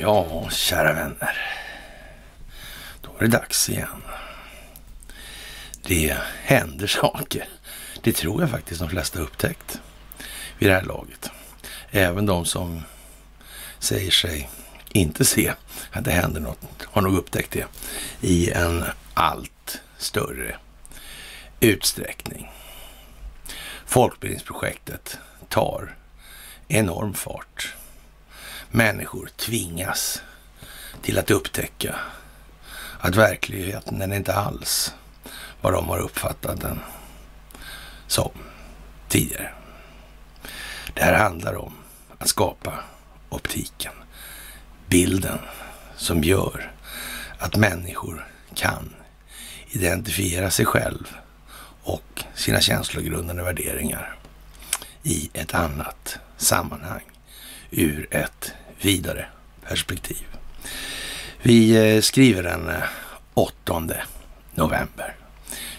Ja, kära vänner. Då är det dags igen. Det händer saker. Det tror jag faktiskt de flesta har upptäckt vid det här laget. Även de som säger sig inte se att det händer något har nog upptäckt det i en allt större utsträckning. Folkbildningsprojektet tar enorm fart. Människor tvingas till att upptäcka att verkligheten den är inte alls vad de har uppfattat den som tidigare. Det här handlar om att skapa optiken, bilden som gör att människor kan identifiera sig själv och sina känslogrundande värderingar i ett annat sammanhang ur ett vidare perspektiv. Vi eh, skriver den eh, 8 november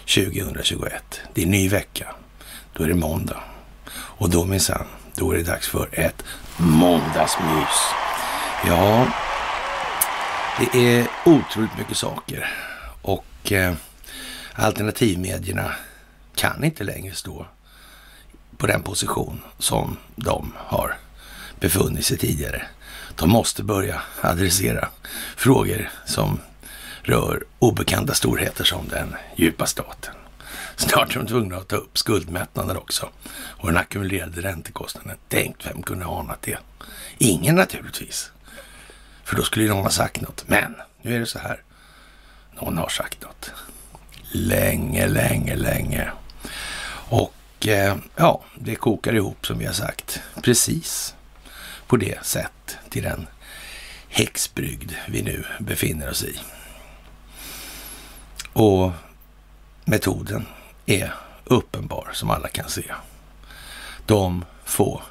2021. Det är ny vecka. Då är det måndag. Och då minsann, då är det dags för ett måndagsmys. Ja, det är otroligt mycket saker och eh, alternativmedierna kan inte längre stå på den position som de har befunnit sig tidigare. De måste börja adressera frågor som rör obekanta storheter som den djupa staten. Snart är de tvungna att ta upp skuldmättnaden också och den ackumulerade räntekostnaden. Tänk, vem kunde anat det? Ingen naturligtvis. För då skulle ju någon ha sagt något. Men nu är det så här. Någon har sagt något. Länge, länge, länge. Och ja, det kokar ihop som vi har sagt. Precis på det sätt till den häxbrygd vi nu befinner oss i. Och metoden är uppenbar som alla kan se. De får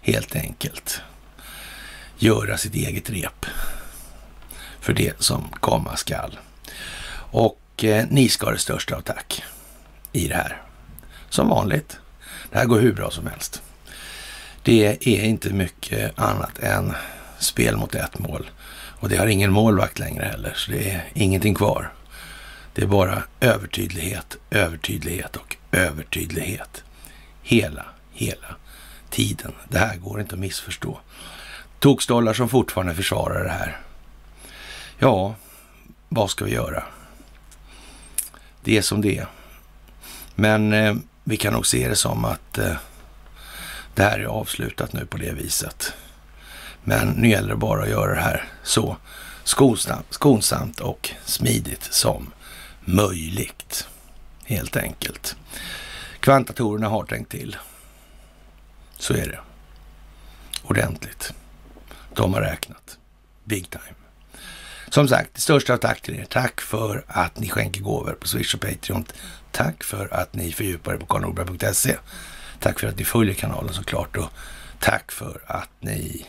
helt enkelt göra sitt eget rep för det som komma skall. Och eh, ni ska ha det största av tack i det här. Som vanligt. Det här går hur bra som helst. Det är inte mycket annat än spel mot ett mål. Och det har ingen målvakt längre heller, så det är ingenting kvar. Det är bara övertydlighet, övertydlighet och övertydlighet. Hela, hela tiden. Det här går inte att missförstå. Tokstollar som fortfarande försvarar det här. Ja, vad ska vi göra? Det är som det är. Men eh, vi kan nog se det som att eh, det här är avslutat nu på det viset. Men nu gäller det bara att göra det här så skonsamt, skonsamt och smidigt som möjligt. Helt enkelt. Kvantatorerna har tänkt till. Så är det. Ordentligt. De har räknat. Big time. Som sagt, det största tack till er. Tack för att ni skänker gåvor på Swish och Patreon. Tack för att ni fördjupar er på karlnorberg.se. Tack för att ni följer kanalen såklart och tack för att ni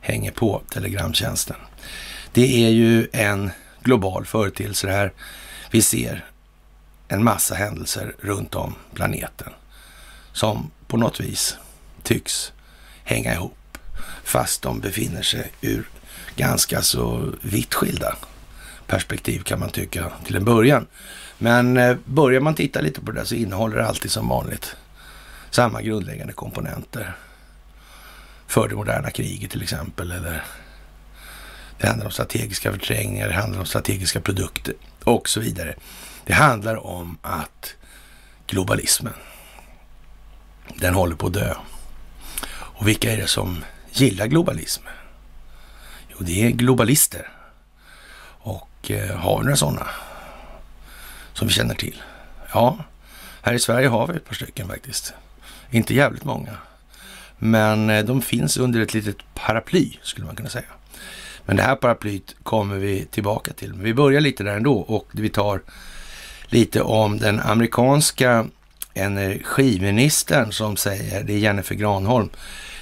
hänger på Telegramtjänsten. Det är ju en global företeelse det här. Vi ser en massa händelser runt om planeten som på något vis tycks hänga ihop fast de befinner sig ur ganska så vitt skilda perspektiv kan man tycka till en början. Men eh, börjar man titta lite på det så innehåller det alltid som vanligt samma grundläggande komponenter för det moderna kriget till exempel. Eller det handlar om strategiska förträngningar, det handlar om strategiska produkter och så vidare. Det handlar om att globalismen, den håller på att dö. Och vilka är det som gillar globalism? Jo, det är globalister. Och eh, har vi några sådana som vi känner till? Ja, här i Sverige har vi ett par stycken faktiskt. Inte jävligt många. Men eh, de finns under ett litet paraply, skulle man kunna säga. Men det här paraplyt kommer vi tillbaka till. Men vi börjar lite där ändå och vi tar lite om den amerikanska energiministern som säger, det är Jennifer Granholm,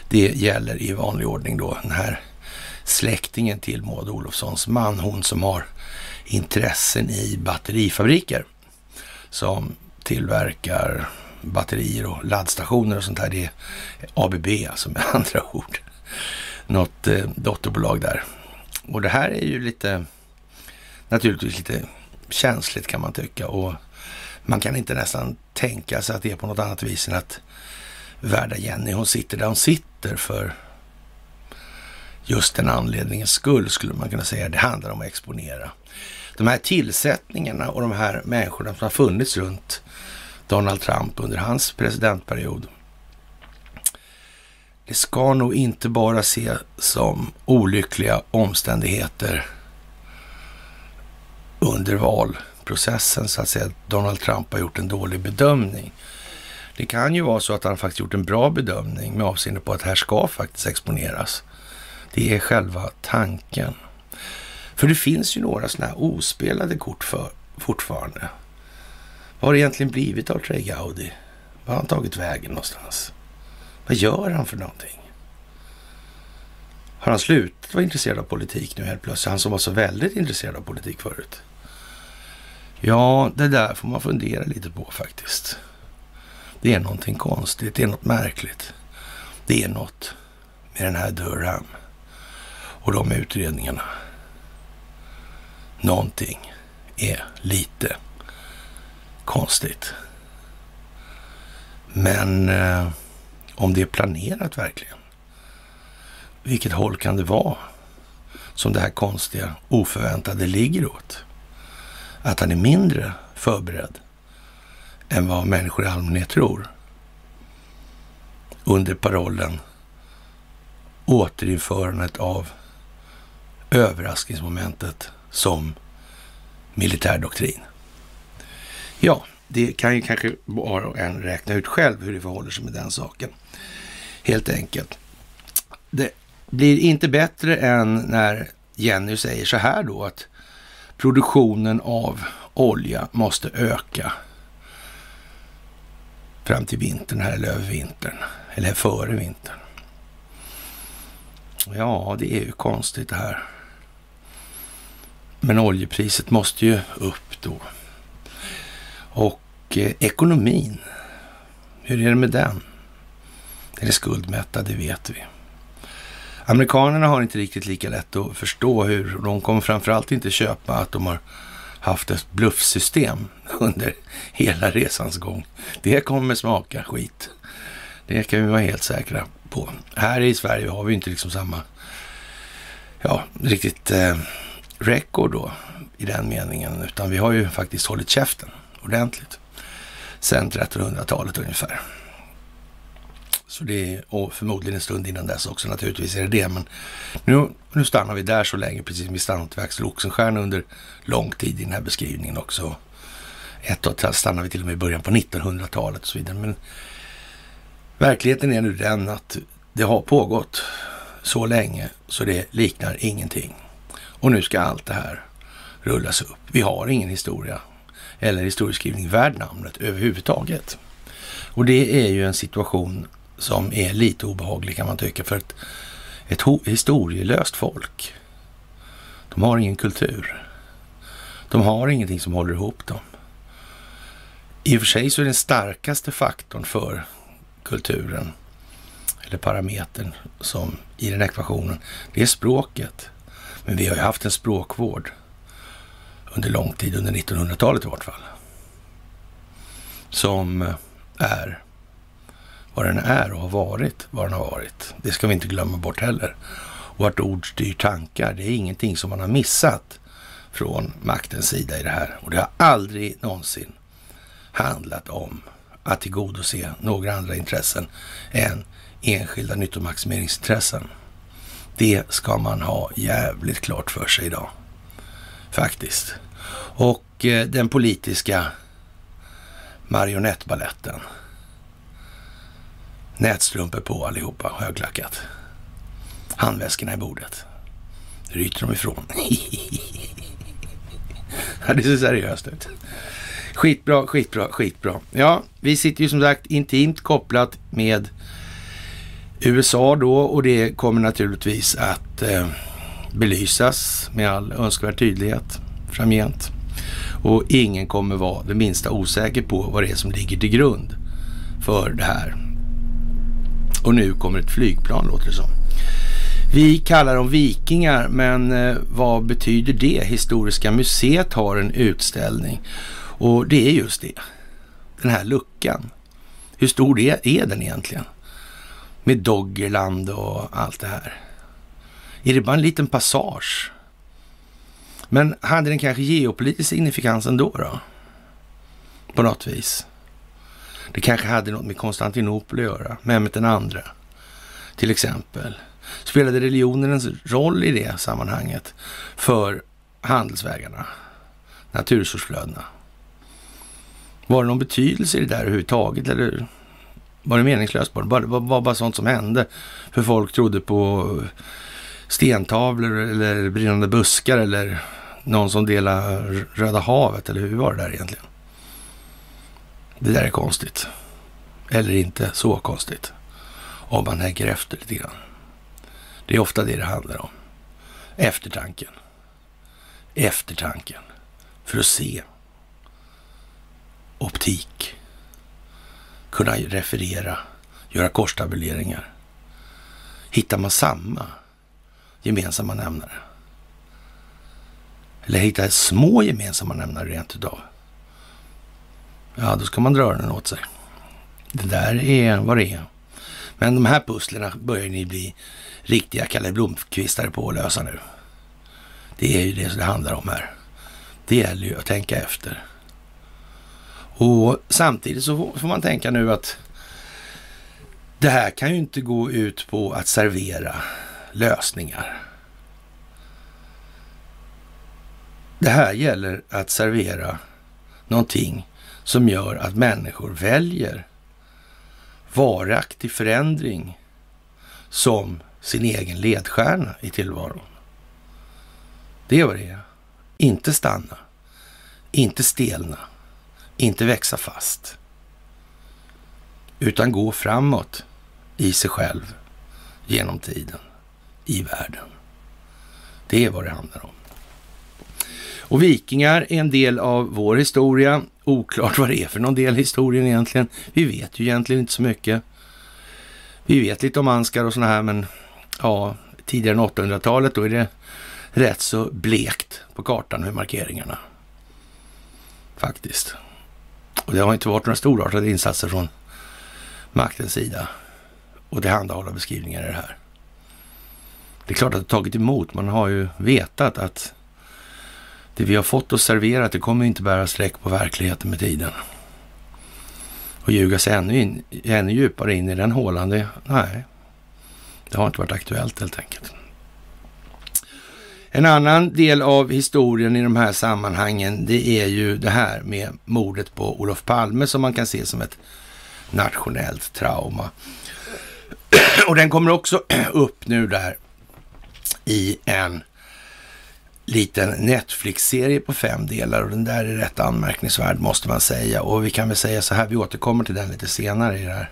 det gäller i vanlig ordning då den här släktingen till Maud Olofssons man, hon som har intressen i batterifabriker som tillverkar batterier och laddstationer och sånt här. Det är ABB alltså med andra ord. Något eh, dotterbolag där. Och det här är ju lite, naturligtvis lite känsligt kan man tycka. Och man kan inte nästan tänka sig att det är på något annat vis än att värda Jenny, hon sitter där hon sitter för just den anledningens skull skulle man kunna säga. Det handlar om att exponera. De här tillsättningarna och de här människorna som har funnits runt Donald Trump under hans presidentperiod. Det ska nog inte bara ses som olyckliga omständigheter under valprocessen så att säga. Donald Trump har gjort en dålig bedömning. Det kan ju vara så att han faktiskt gjort en bra bedömning med avseende på att här ska faktiskt exponeras. Det är själva tanken. För det finns ju några sådana här ospelade kort för, fortfarande. Vad har det egentligen blivit av Trey Gaudi? Vad har han tagit vägen någonstans? Vad gör han för någonting? Har han slutat vara intresserad av politik nu helt plötsligt? Han som var så väldigt intresserad av politik förut. Ja, det där får man fundera lite på faktiskt. Det är någonting konstigt, det är något märkligt. Det är något med den här Durham och de utredningarna. Någonting är lite konstigt. Men eh, om det är planerat verkligen, vilket håll kan det vara som det här konstiga, oförväntade ligger åt? Att han är mindre förberedd än vad människor i allmänhet tror. Under parollen återinförandet av överraskningsmomentet som militärdoktrin. Ja, det kan ju kanske var och en räkna ut själv hur det förhåller sig med den saken. Helt enkelt. Det blir inte bättre än när Jenny säger så här då att produktionen av olja måste öka fram till vintern här eller över vintern. Eller före vintern. Ja, det är ju konstigt det här. Men oljepriset måste ju upp då. Och eh, ekonomin, hur är det med den? Är det skuldmättad? Det vet vi. Amerikanerna har inte riktigt lika lätt att förstå hur, de kommer framförallt inte köpa att de har haft ett bluffsystem under hela resans gång. Det kommer smaka skit. Det kan vi vara helt säkra på. Här i Sverige har vi inte liksom samma, ja, riktigt eh, record då i den meningen, utan vi har ju faktiskt hållit käften ordentligt sen 1300-talet ungefär. Så det är, och förmodligen en stund innan dess också naturligtvis är det det. Men nu, nu stannar vi där så länge, precis som vi stannat vid Axel Oxenstierna under lång tid i den här beskrivningen också. Ett tag stannar vi till och med i början på 1900-talet och så vidare. Men verkligheten är nu den att det har pågått så länge så det liknar ingenting. Och nu ska allt det här rullas upp. Vi har ingen historia eller historieskrivning värd namnet överhuvudtaget. Och det är ju en situation som är lite obehaglig kan man tycka för ett, ett historielöst folk. De har ingen kultur. De har ingenting som håller ihop dem. I och för sig så är den starkaste faktorn för kulturen, eller parametern som i den ekvationen, det är språket. Men vi har ju haft en språkvård under lång tid, under 1900-talet i vart fall, som eh, är vad den är och har varit vad den har varit. Det ska vi inte glömma bort heller. Och att ord styr tankar, det är ingenting som man har missat från maktens sida i det här. Och det har aldrig någonsin handlat om att tillgodose några andra intressen än enskilda nyttomaximeringsintressen. Det ska man ha jävligt klart för sig idag. Faktiskt. Och eh, den politiska marionettbaletten. Nätstrumpor på allihopa, högklackat. Handväskorna i bordet. Ryter de ifrån. ja, det ser seriöst ut. Skitbra, skitbra, skitbra. Ja, vi sitter ju som sagt intimt kopplat med USA då och det kommer naturligtvis att eh, belysas med all önskvärd tydlighet framgent. Och ingen kommer vara det minsta osäker på vad det är som ligger till grund för det här. Och nu kommer ett flygplan låter det som. Vi kallar dem vikingar, men eh, vad betyder det? Historiska museet har en utställning och det är just det. Den här luckan. Hur stor är, är den egentligen? Med Doggerland och allt det här. Är det bara en liten passage? Men hade den kanske geopolitisk signifikans ändå då? På något vis. Det kanske hade något med Konstantinopel att göra, Mehmet den andra till exempel. Spelade religionen en roll i det sammanhanget för handelsvägarna, naturresursflödena? Var det någon betydelse i det där överhuvudtaget eller var det meningslöst bara? Det var bara, bara sånt som hände för folk trodde på stentavlor eller brinnande buskar eller någon som delade Röda havet eller hur var det där egentligen? Det där är konstigt. Eller inte så konstigt. Om man tänker efter lite grann. Det är ofta det det handlar om. Eftertanken. Eftertanken. För att se. Optik. Kunna referera. Göra korstabuleringar. Hittar man samma gemensamma nämnare? Eller hittar små gemensamma nämnare rent utav? Ja, då ska man dra den åt sig. Det där är vad det är. Men de här pusslerna börjar ni bli riktiga Kalle Blomkvistare på att lösa nu. Det är ju det som det handlar om här. Det gäller ju att tänka efter. Och samtidigt så får man tänka nu att det här kan ju inte gå ut på att servera lösningar. Det här gäller att servera någonting som gör att människor väljer varaktig förändring som sin egen ledstjärna i tillvaron. Det är vad det är. Inte stanna, inte stelna, inte växa fast. Utan gå framåt i sig själv, genom tiden, i världen. Det är vad det handlar om. Och vikingar är en del av vår historia. Oklart vad det är för någon del i historien egentligen. Vi vet ju egentligen inte så mycket. Vi vet lite om Anskar och sådana här, men ja, tidigare än 800-talet, då är det rätt så blekt på kartan med markeringarna. Faktiskt. Och det har inte varit några storartade insatser från maktens sida och tillhandahålla beskrivningar i det här. Det är klart att det tagit emot. Man har ju vetat att det vi har fått och serverat, det kommer inte bära streck på verkligheten med tiden. Och ljuga sig ännu, in, ännu djupare in i den hålan, det, nej, det har inte varit aktuellt helt enkelt. En annan del av historien i de här sammanhangen, det är ju det här med mordet på Olof Palme som man kan se som ett nationellt trauma. Och den kommer också upp nu där i en liten Netflix-serie på fem delar och den där är rätt anmärkningsvärd måste man säga. Och vi kan väl säga så här, vi återkommer till den lite senare i det här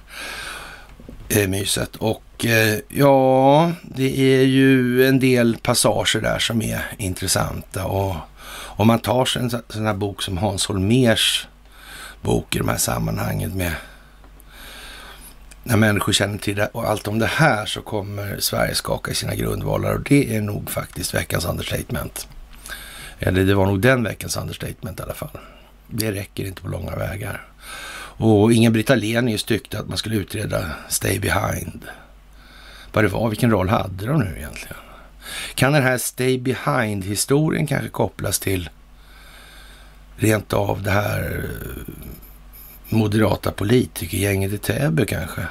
eh, myset. Och Eh, ja, det är ju en del passager där som är intressanta. Och om man tar sig en sån här bok som Hans Holmers bok i de här sammanhangen med när människor känner till det och allt om det här så kommer Sverige skaka i sina grundvalar och det är nog faktiskt veckans understatement. Eller det var nog den veckans understatement i alla fall. Det räcker inte på långa vägar. Och Inga-Britt Ahlenius tyckte att man skulle utreda Stay Behind. Vad det var, vilken roll hade de nu egentligen? Kan den här Stay Behind-historien kanske kopplas till rent av det här eh, moderata politikergänget i Täby kanske?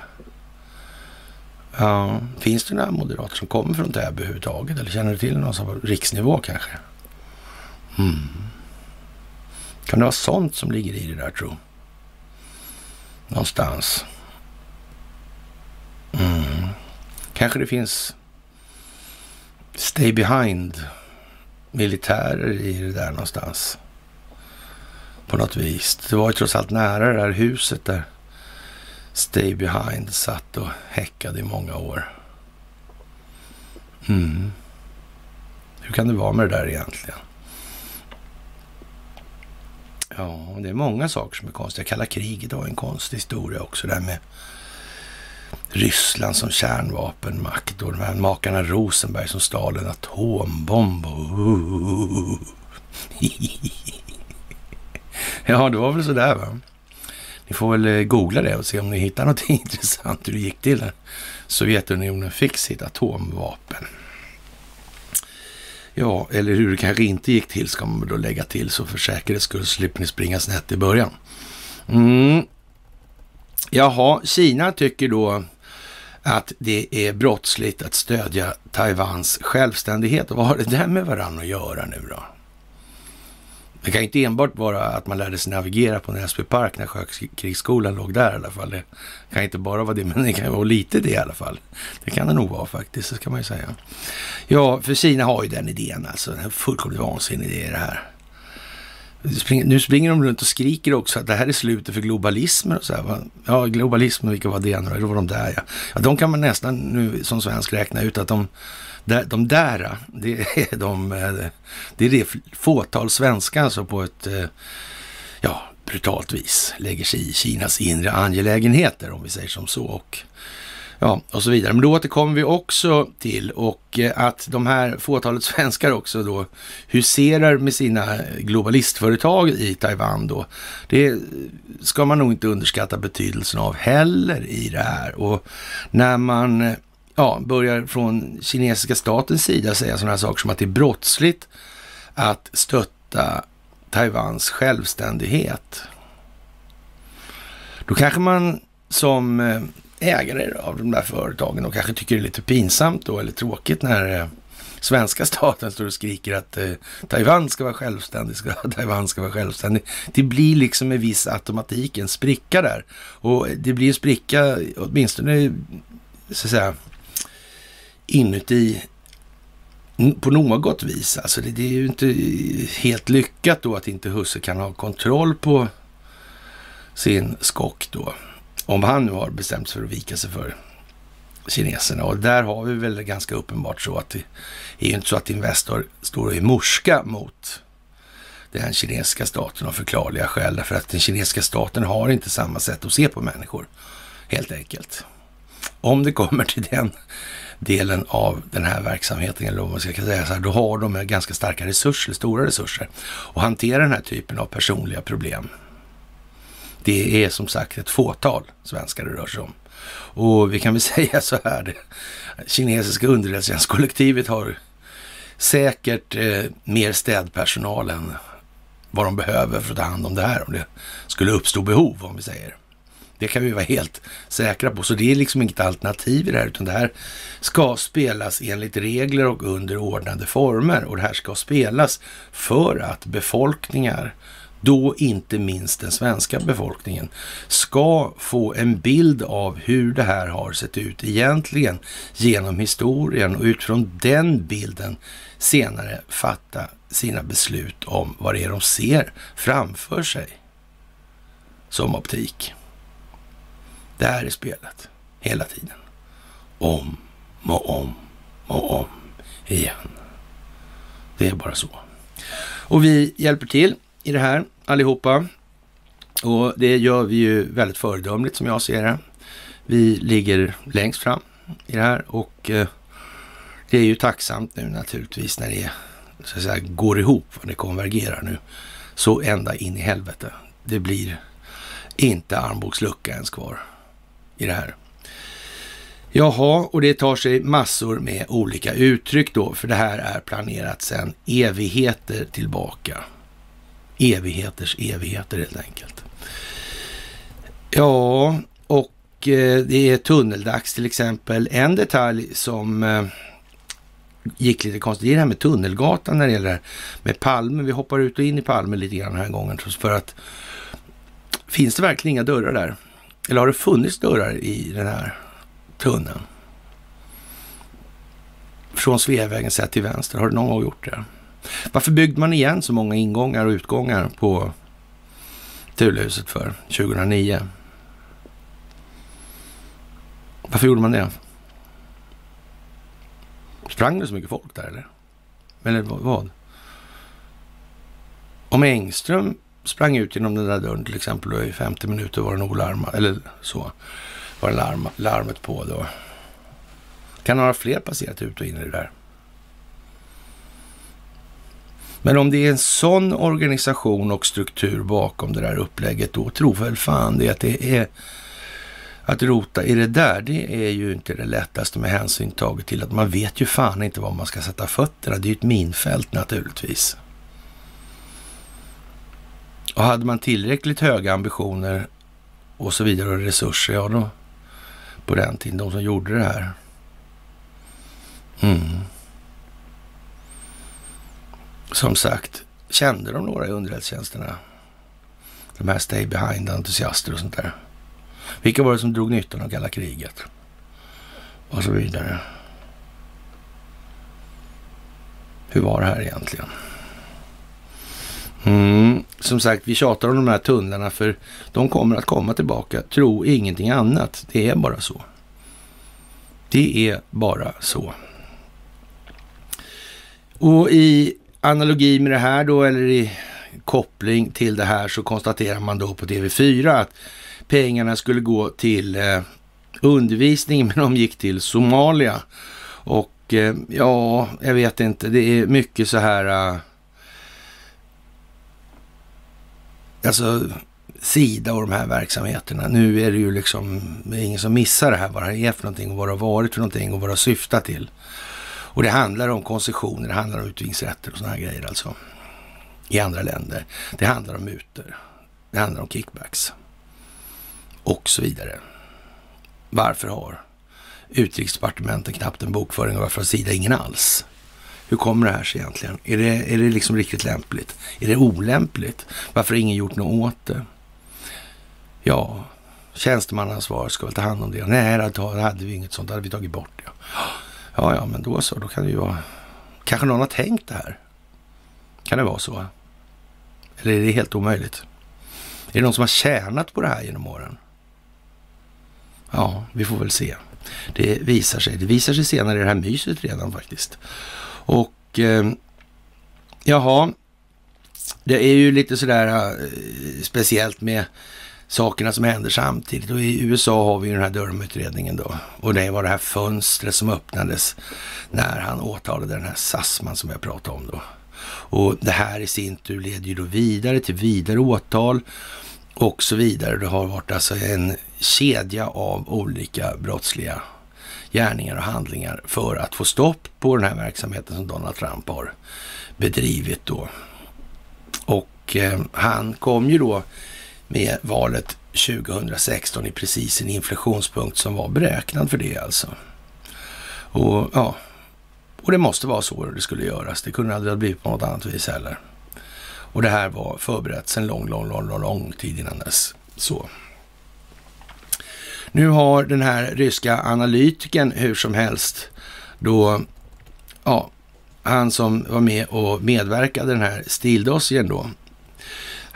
Ja, finns det några moderater som kommer från Täby överhuvudtaget? Eller känner du till någon som på riksnivå kanske? Mm. Kan det vara sånt som ligger i det där tro? Någonstans. Mm. Kanske det finns stay behind militärer i det där någonstans på något vis. Det var ju trots allt nära det där huset där Stay Behind satt och häckade i många år. Mm. Hur kan det vara med det där egentligen? Ja, det är många saker som är konstiga. Kalla kriget har en konstig historia också. där med Ryssland som kärnvapenmakt och de här makarna Rosenberg som stal en atombomb. ja, det var väl sådär va. Ni får väl eh, googla det och se om ni hittar något intressant hur det gick till när Sovjetunionen fick sitt atomvapen. Ja, eller hur det kanske inte gick till ska man då lägga till så för säkerhets skull slipper ni springa snett i början. Mm. Jaha, Kina tycker då att det är brottsligt att stödja Taiwans självständighet. Och vad har det där med varandra att göra nu då? Det kan ju inte enbart vara att man lärde sig navigera på Näsby Park när Sjökrigsskolan låg där i alla fall. Det kan inte bara vara det, men det kan vara lite det i alla fall. Det kan det nog vara faktiskt, det ska man ju säga. Ja, för Kina har ju den idén alltså. En fullkomligt vansinnig idé det här. Nu springer de runt och skriker också att det här är slutet för globalismen och så här. Ja, globalismen, vilka var det nu då? var de där ja. ja. De kan man nästan nu som svensk räkna ut att de de där, det är, de, eh, det är det fåtal svenskar alltså på ett, eh, ja, brutalt vis lägger sig i Kinas inre angelägenheter, om vi säger som så. Och, ja, och så vidare. Men då återkommer vi också till och eh, att de här fåtalet svenskar också då huserar med sina globalistföretag i Taiwan då. Det ska man nog inte underskatta betydelsen av heller i det här. Och när man eh, ja, börjar från kinesiska statens sida säga sådana här saker som att det är brottsligt att stötta Taiwans självständighet. Då kanske man som eh, ägare av de där företagen och kanske tycker det är lite pinsamt då eller tråkigt när eh, svenska staten står och skriker att eh, Taiwan ska vara självständig, ska, Taiwan ska vara självständig. Det blir liksom med viss automatik en spricka där. Och det blir en spricka, åtminstone så att säga, inuti på något vis. Alltså det, det, är ju inte helt lyckat då att inte husse kan ha kontroll på sin skock då. Om han nu har bestämt sig för att vika sig för kineserna. Och där har vi väl ganska uppenbart så att det är ju inte så att Investor står och är morska mot den kinesiska staten av förklarliga skäl. Därför att den kinesiska staten har inte samma sätt att se på människor, helt enkelt. Om det kommer till den delen av den här verksamheten, eller vad man ska säga så här, då har de ganska starka resurser, stora resurser, och hantera den här typen av personliga problem. Det är som sagt ett fåtal svenskar det rör sig om. Och vi kan väl säga så här, det kinesiska underrättelsetjänstkollektivet har säkert eh, mer städpersonal än vad de behöver för att ta hand om det här, om det skulle uppstå behov, om vi säger. Det kan vi vara helt säkra på. Så det är liksom inget alternativ i det här, utan det här ska spelas enligt regler och under ordnade former. Och det här ska spelas för att befolkningar, då inte minst den svenska befolkningen, ska få en bild av hur det här har sett ut egentligen genom historien och utifrån den bilden senare fatta sina beslut om vad det är de ser framför sig som optik. Det här är spelet hela tiden. Om och om och om igen. Det är bara så. Och vi hjälper till i det här allihopa. Och det gör vi ju väldigt föredömligt som jag ser det. Vi ligger längst fram i det här och eh, det är ju tacksamt nu naturligtvis när det så att säga, går ihop, när det konvergerar nu så ända in i helvete. Det blir inte armbågslucka ens kvar i det här. Jaha, och det tar sig massor med olika uttryck då, för det här är planerat sedan evigheter tillbaka. Evigheters evigheter helt enkelt. Ja, och eh, det är tunneldags till exempel. En detalj som eh, gick lite konstigt, det är det här med Tunnelgatan när det gäller med Palme. Vi hoppar ut och in i Palme lite grann den här gången för att finns det verkligen inga dörrar där? Eller har det funnits dörrar i den här tunneln? Från Sveavägen sett till vänster, har det någon gång gjort det? Varför byggde man igen så många ingångar och utgångar på Tullhuset för 2009? Varför gjorde man det? Sprang det så mycket folk där eller? Eller vad? Om Engström sprang ut genom den där dörren till exempel och i 50 minuter var den olarmad, eller så, var larm, larmet på då. Kan några fler passerat ut och in i det där? Men om det är en sån organisation och struktur bakom det där upplägget, då tror väl fan det att det är att rota i det där, det är ju inte det lättaste med hänsyn taget till att man vet ju fan inte var man ska sätta fötterna. Det är ju ett minfält naturligtvis. Och hade man tillräckligt höga ambitioner och så vidare och resurser, ja då på den tiden, de som gjorde det här. Mm. Som sagt, kände de några i underrättelsetjänsterna? De här stay behind-entusiaster och sånt där. Vilka var det som drog nyttan av kalla kriget? Och så vidare. Hur var det här egentligen? Mm, som sagt, vi tjatar om de här tunnlarna för de kommer att komma tillbaka. Tro ingenting annat. Det är bara så. Det är bara så. Och i analogi med det här då, eller i koppling till det här, så konstaterar man då på TV4 att pengarna skulle gå till eh, undervisning, men de gick till Somalia. Och eh, ja, jag vet inte, det är mycket så här... Eh, alltså Sida och de här verksamheterna. Nu är det ju liksom det ingen som missar det här, vad det är för någonting och vad det har varit för någonting och vad det har syftat till. Och det handlar om koncessioner, det handlar om utvinningsrätter och sådana här grejer alltså. I andra länder. Det handlar om mutor. Det handlar om kickbacks. Och så vidare. Varför har utrikesdepartementet knappt en bokföring och varför har Sida ingen alls? Hur kommer det här sig egentligen? Är det, är det liksom riktigt lämpligt? Är det olämpligt? Varför har ingen gjort något åt det? Ja, tjänstemannaansvar ska väl ta hand om det. Nej, då hade vi inget sånt. Det hade vi tagit bort. Ja ja, ja, men då så. Då kan det ju vara... Kanske någon har tänkt det här. Kan det vara så? Eller är det helt omöjligt? Är det någon som har tjänat på det här genom åren? Ja, vi får väl se. Det visar sig. Det visar sig senare i det här myset redan faktiskt. Och eh, jaha, det är ju lite sådär eh, speciellt med sakerna som händer samtidigt. Och i USA har vi ju den här Durham-utredningen då. Och det var det här fönstret som öppnades när han åtalade den här Sassman som jag pratade om då. Och det här i sin tur leder ju då vidare till vidare åtal och så vidare. Det har varit alltså en kedja av olika brottsliga gärningar och handlingar för att få stopp på den här verksamheten som Donald Trump har bedrivit då. Och eh, han kom ju då med valet 2016 i precis en inflationspunkt som var beräknad för det alltså. Och ja, och det måste vara så det skulle göras. Det kunde aldrig ha blivit på något annat vis heller. Och det här var förberett sedan lång, lång, lång, lång, lång tid innan dess. Så. Nu har den här ryska analytiken hur som helst då, ja, han som var med och medverkade den här stildossien då,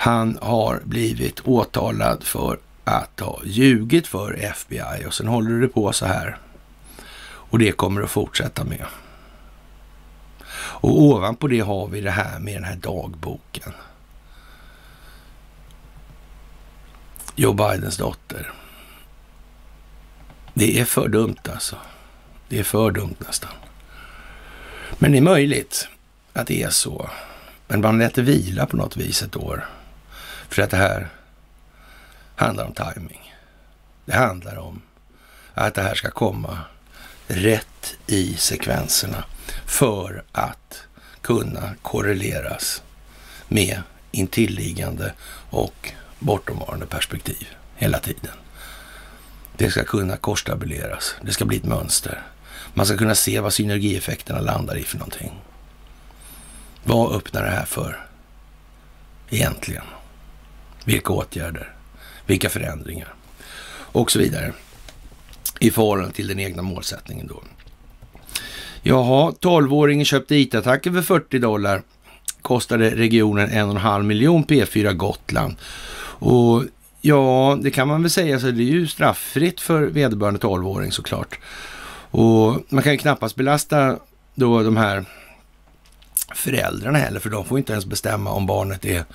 han har blivit åtalad för att ha ljugit för FBI och sen håller det på så här. Och det kommer att fortsätta med. Och ovanpå det har vi det här med den här dagboken. Joe Bidens dotter. Det är för dumt alltså. Det är för dumt nästan. Men det är möjligt att det är så. Men man lät det vila på något vis ett år. För att det här handlar om timing. Det handlar om att det här ska komma rätt i sekvenserna för att kunna korreleras med intilliggande och bortomvarande perspektiv hela tiden. Det ska kunna korstabuleras. Det ska bli ett mönster. Man ska kunna se vad synergieffekterna landar i för någonting. Vad öppnar det här för egentligen? Vilka åtgärder? Vilka förändringar? Och så vidare. I förhållande till den egna målsättningen då. Jaha, 12-åringen köpte IT-attacker för 40 dollar. Kostade regionen en och en halv miljon P4 Gotland. Och ja, det kan man väl säga, så det är ju strafffritt för vederbörande 12-åring såklart. Och man kan ju knappast belasta då de här föräldrarna heller, för de får inte ens bestämma om barnet är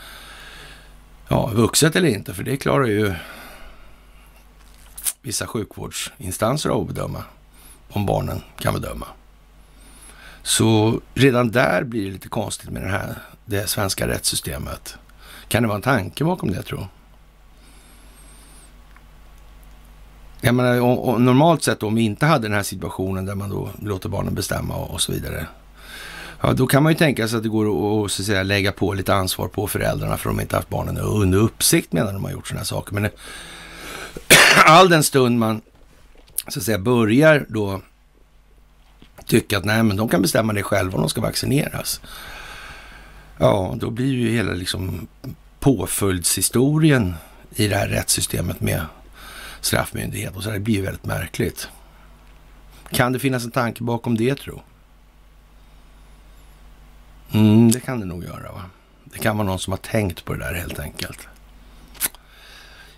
ja, vuxet eller inte, för det klarar ju vissa sjukvårdsinstanser av att bedöma om barnen kan bedöma. Så redan där blir det lite konstigt med det här, det svenska rättssystemet. Kan det vara en tanke bakom det, tror Jag menar, och, och normalt sett om vi inte hade den här situationen där man då låter barnen bestämma och, och så vidare. Ja, då kan man ju tänka sig att det går att, så att säga, lägga på lite ansvar på föräldrarna för att de inte haft barnen under uppsikt medan de har gjort sådana här saker. Men eh, all den stund man så att säga börjar då tycka att nej, men de kan bestämma det själva om de ska vaccineras. Ja, då blir ju hela liksom påföljdshistorien i det här rättssystemet med straffmyndighet och så där. det blir ju väldigt märkligt. Kan det finnas en tanke bakom det tro? Mm, det kan det nog göra. va? Det kan vara någon som har tänkt på det där helt enkelt.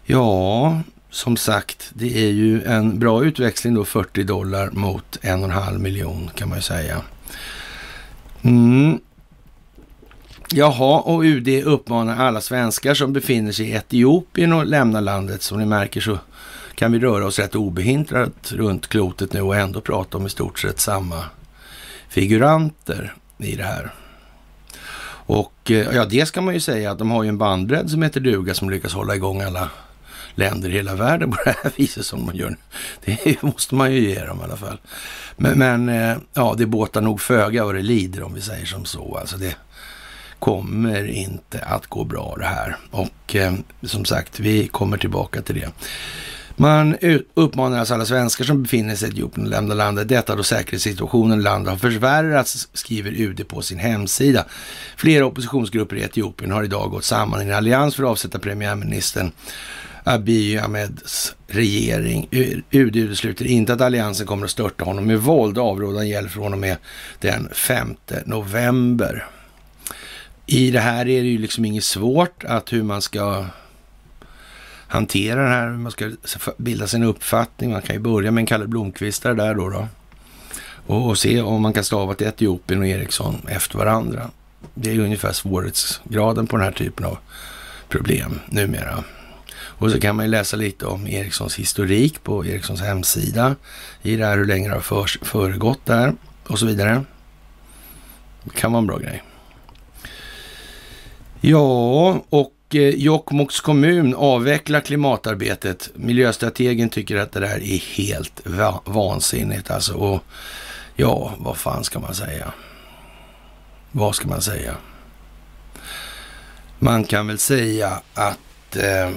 Ja, som sagt, det är ju en bra utväxling då, 40 dollar mot en och en halv miljon kan man ju säga. Mm. Jaha, och UD uppmanar alla svenskar som befinner sig i Etiopien att lämna landet. Som ni märker så kan vi röra oss rätt obehindrat runt klotet nu och ändå prata om i stort sett samma figuranter i det här. Och eh, ja, det ska man ju säga att de har ju en bandbredd som heter duga som lyckas hålla igång alla länder i hela världen på det här viset som de gör. Det måste man ju ge dem i alla fall. Men, men eh, ja, det båtar nog föga vad det lider om vi säger som så. Alltså det kommer inte att gå bra det här. Och eh, som sagt, vi kommer tillbaka till det. Man uppmanar alltså alla svenskar som befinner sig i Etiopien att lämna landet. Detta då säkerhetssituationen i landet har förvärrats, skriver UD på sin hemsida. Flera oppositionsgrupper i Etiopien har idag gått samman i en allians för att avsätta premiärministern Abiy Ahmeds regering. UD utesluter inte att alliansen kommer att störta honom med våld. Avrådan gäller från och med den 5 november. I det här är det ju liksom inget svårt att hur man ska hantera det här, hur man ska bilda sin uppfattning. Man kan ju börja med en Kalle Blomqvistare där då, då. Och, och se om man kan stava till Etiopien och Ericsson efter varandra. Det är ungefär svårighetsgraden på den här typen av problem numera. Och så kan man ju läsa lite om Ericssons historik på Ericssons hemsida i det här hur länge det har för, föregått där och så vidare. Det kan vara en bra grej. Ja, och Eh, Jokkmokks kommun avvecklar klimatarbetet. Miljöstrategen tycker att det där är helt va vansinnigt alltså. Och ja, vad fan ska man säga? Vad ska man säga? Man kan väl säga att eh,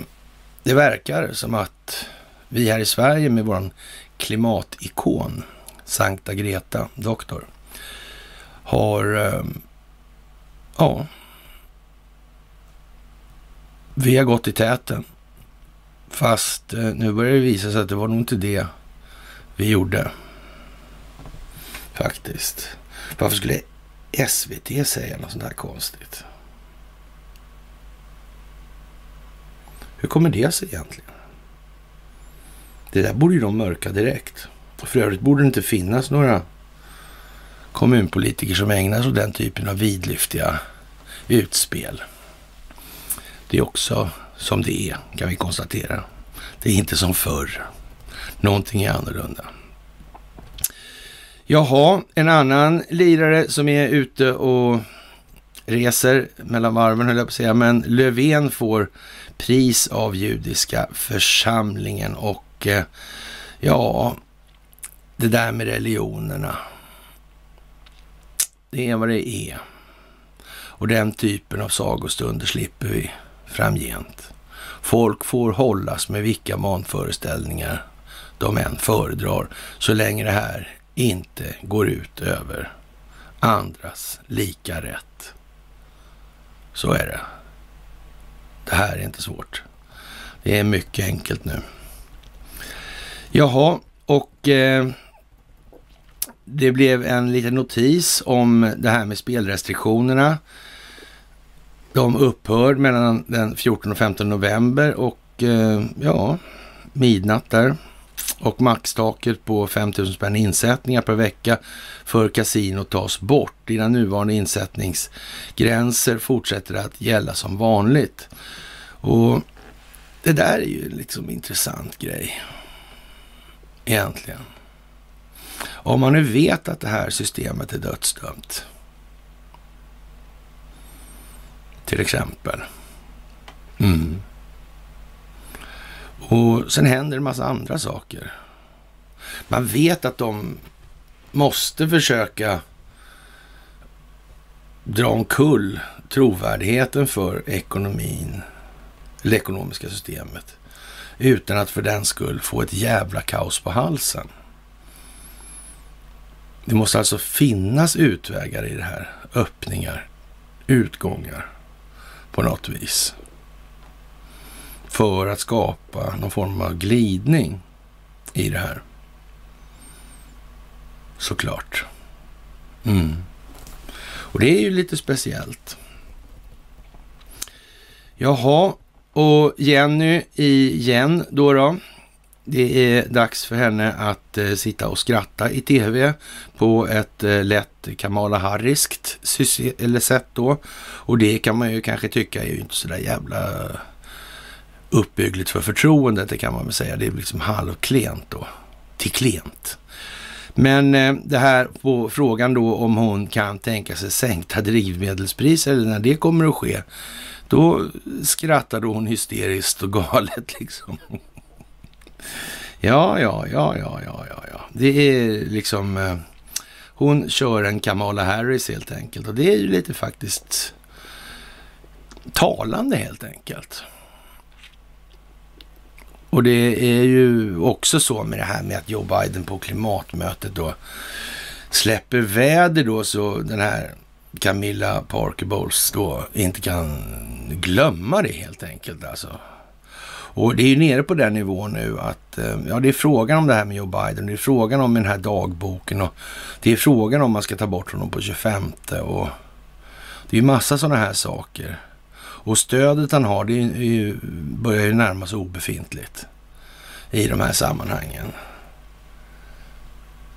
det verkar som att vi här i Sverige med vår klimatikon, Sankta Greta, doktor, har, eh, ja, vi har gått i täten. Fast eh, nu börjar det visa sig att det var nog inte det vi gjorde. Faktiskt. Varför skulle SVT säga något sånt här konstigt? Hur kommer det sig egentligen? Det där borde ju de mörka direkt. För övrigt borde det inte finnas några kommunpolitiker som ägnar sig åt den typen av vidlyftiga utspel. Det är också som det är, kan vi konstatera. Det är inte som förr. Någonting är annorlunda. Jaha, en annan lirare som är ute och reser mellan varven, höll jag på att säga, men Löfven får pris av judiska församlingen och eh, ja, det där med religionerna. Det är vad det är. Och den typen av sagostunder slipper vi framgent. Folk får hållas med vilka manföreställningar de än föredrar, så länge det här inte går ut över andras lika rätt. Så är det. Det här är inte svårt. Det är mycket enkelt nu. Jaha, och eh, det blev en liten notis om det här med spelrestriktionerna. De upphör mellan den 14 och 15 november och eh, ja, midnatt där. Och maxtaket på 5 000 spänn insättningar per vecka för kasinot tas bort. Dina nuvarande insättningsgränser fortsätter att gälla som vanligt. Och det där är ju liksom en intressant grej. Egentligen. Om man nu vet att det här systemet är dödsdömt. Till exempel. Mm. Och sen händer en massa andra saker. Man vet att de måste försöka dra omkull trovärdigheten för ekonomin, eller ekonomiska systemet, utan att för den skull få ett jävla kaos på halsen. Det måste alltså finnas utvägar i det här, öppningar, utgångar på något vis. För att skapa någon form av glidning i det här. Såklart. Mm. Och det är ju lite speciellt. Jaha, och Jenny igen då då. Det är dags för henne att eh, sitta och skratta i tv på ett eh, lätt Kamala Harriskt eller sätt då. Och det kan man ju kanske tycka är ju inte så där jävla uppbyggligt för förtroendet, det kan man väl säga. Det är liksom halvklent då, till klent. Men eh, det här på frågan då om hon kan tänka sig sänkta drivmedelspriser eller när det kommer att ske. Då skrattade hon hysteriskt och galet liksom. Ja, ja, ja, ja, ja, ja, ja. Det är liksom... Eh, hon kör en Kamala Harris helt enkelt. Och det är ju lite faktiskt talande helt enkelt. Och det är ju också så med det här med att Joe Biden på klimatmötet då släpper väder då så den här Camilla Parker Bowles då inte kan glömma det helt enkelt alltså. Och det är ju nere på den nivån nu att eh, ja, det är frågan om det här med Joe Biden. Det är frågan om den här dagboken och det är frågan om man ska ta bort honom på 25 och det är ju massa sådana här saker. Och stödet han har, det är ju, börjar ju närma sig obefintligt i de här sammanhangen.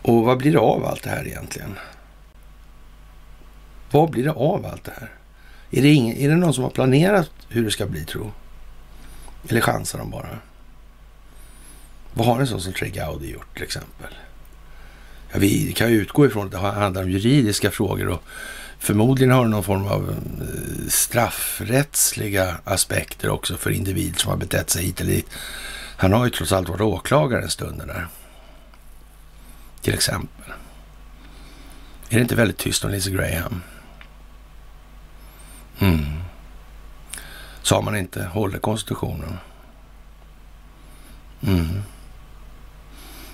Och vad blir det av allt det här egentligen? Vad blir det av allt det här? Är det, ingen, är det någon som har planerat hur det ska bli, tro? Eller chansar de bara? Vad har en sån som Trey Gowdy gjort till exempel? Ja, vi kan ju utgå ifrån att det handlar om juridiska frågor och förmodligen har det någon form av eh, straffrättsliga aspekter också för individer som har betett sig hit eller dit. Han har ju trots allt varit åklagare en stund där. Till exempel. Är det inte väldigt tyst om Lizzie Graham? Mm. Sa man inte håller konstitutionen? Mm.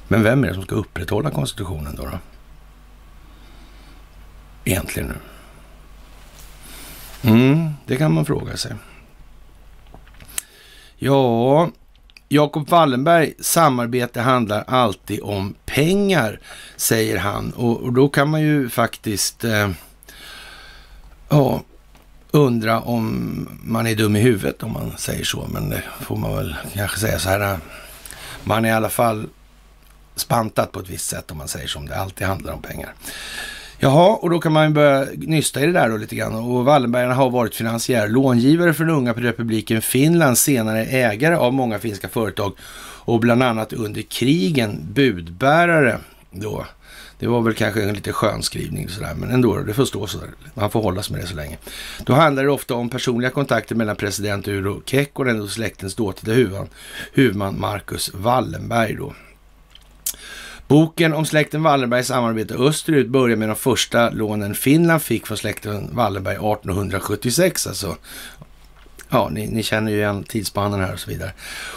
Men vem är det som ska upprätthålla konstitutionen då? då? Egentligen nu. Mm, det kan man fråga sig. Ja, Jakob Wallenberg, samarbete handlar alltid om pengar, säger han. Och, och då kan man ju faktiskt eh, ja, undra om man är dum i huvudet om man säger så. Men det får man väl kanske säga så här. Äh, man är i alla fall spantat på ett visst sätt om man säger så, om det alltid handlar om pengar. Jaha, och då kan man ju börja nysta i det där då lite grann. Och Wallenbergarna har varit finansiär långivare för den unga republiken Finland, senare ägare av många finska företag och bland annat under krigen budbärare då. Det var väl kanske en lite skön skrivning sådär, men ändå, det får stå sådär. Man får hålla sig med det så länge. Då handlar det ofta om personliga kontakter mellan president Urho Kekkonen och släktens dåtida huvudman, huvudman Marcus Wallenberg då. Boken om släkten Wallenbergs samarbete österut börjar med de första lånen Finland fick från släkten Wallenberg 1876. Alltså, ja, ni, ni känner ju igen tidsspannen här och så vidare.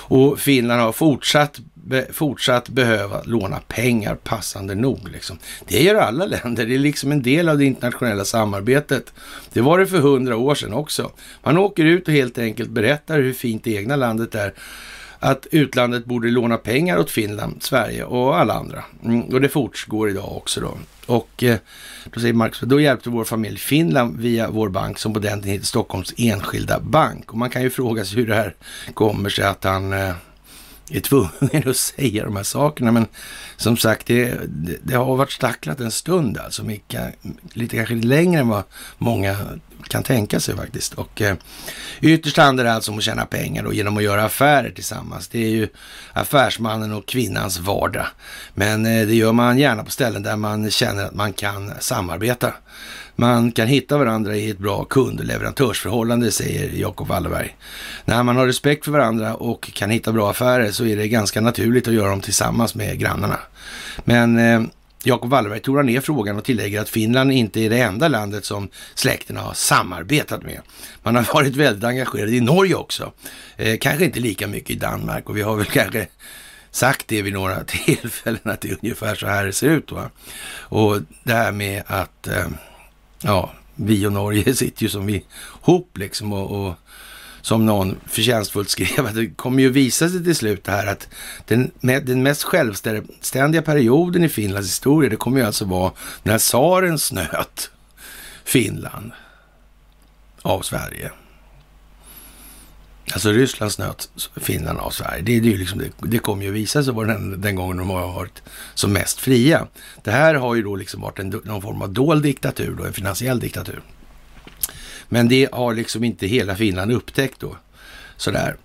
Och Finland har fortsatt, be, fortsatt behöva låna pengar passande nog. Liksom. Det gör alla länder. Det är liksom en del av det internationella samarbetet. Det var det för hundra år sedan också. Man åker ut och helt enkelt berättar hur fint det egna landet är att utlandet borde låna pengar åt Finland, Sverige och alla andra. Mm, och det fortgår idag också då. Och eh, då säger Marcus, då hjälpte vår familj Finland via vår bank som på den tiden hette Stockholms enskilda bank. Och man kan ju fråga sig hur det här kommer sig att han eh, är tvungen att säga de här sakerna. Men som sagt, det, det, det har varit stacklat en stund alltså. Mycket, lite kanske längre än vad många kan tänka sig faktiskt. Och eh, ytterst handlar det alltså om att tjäna pengar då, genom att göra affärer tillsammans. Det är ju affärsmannen och kvinnans vardag. Men eh, det gör man gärna på ställen där man känner att man kan samarbeta. Man kan hitta varandra i ett bra kund och leverantörsförhållande, säger Jakob Wallerberg. När man har respekt för varandra och kan hitta bra affärer så är det ganska naturligt att göra dem tillsammans med grannarna. Men eh, Jakob Wallenberg tonar ner frågan och tillägger att Finland inte är det enda landet som släkten har samarbetat med. Man har varit väldigt engagerad i Norge också. Eh, kanske inte lika mycket i Danmark och vi har väl kanske sagt det vid några tillfällen att det är ungefär så här det ser ut. Va? Och det här med att eh, ja, vi och Norge sitter ju som vi ihop liksom och, och som någon förtjänstfullt skrev, att det kommer ju visa sig till slut det här att den, den mest självständiga perioden i Finlands historia, det kommer ju alltså vara när tsaren snöt Finland av Sverige. Alltså Ryssland snöt Finland av Sverige. Det, det, är liksom, det, det kommer ju visa sig vara den, den gången de har varit som mest fria. Det här har ju då liksom varit en, någon form av dold diktatur, då, en finansiell diktatur. Men det har liksom inte hela Finland upptäckt då. Sådär.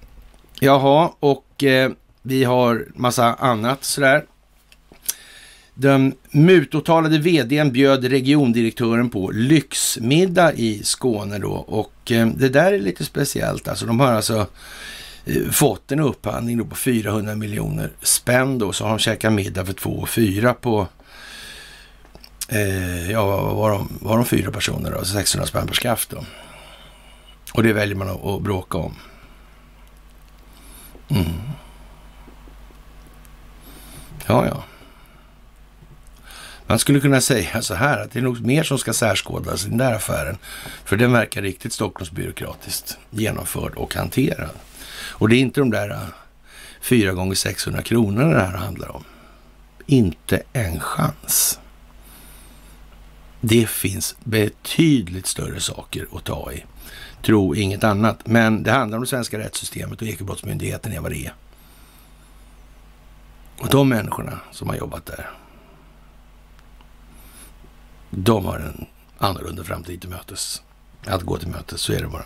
Jaha, och eh, vi har massa annat sådär. Den mutåtalade vdn bjöd regiondirektören på lyxmiddag i Skåne då och eh, det där är lite speciellt. Alltså de har alltså eh, fått en upphandling då på 400 miljoner spänn då, så har de käkat middag för två och fyra på Eh, ja, var de, var de fyra personer då, 600 spänn per skaft då. Och det väljer man att, att bråka om. Mm. Ja, ja. Man skulle kunna säga så här att det är nog mer som ska särskådas i den där affären. För den verkar riktigt Stockholmsbyråkratiskt genomförd och hanterad. Och det är inte de där eh, 4 gånger 600 kronorna det här handlar om. Inte en chans. Det finns betydligt större saker att ta i. Tro inget annat. Men det handlar om det svenska rättssystemet och Ekobrottsmyndigheten är vad det är. Och de människorna som har jobbat där, de har en annorlunda framtid till mötes. Att gå till mötes, så är det bara.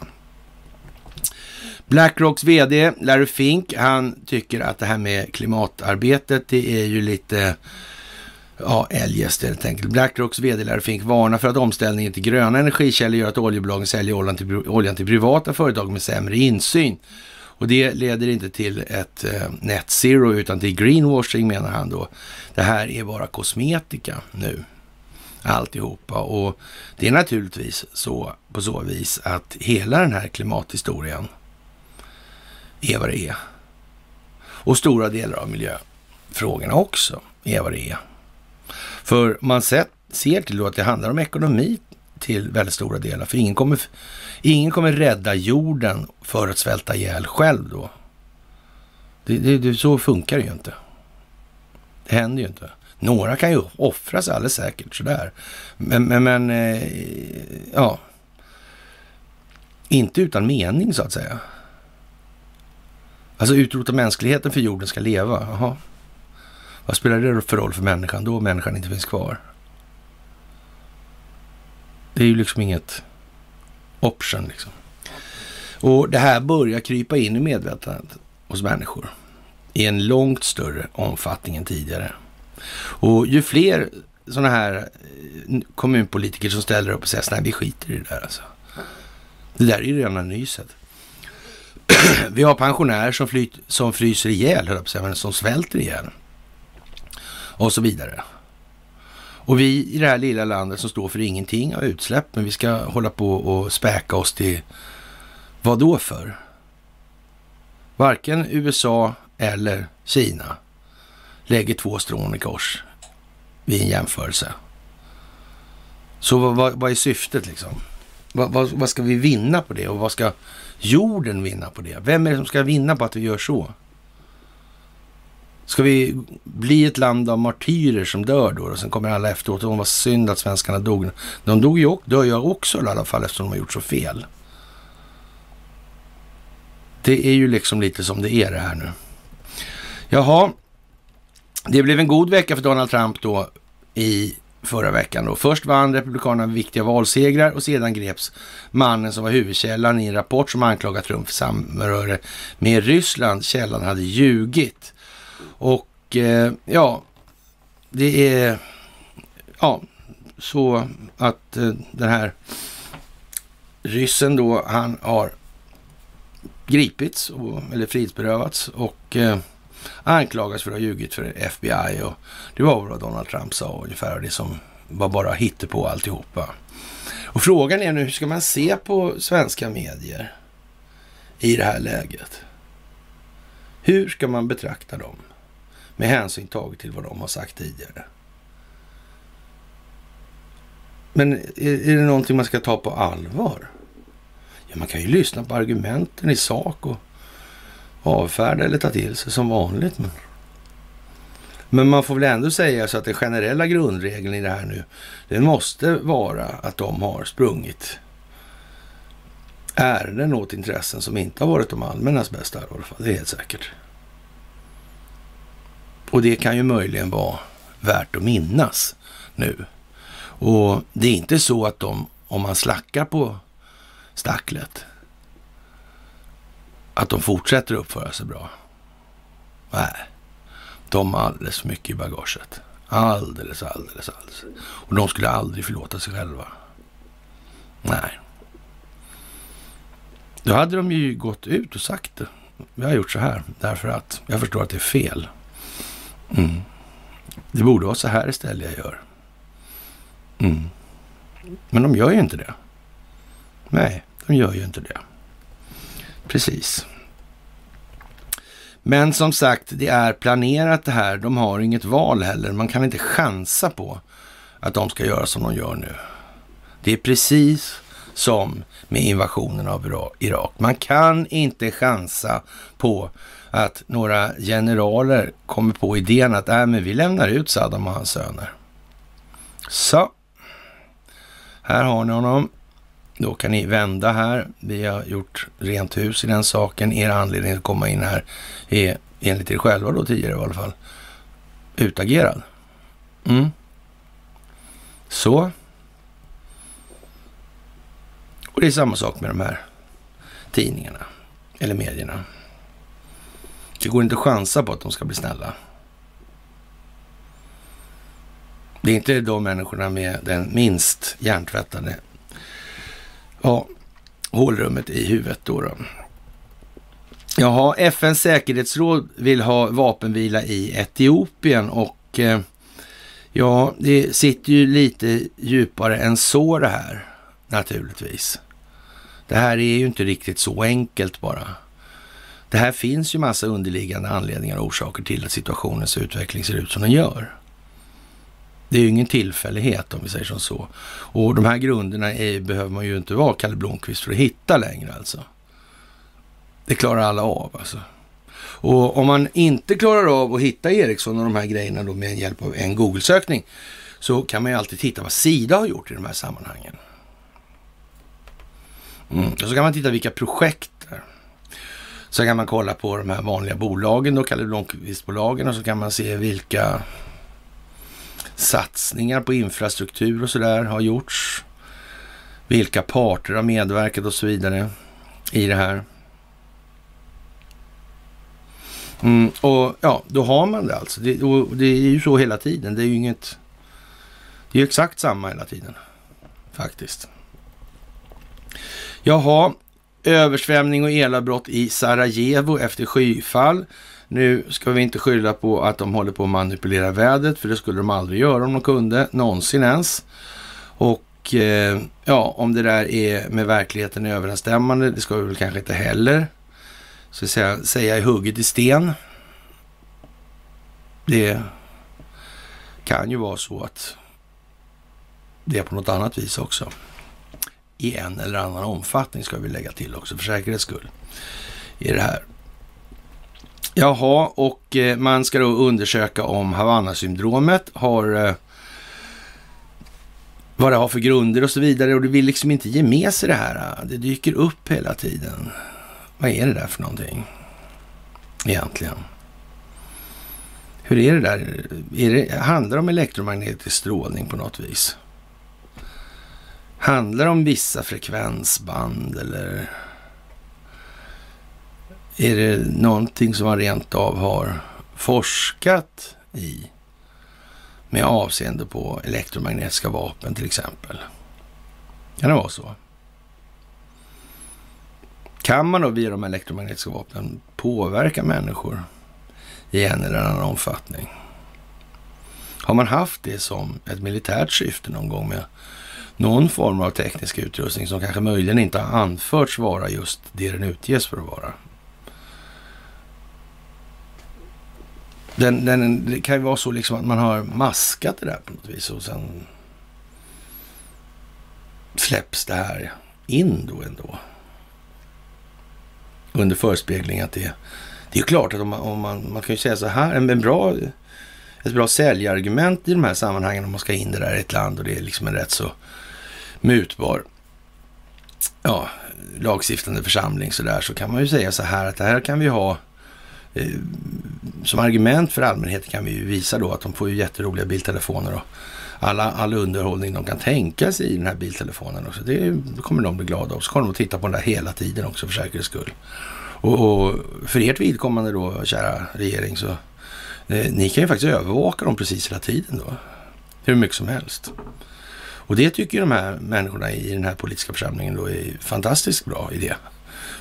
Blackrocks vd Larry Fink, han tycker att det här med klimatarbetet, det är ju lite Ja, eljest helt enkelt. Blackrocks vd Larry Fink varnar för att omställningen till gröna energikällor gör att oljebolagen säljer oljan till, oljan till privata företag med sämre insyn. Och det leder inte till ett eh, net zero utan till greenwashing menar han då. Det här är bara kosmetika nu. Alltihopa. Och det är naturligtvis så på så vis att hela den här klimathistorien är vad det är. Och stora delar av miljöfrågorna också är vad det är. För man ser till då att det handlar om ekonomi till väldigt stora delar. För ingen kommer, ingen kommer rädda jorden för att svälta ihjäl själv då. Det, det, det, så funkar det ju inte. Det händer ju inte. Några kan ju offras alldeles säkert sådär. Men, men, men eh, ja. Inte utan mening så att säga. Alltså utrota mänskligheten för jorden ska leva. Jaha. Vad spelar det för roll för människan då människan inte finns kvar? Det är ju liksom inget option liksom. Och det här börjar krypa in i medvetandet hos människor i en långt större omfattning än tidigare. Och ju fler sådana här eh, kommunpolitiker som ställer upp och säger nej vi skiter i det där alltså. Det där är ju rena nyset. vi har pensionärer som, flyt, som fryser ihjäl, höll jag på att säga, men som svälter ihjäl och så vidare. Och vi i det här lilla landet som står för ingenting av utsläpp, men vi ska hålla på och späka oss till vad då för? Varken USA eller Kina lägger två strån i kors vid en jämförelse. Så vad, vad, vad är syftet liksom? Vad, vad, vad, ska vi vinna på det och vad ska jorden vinna på det? Vem är det som ska vinna på att vi gör så? Ska vi bli ett land av martyrer som dör då? Och sen kommer alla efteråt. Och vad synd att svenskarna dog. De dog ju, dör ju också i alla fall eftersom de har gjort så fel. Det är ju liksom lite som det är det här nu. Jaha, det blev en god vecka för Donald Trump då i förra veckan. Då. Först vann Republikanerna viktiga valsegrar och sedan greps mannen som var huvudkällan i en rapport som anklagat Trump för samröre med Ryssland. Källan hade ljugit. Och eh, ja, det är ja, så att eh, den här ryssen då, han har gripits, och, eller frihetsberövats och eh, anklagas för att ha ljugit för FBI. Och det var vad Donald Trump sa ungefär, det som var bara på alltihopa. Och frågan är nu, hur ska man se på svenska medier i det här läget? Hur ska man betrakta dem med hänsyn taget till vad de har sagt tidigare? Men är, är det någonting man ska ta på allvar? Ja, man kan ju lyssna på argumenten i sak och avfärda eller ta till sig som vanligt. Men, men man får väl ändå säga så att den generella grundregeln i det här nu, den måste vara att de har sprungit ärenden åt intressen som inte har varit de allmännas bästa i alla fall. Det är helt säkert. Och det kan ju möjligen vara värt att minnas nu. Och det är inte så att de, om man slackar på stacklet, att de fortsätter uppföra sig bra. Nej, de har alldeles för mycket i bagaget. Alldeles, alldeles, alldeles. Och de skulle aldrig förlåta sig själva. Nej. Då hade de ju gått ut och sagt det. Vi har gjort så här därför att jag förstår att det är fel. Mm. Det borde vara så här istället jag gör. Mm. Men de gör ju inte det. Nej, de gör ju inte det. Precis. Men som sagt, det är planerat det här. De har inget val heller. Man kan inte chansa på att de ska göra som de gör nu. Det är precis som med invasionen av Irak. Man kan inte chansa på att några generaler kommer på idén att äh, men vi lämnar ut Saddam och hans söner. Så, här har ni honom. Då kan ni vända här. Vi har gjort rent hus i den saken. Er anledning att komma in här är enligt er själva då tidigare i alla fall utagerad. Mm. Så. Och det är samma sak med de här tidningarna eller medierna. Det går inte att chansa på att de ska bli snälla. Det är inte de människorna med den minst hjärntvättade ja, hålrummet i huvudet då. då. Jaha, FNs säkerhetsråd vill ha vapenvila i Etiopien och eh, ja, det sitter ju lite djupare än så det här naturligtvis. Det här är ju inte riktigt så enkelt bara. Det här finns ju massa underliggande anledningar och orsaker till att situationens utveckling ser ut som den gör. Det är ju ingen tillfällighet om vi säger som så. Och de här grunderna är, behöver man ju inte vara Kalle Blomqvist för att hitta längre alltså. Det klarar alla av alltså. Och om man inte klarar av att hitta Ericsson och de här grejerna då med hjälp av en Google-sökning så kan man ju alltid titta vad Sida har gjort i de här sammanhangen. Mm. Och så kan man titta vilka projekt så kan man kolla på de här vanliga bolagen, då Kalle Blomqvist-bolagen och så kan man se vilka satsningar på infrastruktur och sådär har gjorts. Vilka parter har medverkat och så vidare i det här. Mm, och ja, då har man det alltså. Det, och det är ju så hela tiden. Det är ju inget... Det är ju exakt samma hela tiden faktiskt. Jaha, översvämning och elavbrott i Sarajevo efter skyfall. Nu ska vi inte skylla på att de håller på att manipulera vädret, för det skulle de aldrig göra om de kunde, någonsin ens. Och eh, ja, om det där är med verkligheten överensstämmande, det ska vi väl kanske inte heller så säga, säga i hugget i sten. Det kan ju vara så att det är på något annat vis också. I en eller annan omfattning ska vi lägga till också för säkerhets skull. I det här. Jaha, och eh, man ska då undersöka om Havanna-syndromet har eh, vad det har för grunder och så vidare. Och du vill liksom inte ge med sig det här. Det dyker upp hela tiden. Vad är det där för någonting egentligen? Hur är det där? Är det, handlar det om elektromagnetisk strålning på något vis? Handlar det om vissa frekvensband eller är det någonting som man rent av har forskat i med avseende på elektromagnetiska vapen till exempel? Kan det vara så? Kan man då via de elektromagnetiska vapnen påverka människor i en eller annan omfattning? Har man haft det som ett militärt syfte någon gång med någon form av teknisk utrustning som kanske möjligen inte har anförts vara just det den utges för att vara? Den, den, det kan ju vara så liksom att man har maskat det där på något vis och sen släpps det här in då ändå. Under förespegling att det, det är klart att om man, om man, man kan ju säga så här, en, en bra, ett bra säljargument i de här sammanhangen om man ska in det där i ett land och det är liksom en rätt så mutbar ja, lagstiftande församling så där så kan man ju säga så här att det här kan vi ha Eh, som argument för allmänheten kan vi ju visa då att de får ju jätteroliga biltelefoner och alla, all underhållning de kan tänka sig i den här biltelefonen också. Det kommer de bli glada av. Så kommer de att titta på den där hela tiden också för säkerhets skull. Och, och för ert vidkommande då, kära regering, så eh, ni kan ju faktiskt övervaka dem precis hela tiden då. Hur mycket som helst. Och det tycker de här människorna i den här politiska församlingen då är fantastiskt bra idé.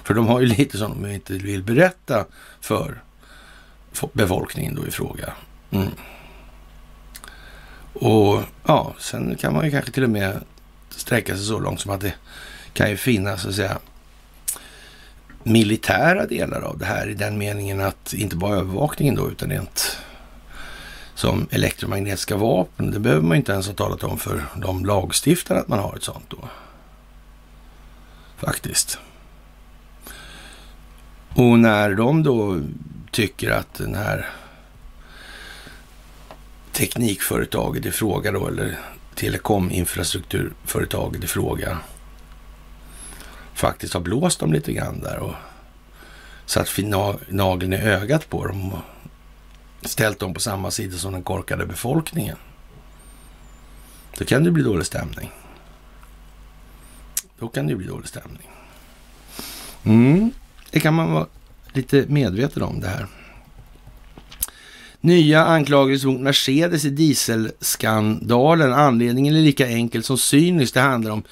För de har ju lite som de inte vill berätta för befolkningen då i fråga. Mm. Och ja, sen kan man ju kanske till och med sträcka sig så långt som att det kan ju finnas så att säga militära delar av det här i den meningen att inte bara övervakningen då utan rent som elektromagnetiska vapen. Det behöver man inte ens ha talat om för de lagstiftare att man har ett sånt då. Faktiskt. Och när de då tycker att den här teknikföretaget i fråga då, eller telekominfrastrukturföretaget i fråga faktiskt har blåst dem lite grann där och satt nageln i ögat på dem och ställt dem på samma sida som den korkade befolkningen. Då kan det bli dålig stämning. Då kan det bli dålig stämning. Mm, det kan man vara lite medveten om det här. Nya anklagelser mot Mercedes i dieselskandalen. Anledningen är lika enkel som cynisk. Det handlar om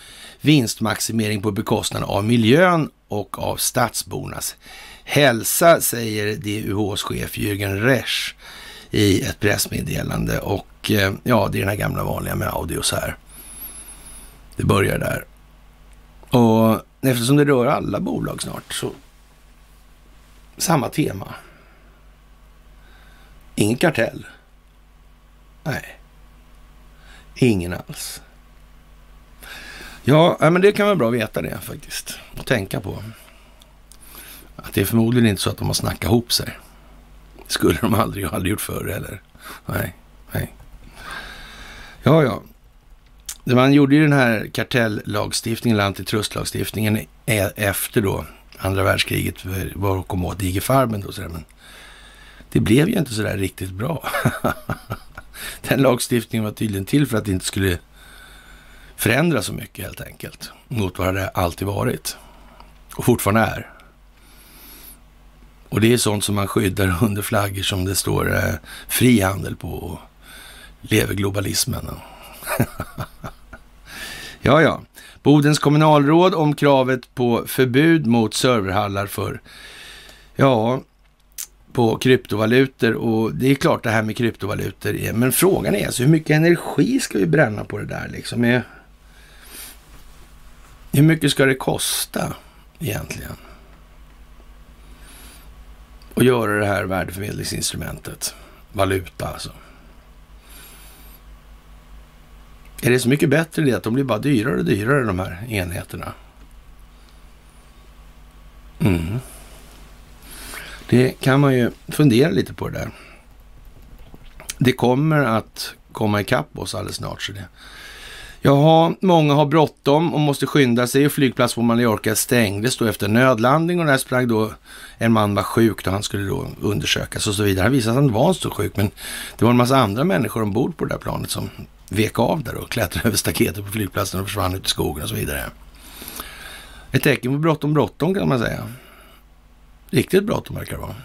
vinstmaximering på bekostnad av miljön och av stadsbornas hälsa, säger DUHs chef Jürgen Resch i ett pressmeddelande. Och eh, ja, det är den här gamla vanliga med Audios här. Det börjar där. Och eftersom det rör alla bolag snart så samma tema. Ingen kartell. Nej. Ingen alls. Ja, men det kan vara bra att veta det faktiskt. Och tänka på. Att det är förmodligen inte så att de har snackat ihop sig. Det skulle de aldrig, aldrig gjort förr heller. Nej, nej. Ja, ja. Man gjorde ju den här kartellagstiftningen, eller antitrustlagstiftningen, e- efter då andra världskriget var att komma åt digerfarmen. Då, men det blev ju inte så där riktigt bra. Den lagstiftningen var tydligen till för att det inte skulle förändra så mycket helt enkelt mot vad det alltid varit och fortfarande är. Och det är sånt som man skyddar under flaggor som det står eh, frihandel på och lever globalismen. ja, ja. Bodens kommunalråd om kravet på förbud mot serverhallar för, ja, på kryptovalutor och det är klart det här med kryptovalutor är, men frågan är alltså hur mycket energi ska vi bränna på det där liksom? Hur mycket ska det kosta egentligen? Att göra det här värdeförmedlingsinstrumentet, valuta alltså. Är det så mycket bättre det att de blir bara dyrare och dyrare de här enheterna? Mm. Det kan man ju fundera lite på det där. Det kommer att komma ikapp oss alldeles snart. Så det. Jaha, många har bråttom och måste skynda sig och flygplats på Mallorca stängdes då efter nödlandning och där sprang då en man var sjuk och han skulle då undersökas och så vidare. Han visade att han var så sjuk men det var en massa andra människor ombord på det där planet som vek av där och klättrade över staketet på flygplatsen och försvann ut i skogen och så vidare. Ett tecken på bråttom, bråttom kan man säga. Riktigt bråttom verkar det vara.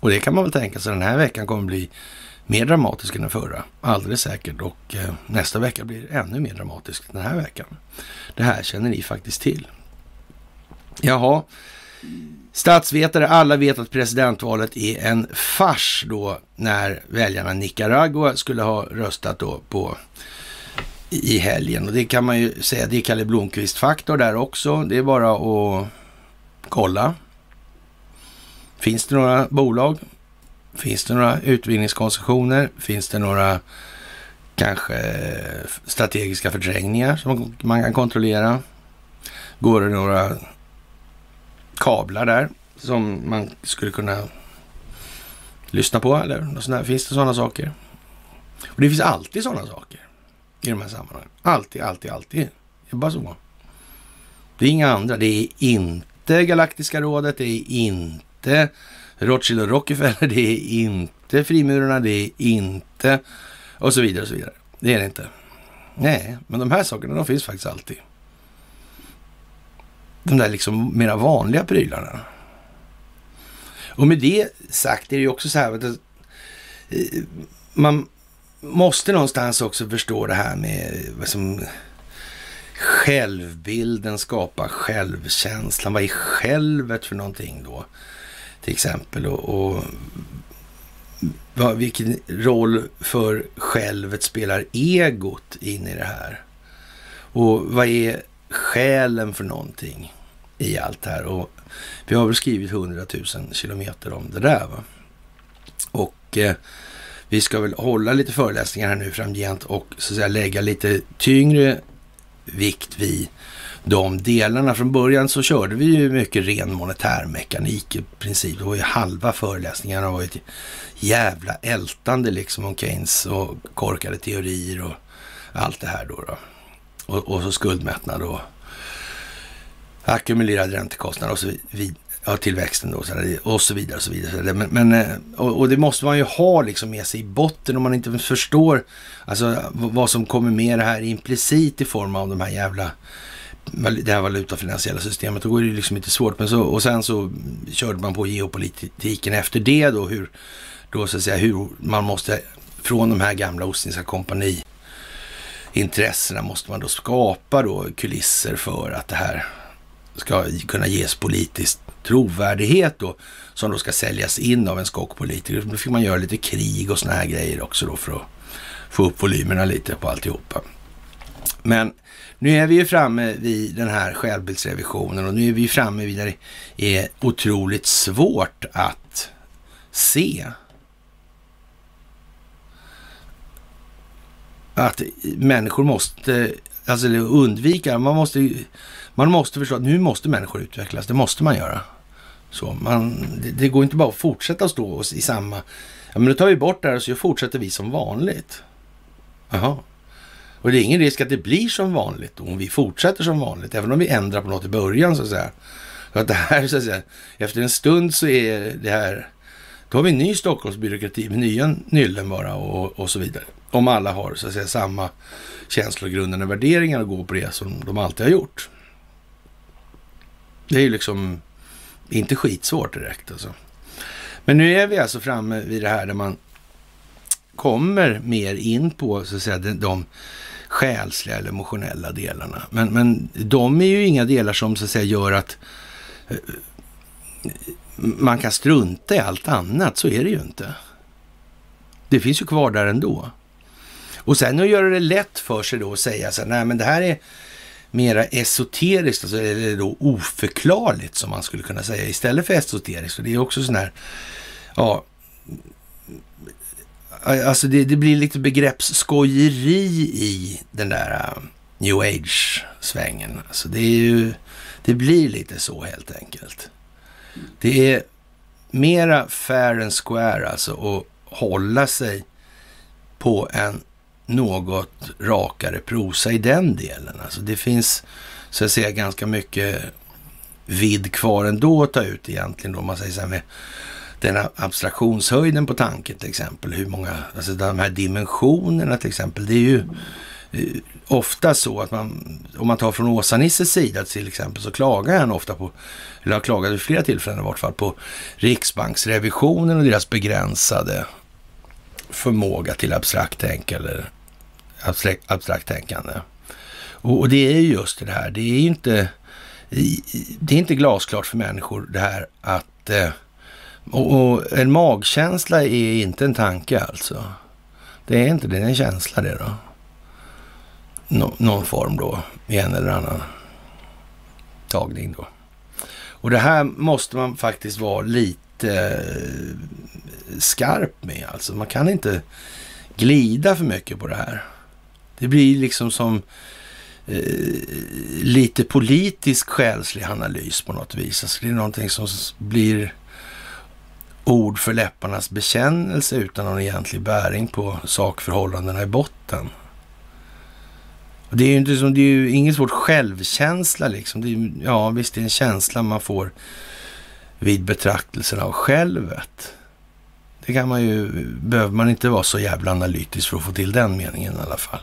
Och det kan man väl tänka sig den här veckan kommer bli mer dramatisk än den förra. Alldeles säkert. Och eh, nästa vecka blir ännu mer dramatisk den här veckan. Det här känner ni faktiskt till. Jaha. Statsvetare, alla vet att presidentvalet är en fars då när väljarna Nicaragua skulle ha röstat då på i helgen. Och det kan man ju säga, det är Kalle Blomqvist-faktor där också. Det är bara att kolla. Finns det några bolag Finns det några utvinningskoncessioner? Finns det några kanske strategiska förträngningar som man kan kontrollera? Går det några kablar där som man skulle kunna lyssna på eller sådär? Finns det sådana saker? Och det finns alltid sådana saker i de här sammanhangen. Alltid, alltid, alltid. Det är bara så. Det är inga andra. Det är inte Galaktiska rådet. Det är inte Rothschild och Rockefeller, det är inte frimurarna, det är inte och så vidare och så vidare. Det är det inte. Nej, men de här sakerna de finns faktiskt alltid. De där liksom mera vanliga prylarna. Och med det sagt är det ju också så här att eh, man måste någonstans också förstå det här med liksom, självbilden skapar självkänslan. Vad är självet för någonting då? till exempel. Och, och vad, vilken roll för självet spelar egot in i det här? Och vad är själen för någonting i allt det här? Och vi har väl skrivit hundratusen kilometer om det där. Va? Och eh, vi ska väl hålla lite föreläsningar här nu framgent och så att säga lägga lite tyngre vikt vid de delarna. Från början så körde vi ju mycket ren monetärmekanik i princip. Det var ju halva föreläsningarna var ett jävla ältande liksom om Keynes och korkade teorier och allt det här då. då. Och, och så skuldmättnad och ackumulerad räntekostnad och så vidare. Ja, tillväxten då och så vidare. Och, så vidare. Men, men eh, och, och, det måste man ju ha liksom med sig i botten om man inte förstår alltså, vad som kommer med det här implicit i form av de här jävla det här valutafinansiella systemet. Då går det liksom inte svårt. Men så, och sen så körde man på geopolitiken efter det då. Hur, då så att säga, hur man måste från de här gamla Ostindiska kompani intressena måste man då skapa då kulisser för att det här ska kunna ges politisk trovärdighet då som då ska säljas in av en skockpolitiker. Då fick man göra lite krig och såna här grejer också då för att få upp volymerna lite på alltihopa. Men nu är vi ju framme vid den här självbildsrevisionen och nu är vi framme vid där det är otroligt svårt att se att människor måste alltså undvika, man måste, man måste förstå att nu måste människor utvecklas, det måste man göra. Så man, det, det går inte bara att fortsätta stå i samma, ja men då tar vi bort det här och så fortsätter vi som vanligt. Jaha. Och det är ingen risk att det blir som vanligt om vi fortsätter som vanligt, även om vi ändrar på något i början så att säga. Så att det här, så att säga, efter en stund så är det här, då har vi en ny Stockholmsbyråkrati med nya nyllen bara och, och så vidare. Om alla har så att säga samma känslogrundande värderingar och går på det som de alltid har gjort. Det är ju liksom inte skitsvårt direkt alltså. Men nu är vi alltså framme vid det här där man kommer mer in på så att säga de, de själsliga eller emotionella delarna. Men, men de är ju inga delar som så att säga gör att eh, man kan strunta i allt annat. Så är det ju inte. Det finns ju kvar där ändå. Och sen att göra det lätt för sig då och säga så här, nej men det här är mera esoteriskt, alltså, eller då oförklarligt som man skulle kunna säga istället för esoteriskt. Och det är också sån här, ja, Alltså det, det blir lite begreppsskojeri i den där uh, new age-svängen. Alltså det, är ju, det blir lite så helt enkelt. Det är mera fair and square alltså att hålla sig på en något rakare prosa i den delen. Alltså det finns så att säga ganska mycket vidd kvar ändå att ta ut egentligen då, om man säger så här med den abstraktionshöjden på tanken till exempel. Hur många, alltså de här dimensionerna till exempel. Det är ju eh, ofta så att man, om man tar från Åsa-Nisses sida till exempel, så klagar han ofta på, eller har klagat vid flera tillfällen i vart fall, på Riksbanksrevisionen och deras begränsade förmåga till abstrakt tänk eller abstrakt, abstrakt tänkande. Och, och, det är ju just det här, det är inte, det är inte glasklart för människor det här att eh, och, och, en magkänsla är inte en tanke alltså. Det är inte det, det är en känsla det då. Nå, någon form då, i en eller annan tagning då. Och det här måste man faktiskt vara lite eh, skarp med alltså. Man kan inte glida för mycket på det här. Det blir liksom som eh, lite politisk själslig analys på något vis. Alltså det är någonting som blir ord för läpparnas bekännelse utan någon egentlig bäring på sakförhållandena i botten. Och det är ju inte som, det är ju ingen svårt självkänsla liksom. Det är, ja, visst det är en känsla man får vid betraktelsen av självet. Det kan man ju, behöver man inte vara så jävla analytisk för att få till den meningen i alla fall.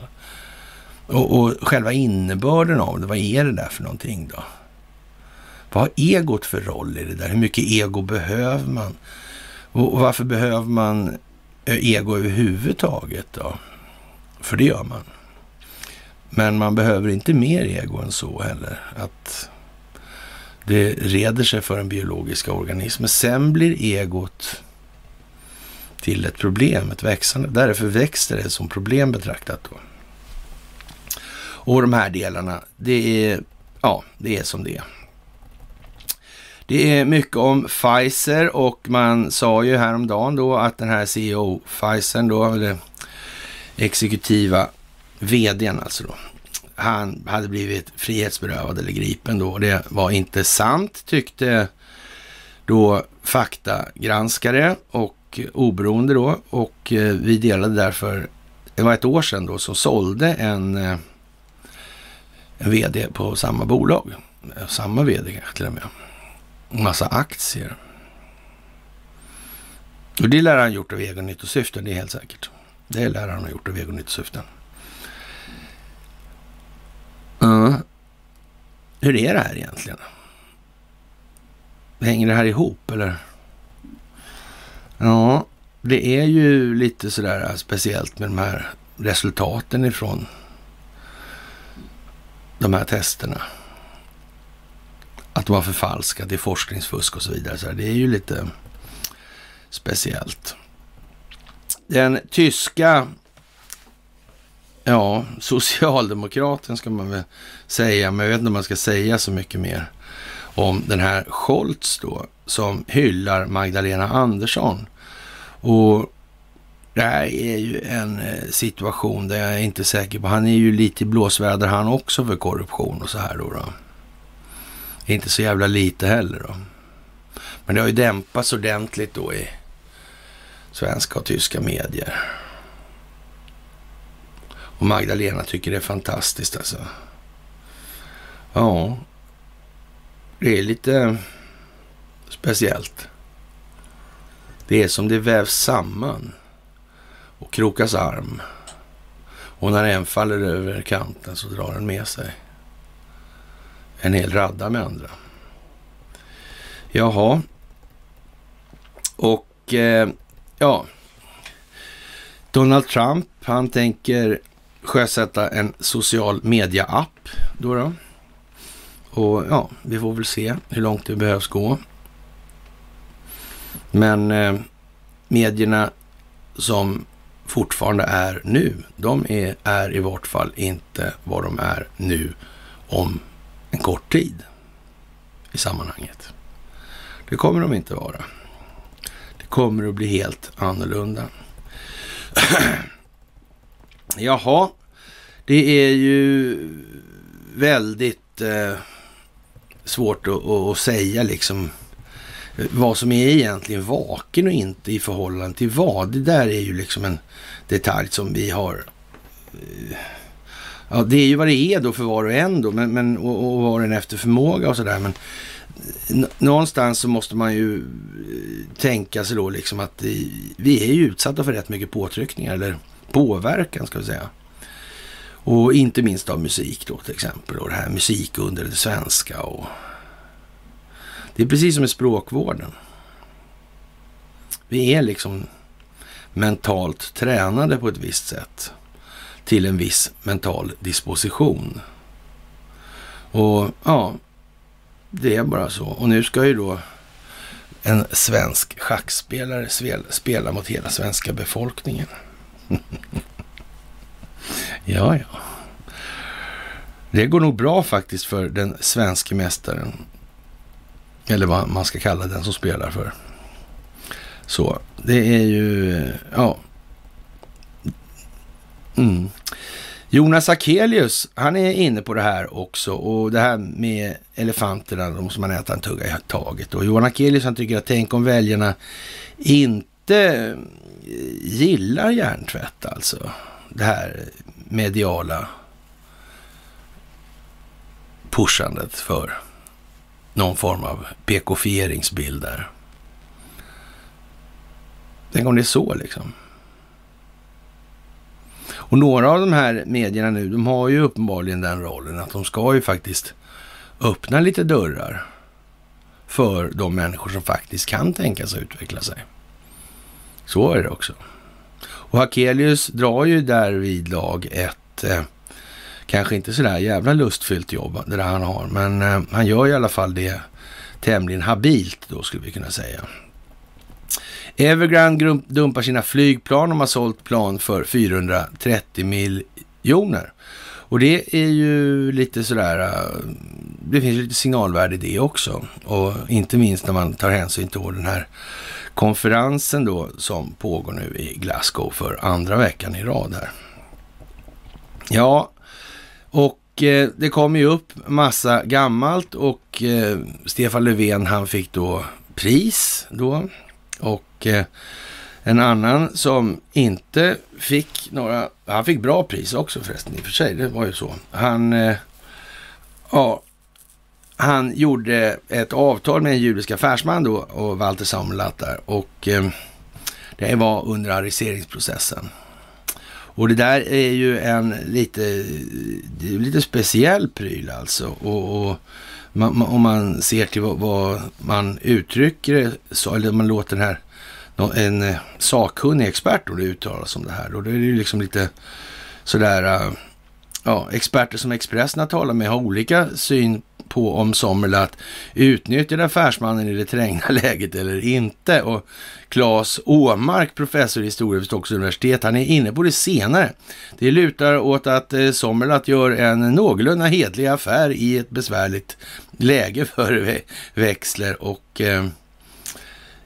Och, och själva innebörden av det, vad är det där för någonting då? Vad har egot för roll i det där? Hur mycket ego behöver man? Och, och varför behöver man eh, ego överhuvudtaget då? För det gör man. Men man behöver inte mer ego än så heller. Att det reder sig för den biologiska organismen. Sen blir egot till ett problem, ett växande. Därför växer det som problem betraktat då. Och de här delarna, det är, ja, det är som det är. Det är mycket om Pfizer och man sa ju häromdagen då att den här CEO Pfizer då, eller exekutiva vdn alltså då, han hade blivit frihetsberövad eller gripen då. Det var inte sant tyckte då faktagranskare och oberoende då och eh, vi delade därför, det var ett år sedan då, som sålde en, eh, en vd på samma bolag. Samma vd kanske till och med massa aktier. Och det lär han gjort av egennyttosyften. det är helt säkert. Det lär han ha gjort av egennyttosyften. Uh, hur är det här egentligen? Hänger det här ihop eller? Ja, det är ju lite sådär speciellt med de här resultaten ifrån de här testerna att de har förfalskat, det är forskningsfusk och så vidare. Så det är ju lite speciellt. Den tyska ja, socialdemokraten ska man väl säga, men jag vet inte om man ska säga så mycket mer om den här Scholz då, som hyllar Magdalena Andersson. Och det här är ju en eh, situation där jag är inte säker på, han är ju lite i blåsväder han också för korruption och så här då. då. Inte så jävla lite heller då. Men det har ju dämpats ordentligt då i svenska och tyska medier. Och Magdalena tycker det är fantastiskt alltså. Ja, det är lite speciellt. Det är som det vävs samman och krokas arm. Och när en faller över kanten så drar den med sig en hel radda med andra. Jaha. Och eh, ja, Donald Trump, han tänker sjösätta en social media-app då, då. Och ja, vi får väl se hur långt det behövs gå. Men eh, medierna som fortfarande är nu, de är, är i vart fall inte vad de är nu om en kort tid i sammanhanget. Det kommer de inte vara. Det kommer att bli helt annorlunda. Jaha, det är ju väldigt eh, svårt att, att, säga liksom vad som är egentligen vaken och inte i förhållande till vad. Det där är ju liksom en detalj som vi har eh, Ja, det är ju vad det är då för var och en då, men, men, och, och var och en efter förmåga och sådär. Men någonstans så måste man ju eh, tänka sig då liksom att vi är ju utsatta för rätt mycket påtryckningar, eller påverkan ska vi säga. Och inte minst av musik då till exempel. Och det här musikundret, det svenska. Och det är precis som med språkvården. Vi är liksom mentalt tränade på ett visst sätt till en viss mental disposition. Och ja, det är bara så. Och nu ska ju då en svensk schackspelare spela mot hela svenska befolkningen. ja, ja. Det går nog bra faktiskt för den svenska mästaren. Eller vad man ska kalla den som spelar för. Så, det är ju, ja. Mm. Jonas Akelius, han är inne på det här också och det här med elefanterna, de som man äter en tugga i taget. Och Johan Akelius han tycker att tänk om väljarna inte gillar hjärntvätt alltså. Det här mediala pushandet för någon form av PK-fieringsbild där. Tänk om det är så liksom. Och några av de här medierna nu, de har ju uppenbarligen den rollen att de ska ju faktiskt öppna lite dörrar för de människor som faktiskt kan tänka sig utveckla sig. Så är det också. Och Hakelius drar ju där vid lag ett, eh, kanske inte sådär jävla lustfyllt jobb det där han har, men eh, han gör i alla fall det tämligen habilt då skulle vi kunna säga. Evergrande dumpar sina flygplan. De har sålt plan för 430 miljoner. Och det är ju lite sådär, eh, det finns lite signalvärde i det också. Och inte minst när man tar hänsyn till den här konferensen då som pågår nu i Glasgow för andra veckan i rad här. Ja, och eh, det kommer ju upp massa gammalt och eh, Stefan Löfven han fick då pris då och eh, en annan som inte fick några, han fick bra pris också förresten i och för sig, det var ju så. Han, eh, ja, han gjorde ett avtal med en judisk affärsman då och Walter Samuel där och eh, det var under ariseringsprocessen. Och det där är ju en lite, lite speciell pryl alltså. Och, och man, om man ser till vad, vad man uttrycker så, eller man låter den här en eh, sakkunnig expert då uttala sig om det här. Och då är det ju liksom lite sådär, eh, ja, experter som Expressen har talat med har olika syn på om Sommerlath utnyttjade affärsmannen i det trängda läget eller inte. Och Claes Åmark, professor i historia vid Stockholms universitet, han är inne på det senare. Det lutar åt att eh, Sommerlath gör en någorlunda hedlig affär i ett besvärligt läge för Växler och eh,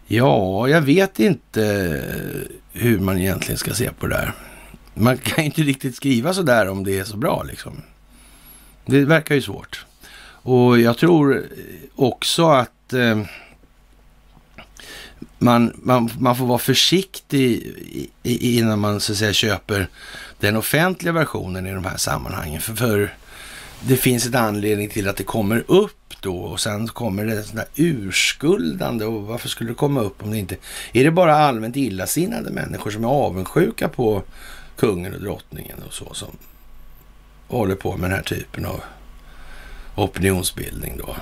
Ja, jag vet inte eh, hur man egentligen ska se på det där. Man kan inte riktigt skriva så där om det är så bra liksom. Det verkar ju svårt. Och jag tror också att eh, man, man, man får vara försiktig innan man så att säga köper den offentliga versionen i de här sammanhangen. För, för det finns en anledning till att det kommer upp då och sen kommer det sådana urskuldande och varför skulle det komma upp om det inte... Är det bara allmänt illasinnade människor som är avundsjuka på kungen och drottningen och så som håller på med den här typen av opinionsbildning då?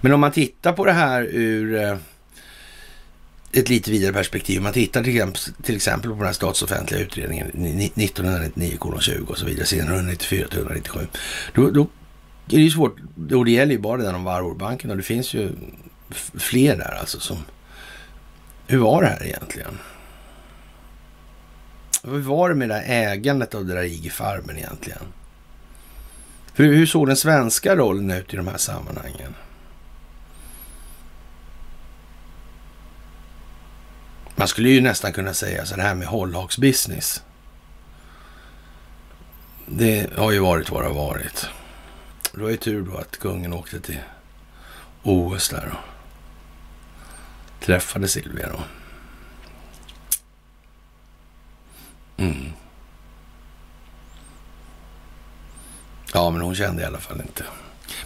Men om man tittar på det här ur eh, ett lite vidare perspektiv. Om man tittar till exempel, till exempel på den här statsoffentliga utredningen 1999-20 och så vidare, senare 194-197. Då, då är det ju svårt, och det gäller ju bara den om Varvårbanken och det finns ju fler där alltså som... Hur var det här egentligen? Hur var det med det här ägandet av det där IG-farmen egentligen? För hur såg den svenska rollen ut i de här sammanhangen? Man skulle ju nästan kunna säga så det här med hållhaksbusiness. Det har ju varit vad det har varit. Det var ju tur då att kungen åkte till OS där och träffade Silvia då. Mm. Ja, men hon kände i alla fall inte.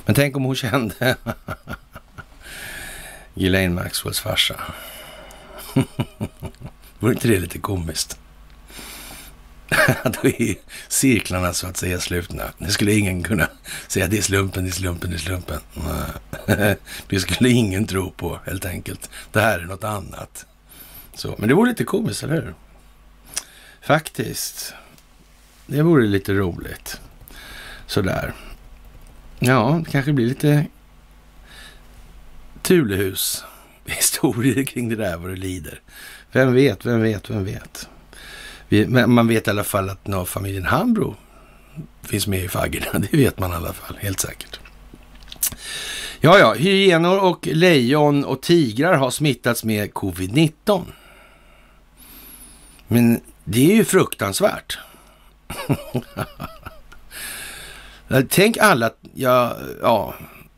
Men tänk om hon kände Ghislaine Maxwells farsa. Vore inte det lite komiskt? Då är cirklarna så att säga slutna. Det skulle ingen kunna säga det är slumpen, det är slumpen, det är slumpen. Det skulle ingen tro på helt enkelt. Det här är något annat. Så, men det vore lite komiskt, eller hur? Faktiskt. Det vore lite roligt. Sådär. Ja, det kanske blir lite Tulehus historier kring det där vad det lider. Vem vet, vem vet, vem vet. Vi, man vet i alla fall att familjen Hambro finns med i faggorna. Det vet man i alla fall, helt säkert. Ja, ja, hyenor och lejon och tigrar har smittats med covid-19. Men det är ju fruktansvärt. Tänk alla, ja, ja,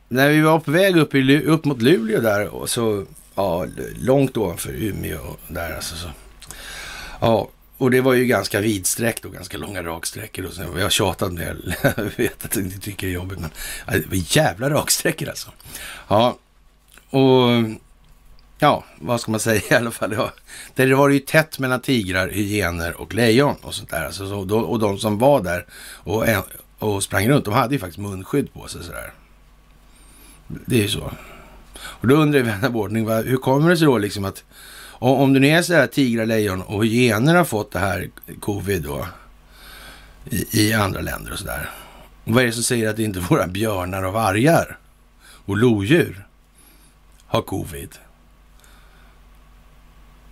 när vi var på väg upp, i, upp mot Luleå där, och så, ja, långt ovanför Umeå och där alltså. Så. Ja, och det var ju ganska vidsträckt och ganska långa raksträckor. Och så, jag har tjatat med jag vet att ni tycker det är jobbigt, men det var jävla raksträckor alltså. Ja, och ja, vad ska man säga i alla fall? Ja, där var det ju tätt mellan tigrar, hyener och lejon och sånt där. Alltså, så, och de som var där och, och sprang runt, de hade ju faktiskt munskydd på sig sådär. Det är ju så. Och då undrar vi vän av ordning, hur kommer det sig då liksom att om det nu är så här tigrar, lejon och hyener har fått det här covid då i, i andra länder och sådär. Vad är det som säger att inte våra björnar och vargar och lodjur har covid?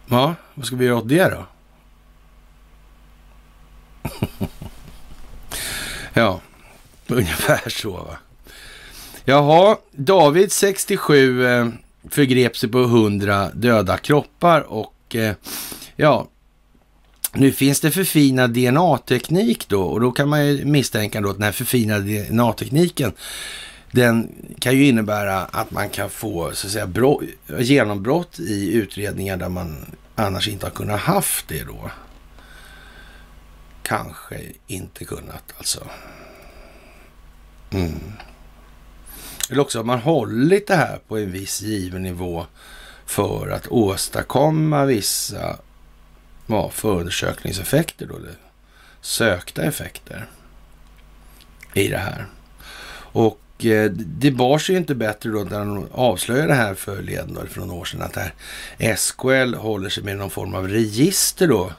Ja, vad ska vi göra åt det då? ja, ungefär så va. Jaha, David 67 eh, förgrep sig på 100 döda kroppar och eh, ja, nu finns det förfinad DNA-teknik då och då kan man ju misstänka då att den här förfinade DNA-tekniken den kan ju innebära att man kan få så att säga, brott, genombrott i utredningar där man annars inte har kunnat haft det då. Kanske inte kunnat alltså. Mm. Eller också har man hållit det här på en viss given nivå för att åstadkomma vissa ja, förundersökningseffekter då, eller sökta effekter i det här. Och eh, det bar sig inte bättre då när de avslöjade det här förleden, för några år sedan, att det här SKL håller sig med någon form av register då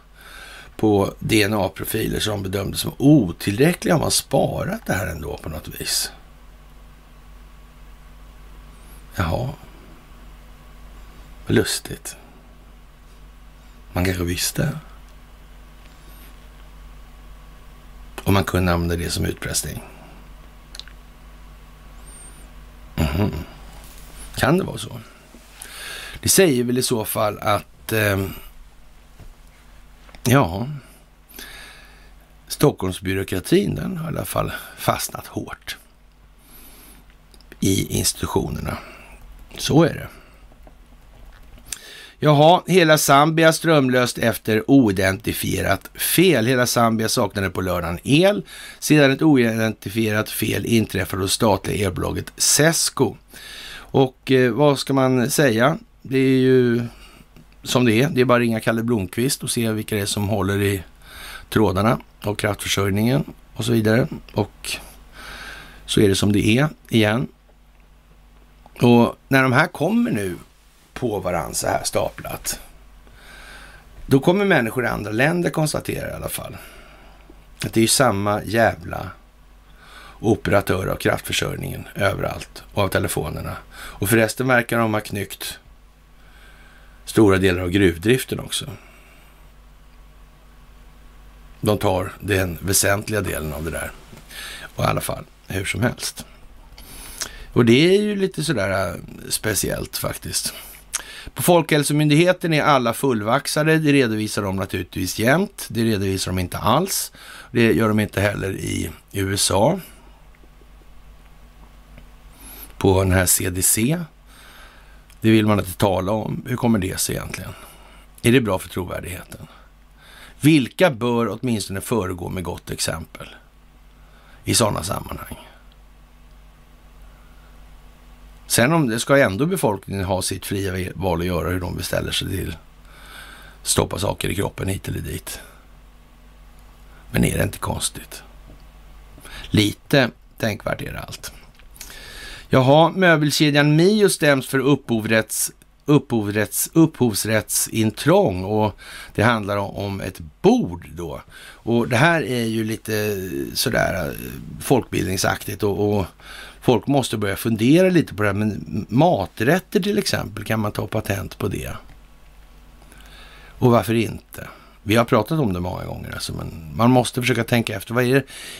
på DNA-profiler som bedömdes som otillräckliga. Har man sparat det här ändå på något vis? Jaha. Vad lustigt. Man kanske visste. Och man kunde använda det som utpressning. Mm. Kan det vara så? Det säger väl i så fall att eh, ja, Stockholmsbyråkratin den har i alla fall fastnat hårt i institutionerna. Så är det. Jaha, hela Zambia strömlöst efter oidentifierat fel. Hela Zambia saknade på lördagen el sedan ett oidentifierat fel inträffade hos statliga elbolaget Sesco. Och eh, vad ska man säga? Det är ju som det är. Det är bara att ringa Kalle Blomqvist och se vilka det är som håller i trådarna och kraftförsörjningen och så vidare. Och så är det som det är igen. Och när de här kommer nu på varandra så här staplat, då kommer människor i andra länder konstatera i alla fall att det är samma jävla operatör av kraftförsörjningen överallt och av telefonerna. Och förresten verkar de ha knyckt stora delar av gruvdriften också. De tar den väsentliga delen av det där. Och i alla fall, hur som helst. Och det är ju lite sådär äh, speciellt faktiskt. På Folkhälsomyndigheten är alla fullvaxade. Det redovisar de naturligtvis jämt. Det redovisar de inte alls. Det gör de inte heller i USA. På den här CDC. Det vill man inte tala om. Hur kommer det sig egentligen? Är det bra för trovärdigheten? Vilka bör åtminstone föregå med gott exempel? i sådana sammanhang. Sen om det ska ändå befolkningen ha sitt fria val att göra hur de beställer sig till stoppa saker i kroppen hit eller dit. Men är det inte konstigt? Lite tänkvärt är det allt. Jaha, möbelkedjan Mio stäms för upphovrätts, upphovrätts, upphovsrättsintrång och det handlar om ett bord då. Och det här är ju lite sådär eh, folkbildningsaktigt och, och folk måste börja fundera lite på det här. Men maträtter till exempel, kan man ta patent på det? Och varför inte? Vi har pratat om det många gånger, alltså, men man måste försöka tänka efter. Vad är,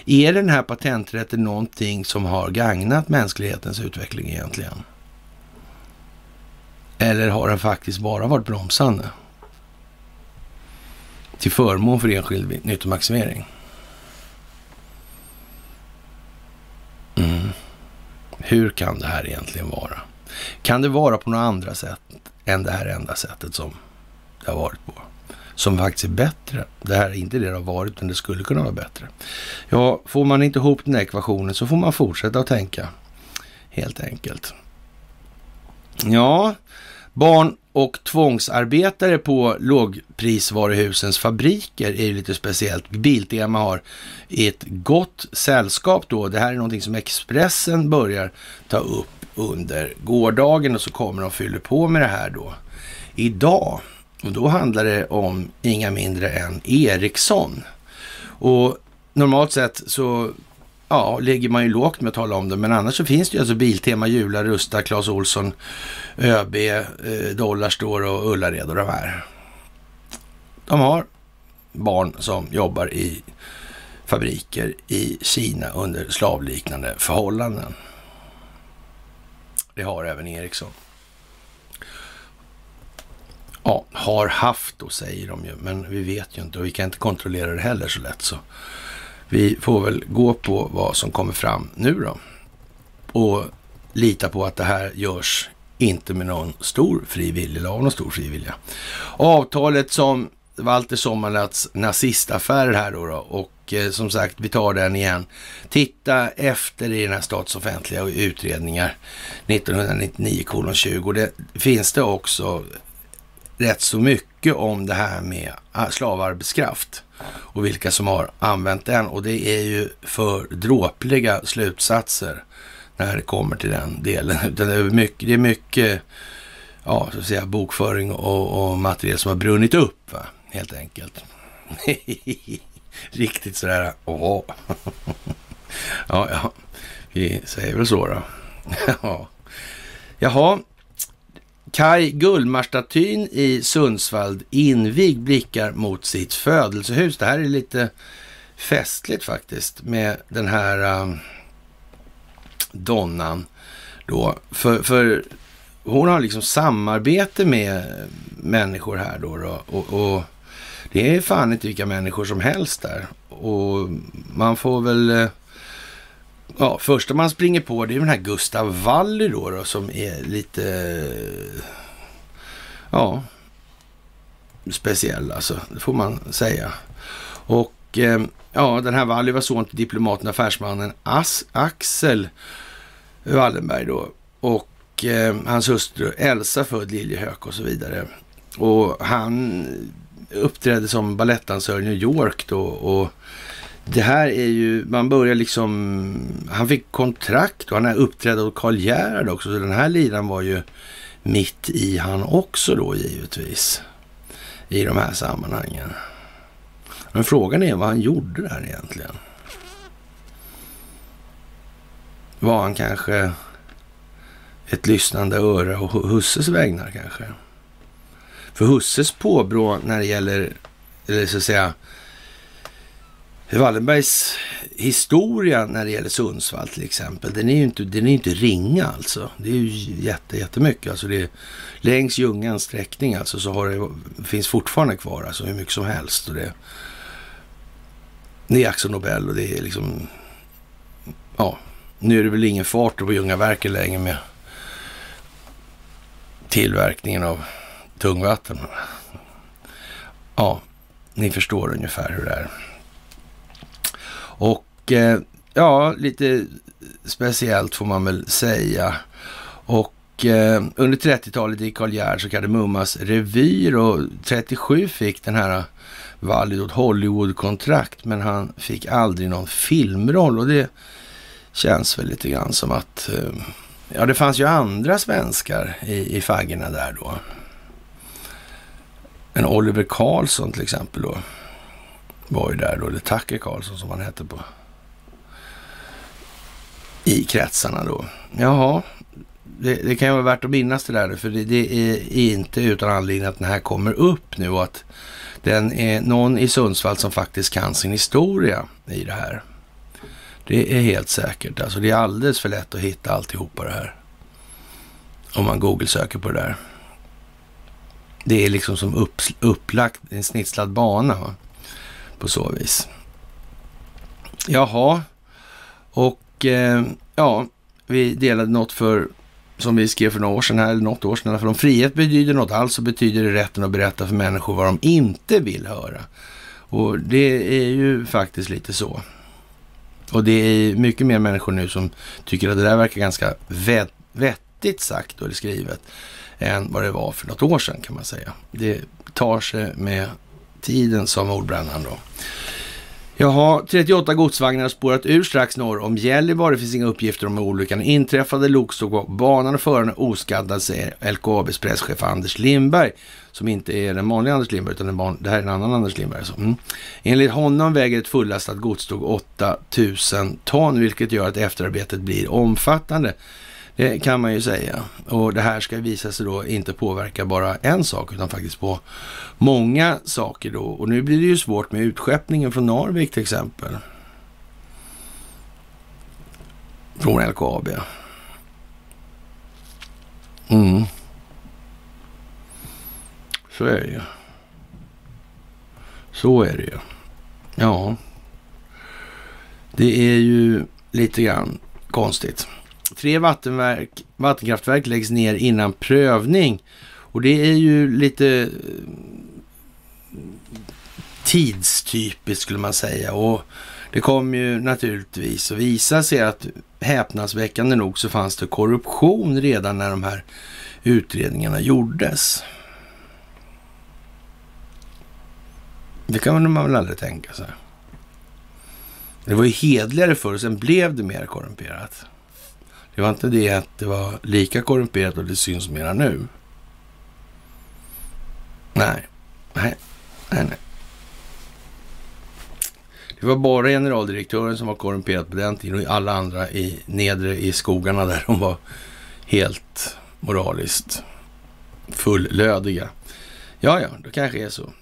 det? är den här patenträtten någonting som har gagnat mänsklighetens utveckling egentligen? Eller har den faktiskt bara varit bromsande? Till förmån för enskild nyttomaximering? Mm. Hur kan det här egentligen vara? Kan det vara på några andra sätt än det här enda sättet som det har varit på? Som faktiskt är bättre. Det här är inte det det har varit, men det skulle kunna vara bättre. Ja, får man inte ihop den här ekvationen så får man fortsätta att tänka, helt enkelt. Ja, barn och tvångsarbetare på lågprisvaruhusens fabriker är ju lite speciellt. Biltema har ett gott sällskap då. Det här är någonting som Expressen börjar ta upp under gårdagen och så kommer de fylla på med det här då idag. Och då handlar det om inga mindre än Ericsson. Och normalt sett så ja, ligger man ju lågt med att tala om det, men annars så finns det ju alltså Biltema, Jula, Rusta, Clas Olsson, ÖB, eh, Dollarstore och Ullared och de här. De har barn som jobbar i fabriker i Kina under slavliknande förhållanden. Det har även Ericsson ja, har haft då, säger de ju. Men vi vet ju inte och vi kan inte kontrollera det heller så lätt. Så vi får väl gå på vad som kommer fram nu då. Och lita på att det här görs inte med någon stor frivillig, eller av någon stor frivilliga. Avtalet som Walter Sommarlats nazistaffärer här då, då och eh, som sagt, vi tar den igen. Titta efter i den här statsoffentliga utredningar 1999 20. Det finns det också rätt så mycket om det här med slavarbetskraft och vilka som har använt den. Och det är ju för dråpliga slutsatser när det kommer till den delen. Utan det är mycket, det är mycket ja, så att säga, bokföring och, och material som har brunnit upp, va? helt enkelt. Riktigt sådär, åh. ja, ja, vi säger väl så då. ja. Jaha, Kai Gullmarstatyn i Sundsvall invig blickar mot sitt födelsehus. Det här är lite festligt faktiskt med den här um, donnan då. För, för hon har liksom samarbete med människor här då. då och, och, det är fan inte vilka människor som helst där. Och man får väl eh, Ja, första man springer på det är den här Gustav Wally då, då som är lite, ja, speciell alltså, det får man säga. Och eh, ja, den här Wally var son till diplomaten och affärsmannen As Axel Wallenberg då. Och eh, hans hustru Elsa född Liljehök och så vidare. Och han uppträdde som balettdansör i New York då och det här är ju, man börjar liksom, han fick kontrakt och han uppträdde åt Karl Gerhard också, så den här lidan var ju mitt i han också då givetvis. I de här sammanhangen. Men frågan är vad han gjorde där egentligen. Var han kanske ett lyssnande öra och Husses vägnar kanske? För Husses påbrå när det gäller, eller så att säga, Wallenbergs historia när det gäller Sundsvall till exempel, den är ju inte, den är inte ringa alltså. Det är ju jätte, jättemycket. Alltså det är, längs Ljungans sträckning alltså så har det, finns fortfarande kvar alltså hur mycket som helst. Och det, det är Axel Nobel och det är liksom, ja, nu är det väl ingen fart på Ljungaverken längre med tillverkningen av tungvatten. Ja, ni förstår ungefär hur det är. Och eh, ja, lite speciellt får man väl säga. Och eh, under 30-talet i Karl Gerhards så kallade Mummas och 37 fick den här Wallidot Hollywood-kontrakt, men han fick aldrig någon filmroll och det känns väl lite grann som att eh, ja, det fanns ju andra svenskar i, i faggorna där då. En Oliver Karlsson till exempel då var ju där då, eller Tucker Karlsson som han hette på i kretsarna då. Jaha, det, det kan ju vara värt att minnas det där för det, det, är inte utan anledning att den här kommer upp nu och att den är någon i Sundsvall som faktiskt kan sin historia i det här. Det är helt säkert. Alltså det är alldeles för lätt att hitta alltihopa det här. Om man Google-söker på det där. Det är liksom som upp, upplagt, en snitslad bana va? På så vis. Jaha, och eh, ja, vi delade något för, som vi skrev för några år sedan här, eller något år sedan, för om frihet betyder något alls så betyder det rätten att berätta för människor vad de inte vill höra. Och det är ju faktiskt lite så. Och det är mycket mer människor nu som tycker att det där verkar ganska vettigt sagt eller skrivet än vad det var för något år sedan kan man säga. Det tar sig med tiden sa mordbrännaren då. Jaha, 38 godsvagnar har spårat ur strax norr om Gällivare. Det finns inga uppgifter om olyckan inträffade. Lok stod på banan och föraren oskaddad, säger LKABs presschef Anders Lindberg. Som inte är den vanliga Anders Lindberg, utan det här är en annan Anders Lindberg. Alltså. Mm. Enligt honom väger ett fullastat godståg 8000 ton, vilket gör att efterarbetet blir omfattande. Det kan man ju säga. Och det här ska visa sig då inte påverka bara en sak utan faktiskt på många saker då. Och nu blir det ju svårt med utskeppningen från Narvik till exempel. Från LKAB. Mm. Så är det ju. Så är det ju. Ja. Det är ju lite grann konstigt. Tre vattenverk, vattenkraftverk läggs ner innan prövning. Och det är ju lite eh, tidstypiskt skulle man säga. Och det kom ju naturligtvis att visa sig att häpnadsväckande nog så fanns det korruption redan när de här utredningarna gjordes. Det kan man väl aldrig tänka sig. Det var ju hedligare förr, sen blev det mer korrumperat. Det var inte det att det var lika korrumperat och det syns mera nu. Nej, nej, nej, nej. Det var bara generaldirektören som var korrumperad på den tiden och alla andra i nedre i skogarna där de var helt moraliskt fullödiga. Ja, ja, det kanske är så.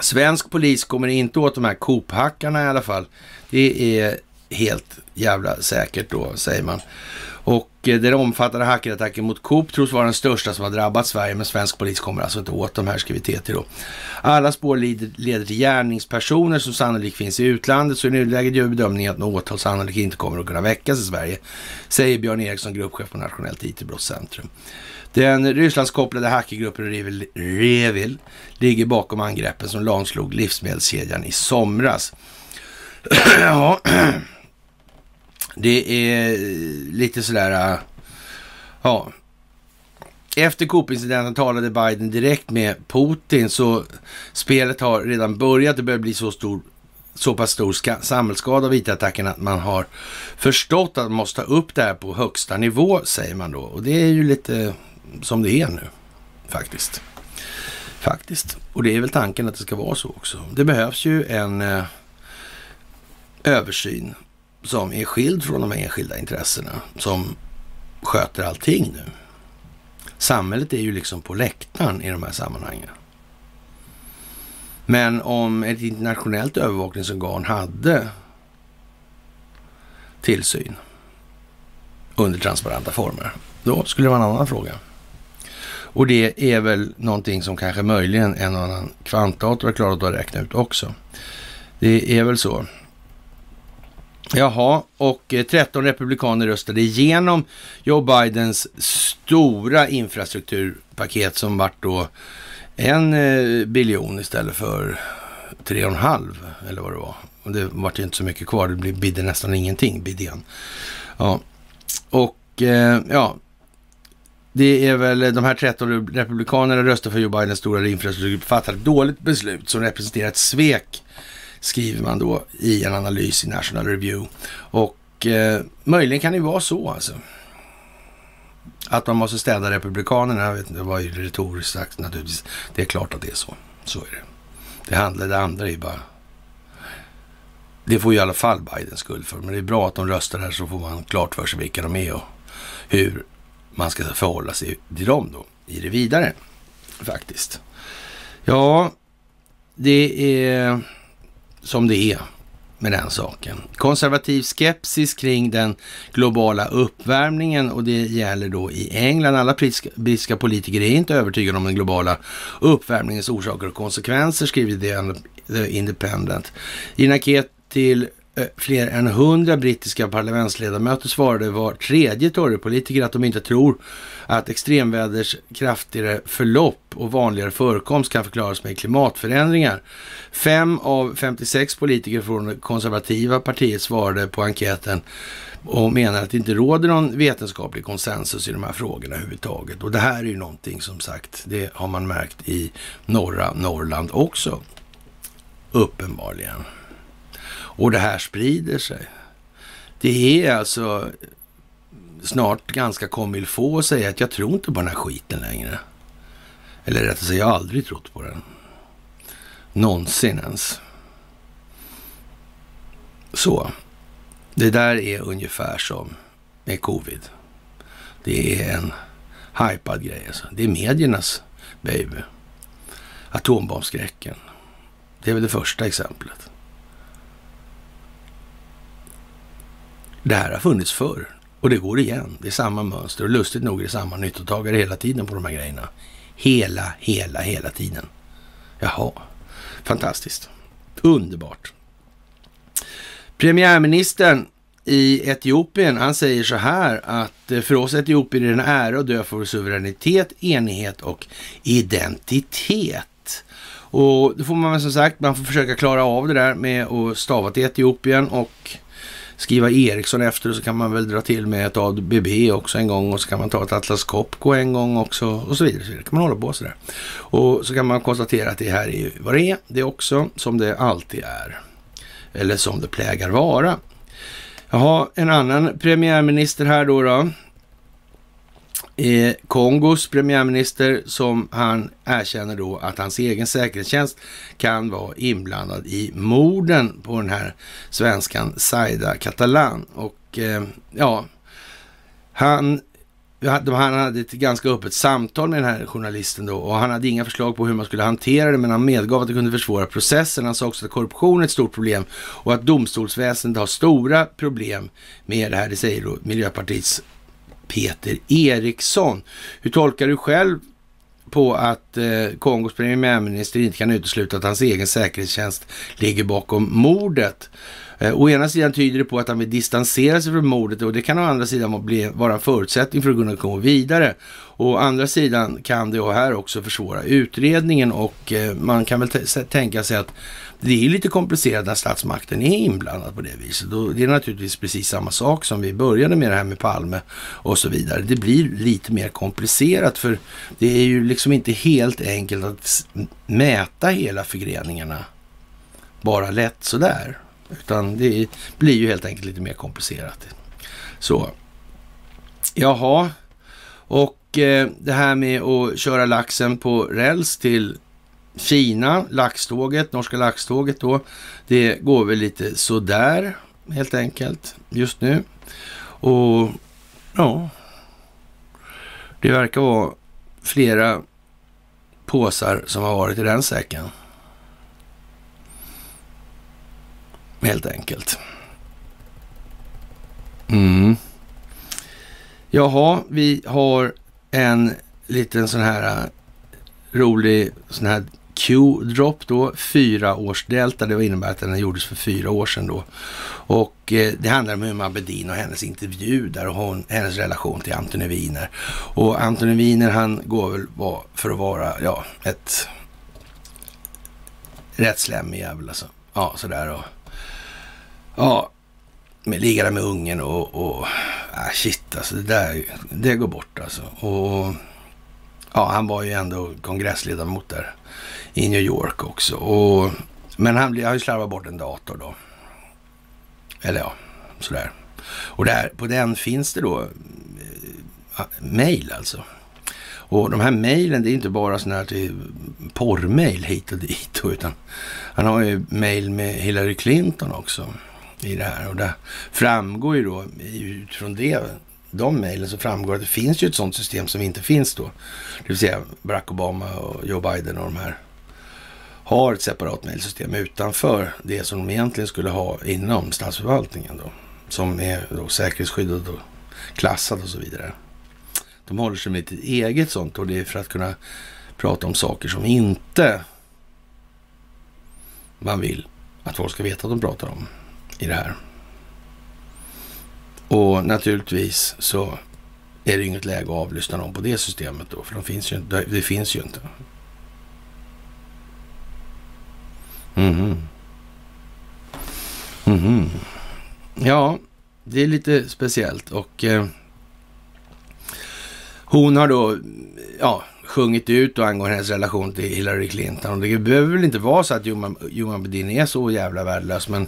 Svensk polis kommer inte åt de här kophackarna i alla fall. Det är helt jävla säkert då, säger man. Och eh, den omfattande hackerattacken mot Coop tros vara den största som har drabbat Sverige, men svensk polis kommer alltså inte åt de här, skriver TT då. Alla spår leder till gärningspersoner som sannolikt finns i utlandet, så i nuläget gör bedömningen att något åtal sannolikt inte kommer att kunna väckas i Sverige, säger Björn Eriksson, gruppchef på Nationellt IT-brottscentrum. Den Rysslandskopplade hackergruppen Revil, Revil ligger bakom angreppen som lamslog livsmedelskedjan i somras. ja, det är eh, lite sådär, eh, ja. Efter Coop-incidenten talade Biden direkt med Putin, så spelet har redan börjat. Det börjar bli så stor så pass stor samhällsskada av IT-attacken att man har förstått att man måste ta upp det här på högsta nivå, säger man då. Och det är ju lite som det är nu, faktiskt. Faktiskt. Och det är väl tanken att det ska vara så också. Det behövs ju en eh, översyn som är skild från de enskilda intressena som sköter allting nu. Samhället är ju liksom på läktaren i de här sammanhangen. Men om ett internationellt övervakningsorgan hade tillsyn under transparenta former, då skulle det vara en annan fråga. Och det är väl någonting som kanske möjligen en annan kvantdator har klarat att räkna ut också. Det är väl så. Jaha, och eh, 13 republikaner röstade igenom Joe Bidens stora infrastrukturpaket som vart då en eh, biljon istället för tre och en halv eller vad det var. Och det vart ju inte så mycket kvar. Det bidde nästan ingenting, bidén. Ja, och eh, ja, det är väl de här 13 republikanerna röstar för Joe Bidens stora infrastruktur fattar ett dåligt beslut som representerar ett svek, skriver man då i en analys i National Review. Och eh, möjligen kan det vara så alltså. Att man måste städa republikanerna, jag vet inte, det var ju retoriskt sagt naturligtvis. Det är klart att det är så. Så är det. Det handlar, det andra är ju bara... Det får ju i alla fall Biden skuld för, men det är bra att de röstar här så får man klart för sig vilka de är och hur man ska förhålla sig till dem då i det vidare faktiskt. Ja, det är som det är med den saken. Konservativ skepsis kring den globala uppvärmningen och det gäller då i England. Alla brittiska politiker är inte övertygade om den globala uppvärmningens orsaker och konsekvenser, skriver The Independent. I en enkät till Eh, fler än hundra brittiska parlamentsledamöter svarade var tredje Torypolitiker att de inte tror att extremväders kraftigare förlopp och vanligare förekomst kan förklaras med klimatförändringar. Fem av 56 politiker från det konservativa partiet svarade på enkäten och menar att det inte råder någon vetenskaplig konsensus i de här frågorna överhuvudtaget. Och det här är ju någonting som sagt, det har man märkt i norra Norrland också. Uppenbarligen. Och det här sprider sig. Det är alltså snart ganska få att säga att jag tror inte på den här skiten längre. Eller rättare sagt, jag har aldrig trott på den. Någonsin ens. Så. Det där är ungefär som med covid. Det är en hypad grej alltså. Det är mediernas baby. Atombombskräcken. Det är väl det första exemplet. Det här har funnits förr och det går igen. Det är samma mönster och lustigt nog är det samma nyttotagare hela tiden på de här grejerna. Hela, hela, hela tiden. Jaha, fantastiskt. Underbart. Premiärministern i Etiopien, han säger så här att eh, för oss etiopier är det en ära att dö för suveränitet, enighet och identitet. Och då får man väl som sagt, man får försöka klara av det där med att stava till Etiopien och skriva Ericsson efter och så kan man väl dra till med ett ABB också en gång och så kan man ta ett Atlas Copco en gång också och så vidare. Så vidare. kan man hålla på sådär. Och så kan man konstatera att det här är vad det är. Det är också som det alltid är. Eller som det plägar vara. Jaha, en annan premiärminister här då. då eh, Kongos premiärminister som han erkänner då att hans egen säkerhetstjänst kan vara inblandad i morden på den här svenskan Saida Catalan. Och eh, ja, han han hade ett ganska öppet samtal med den här journalisten då och han hade inga förslag på hur man skulle hantera det men han medgav att det kunde försvåra processen. Han sa också att korruption är ett stort problem och att domstolsväsendet har stora problem med det här. Det säger då Miljöpartiets Peter Eriksson. Hur tolkar du själv på att eh, Kongos premiärminister inte kan utesluta att hans egen säkerhetstjänst ligger bakom mordet? Eh, å ena sidan tyder det på att han vill distansera sig från mordet och det kan å andra sidan bli, vara en förutsättning för att kunna gå vidare. Å andra sidan kan det här också försvåra utredningen och eh, man kan väl tänka sig att det är lite komplicerat när statsmakten är inblandad på det viset. Och det är naturligtvis precis samma sak som vi började med det här med Palme och så vidare. Det blir lite mer komplicerat för det är ju liksom inte helt enkelt att mäta hela förgreningarna bara lätt sådär. Utan det blir ju helt enkelt lite mer komplicerat. Så. Jaha. Och eh, det här med att köra laxen på räls till Kina, laxtåget, norska laxtåget då, det går väl lite sådär helt enkelt just nu. Och ja, det verkar vara flera påsar som har varit i den säcken. Helt enkelt. Mm. Jaha, vi har en liten sån här rolig sån här Q-drop då, fyra års delta. Det innebär att den gjordes för fyra år sedan då. Och eh, det handlar om Huma Bedin och hennes intervju där och hon, hennes relation till Antoni Wiener. Och Antoni Wiener han går väl för att vara, ja, ett rätt slemmig jävel alltså. Ja, sådär och Ja, med där med ungen och, och ah, shit alltså det där, det går bort alltså. Och ja, han var ju ändå kongressledamot där i New York också. Och, men han har ju slarvat bort en dator då. Eller ja, sådär. Och där, på den finns det då eh, äh, mejl alltså. Och de här mejlen, det är inte bara sådana här till porrmejl hit och dit, utan han har ju mejl med Hillary Clinton också i det här. Och det framgår ju då utifrån det, de mejlen så framgår att det finns ju ett sådant system som inte finns då. Det vill säga Barack Obama och Joe Biden och de här har ett separat mejlsystem utanför det som de egentligen skulle ha inom statsförvaltningen då. Som är då säkerhetsskyddad och klassad och så vidare. De håller sig med ett eget sånt och det är för att kunna prata om saker som inte man vill att folk ska veta att de pratar om i det här. Och naturligtvis så är det inget läge att avlyssna dem på det systemet då, för de finns ju, det finns ju inte. Mm. Mm. Ja, det är lite speciellt och eh, hon har då ja, sjungit ut och angående hennes relation till Hillary Clinton. Och det behöver väl inte vara så att Johan, Johan Bedin är så jävla värdelös, men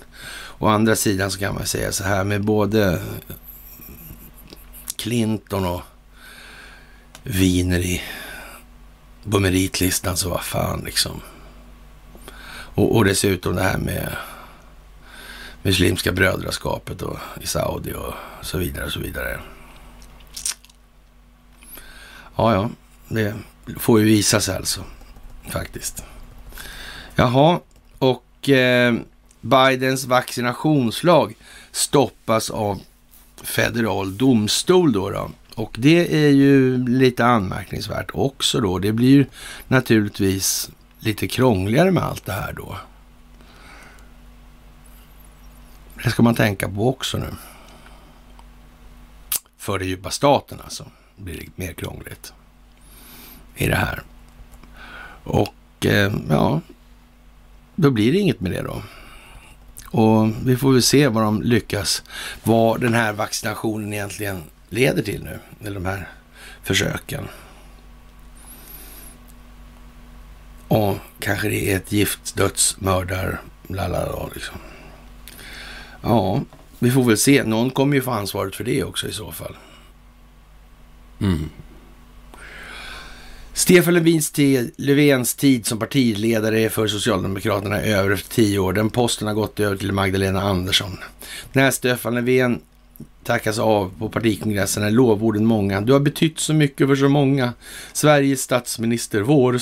å andra sidan så kan man säga så här med både Clinton och Wiener i, på meritlistan, så vad fan liksom. Och, och dessutom det här med Muslimska brödraskapet och i Saudi och så vidare och så vidare. Ja, ja, det får ju visa sig alltså faktiskt. Jaha, och eh, Bidens vaccinationslag stoppas av federal domstol då, då. Och det är ju lite anmärkningsvärt också då. Det blir ju naturligtvis lite krångligare med allt det här då. Det ska man tänka på också nu. För det djupa staten alltså blir det mer krångligt i det här. Och eh, ja, då blir det inget med det då. Och vi får väl se vad de lyckas, vad den här vaccinationen egentligen leder till nu, eller de här försöken. Och kanske det är ett giftdödsmördar, lalala liksom. Ja, vi får väl se. Någon kommer ju få ansvaret för det också i så fall. Mm. Stefan Löfvens tid, Löfvens tid som partiledare för Socialdemokraterna är över efter tio år. Den posten har gått över till Magdalena Andersson. När Stefan Löfven tackas av på partikongressen är lovorden många. Du har betytt så mycket för så många. Sveriges statsminister, vår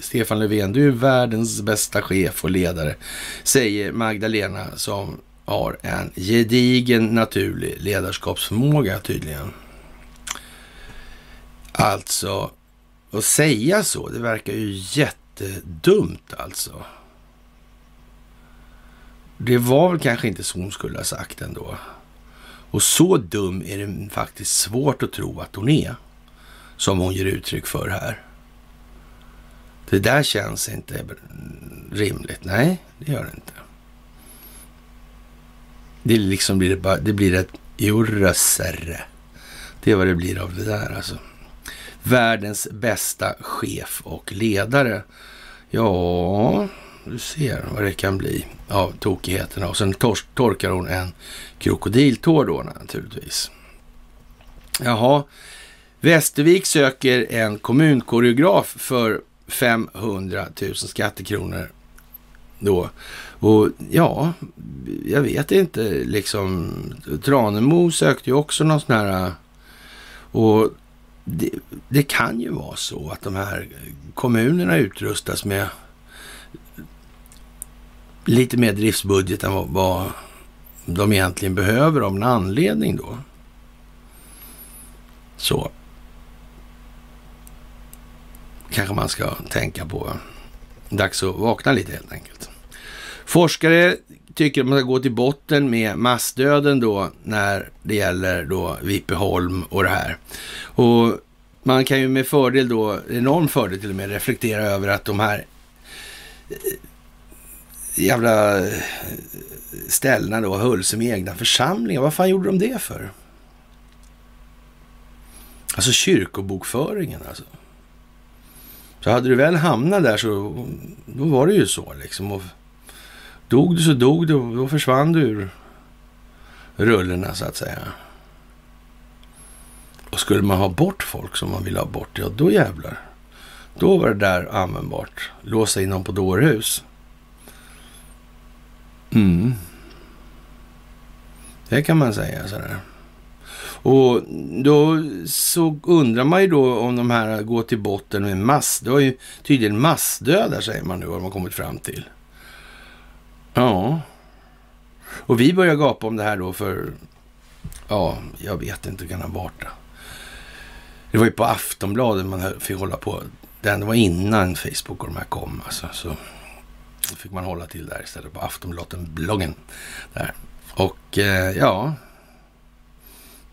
Stefan Löfven, du är världens bästa chef och ledare, säger Magdalena som har en gedigen naturlig ledarskapsförmåga tydligen. Alltså, att säga så, det verkar ju jättedumt alltså. Det var väl kanske inte så hon skulle ha sagt ändå. Och så dum är det faktiskt svårt att tro att hon är, som hon ger uttryck för här. Det där känns inte rimligt. Nej, det gör det inte. Det liksom blir, bara, det blir ett jurrösserre. Det är vad det blir av det där alltså världens bästa chef och ledare. Ja, du ser vad det kan bli av tokigheterna. Och sen tor torkar hon en krokodiltår då naturligtvis. Jaha, Västervik söker en kommunkoreograf för 500 000 skattekronor då. Och ja, jag vet inte liksom. Tranemo sökte ju också någon sån här och det, det, kan ju vara så att de här kommunerna utrustas med lite mer driftsbudget än vad, vad de egentligen behöver av en anledning då. Så. Kanske man ska tänka på. Dags att vakna lite helt enkelt. Forskare tycker att man ska gå till botten med massdöden då när det gäller då Vipeholm och det här. Och man kan ju med fördel då, enorm fördel till och med, reflektera över att de här jävla eh, ställena då höll som egna församlingar. Vad fan gjorde de det för? Alltså kyrkobokföringen alltså. Så hade du väl hamnat där så då var det ju så liksom. Och dog du så dog du och då försvann du ur rullorna så att säga. Och skulle man ha bort folk som man ville ha bort, ja då jävlar. Då var det där användbart. Låsa in dem på dårhus. Mm. Det kan man säga sådär. Och då så undrar man ju då om de här går till botten med mass. Det var ju tydligen massdödar säger man nu, har man kommit fram till. Ja. Och vi börjar gapa om det här då för, ja, jag vet inte, hur kan ha varit det? Det var ju på Aftonbladet man fick hålla på. Det var innan Facebook och de här kom. Alltså, så då fick man hålla till där istället på Aftonbladet-bloggen. Där. Och eh, ja,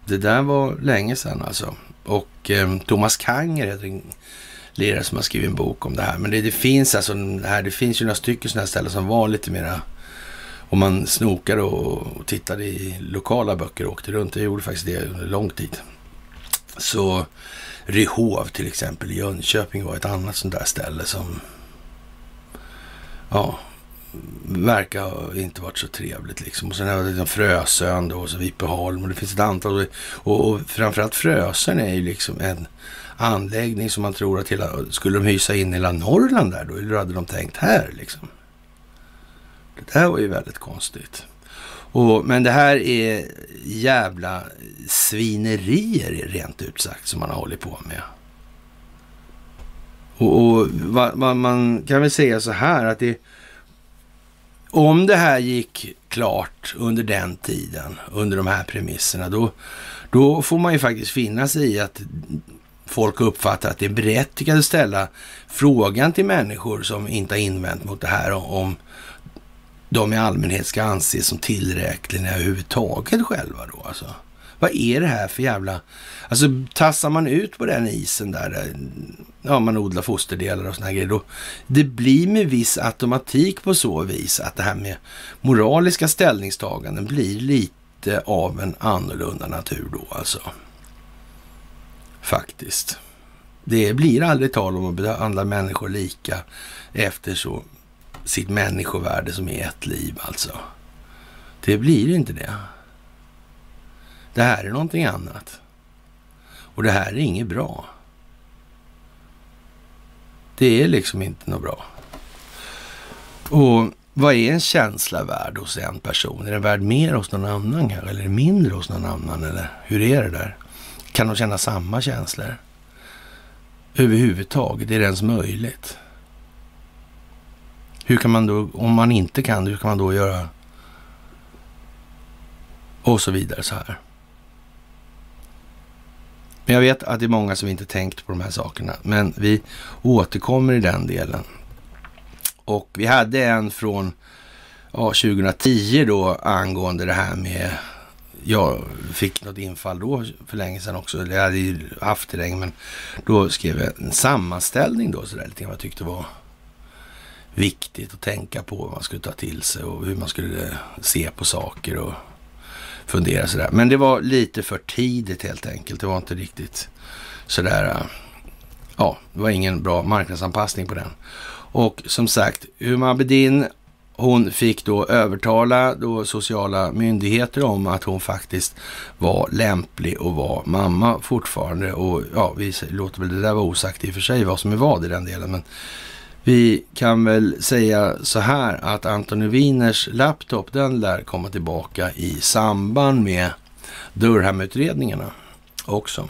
det där var länge sedan alltså. Och eh, Thomas Kanger heter en lirare som har skrivit en bok om det här. Men det, det finns alltså det här, det finns ju några stycken sådana här ställen som var lite mera om man snokade och tittade i lokala böcker och åkte runt. Jag gjorde faktiskt det under lång tid. Så Ryhov till exempel i Jönköping var ett annat sånt där ställe som ja, verkar inte varit så trevligt liksom. Och sen har vi liksom Frösön då och så Vipeholm och det finns ett antal. Och, och framförallt Frösön är ju liksom en anläggning som man tror att hela, skulle de hysa in hela Norrland där då? Eller hade de tänkt här liksom? Det där var ju väldigt konstigt. Och, men det här är jävla svinerier rent ut sagt som man har hållit på med. Och, och va, va, man kan väl säga så här att det, om det här gick klart under den tiden, under de här premisserna, då, då får man ju faktiskt finna sig i att folk uppfattar att det är berättigat att ställa frågan till människor som inte har invänt mot det här om de i allmänhet ska anses som tillräckliga överhuvudtaget själva då alltså. Vad är det här för jävla... Alltså tassar man ut på den isen där, eh, ja, man odlar fosterdelar och såna här grejer, då det blir med viss automatik på så vis att det här med moraliska ställningstaganden blir lite av en annorlunda natur då alltså. Faktiskt. Det blir aldrig tal om att behandla människor lika efter så sitt människovärde som är ett liv alltså. Det blir inte det. Det här är någonting annat. Och det här är inget bra. Det är liksom inte något bra. Och vad är en känsla värd hos en person? Är den värd mer hos någon annan kanske? eller mindre hos någon annan? Eller hur är det där? Kan de känna samma känslor? Överhuvudtaget, är det ens möjligt? Hur kan man då, om man inte kan, hur kan man då göra? Och så vidare så här. Men jag vet att det är många som inte tänkt på de här sakerna, men vi återkommer i den delen. Och vi hade en från ja, 2010 då angående det här med, jag fick något infall då för länge sedan också, jag hade ju haft det länge, men då skrev jag en sammanställning då sådär lite vad jag tyckte var viktigt att tänka på vad man skulle ta till sig och hur man skulle se på saker och fundera sådär. Men det var lite för tidigt helt enkelt. Det var inte riktigt sådär, äh, ja, det var ingen bra marknadsanpassning på den. Och som sagt, Huma Abedin, hon fick då övertala då sociala myndigheter om att hon faktiskt var lämplig och var mamma fortfarande. Och ja, vi låter väl det där vara osagt i och för sig vad som är vad i den delen. Men vi kan väl säga så här att Antoni Wieners laptop, den lär komma tillbaka i samband med Durham-utredningarna också.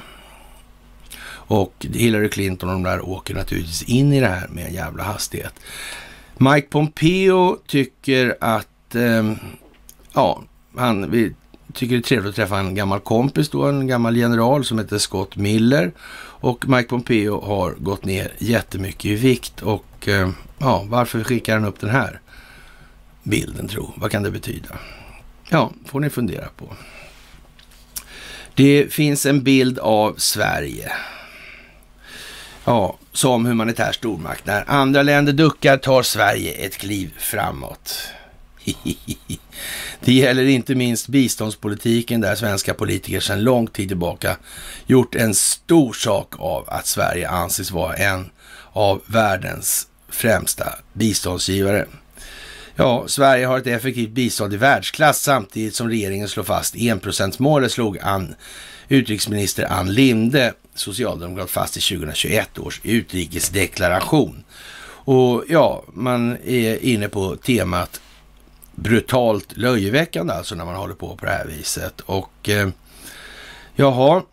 Och Hillary Clinton och de där åker naturligtvis in i det här med en jävla hastighet. Mike Pompeo tycker att, eh, ja, han vi tycker det är trevligt att träffa en gammal kompis då, en gammal general som heter Scott Miller. Och Mike Pompeo har gått ner jättemycket i vikt och eh, ja, varför skickar han upp den här bilden tro? Vad kan det betyda? Ja, får ni fundera på. Det finns en bild av Sverige. Ja, som humanitär stormakt. När andra länder duckar tar Sverige ett kliv framåt. Det gäller inte minst biståndspolitiken där svenska politiker sedan lång tid tillbaka gjort en stor sak av att Sverige anses vara en av världens främsta biståndsgivare. Ja, Sverige har ett effektivt bistånd i världsklass samtidigt som regeringen slår fast enprocentsmålet slog an utrikesminister Ann Linde, socialdemokrat, fast i 2021 års utrikesdeklaration. Och ja, man är inne på temat brutalt löjeväckande alltså när man håller på på det här viset. Och eh, jaha,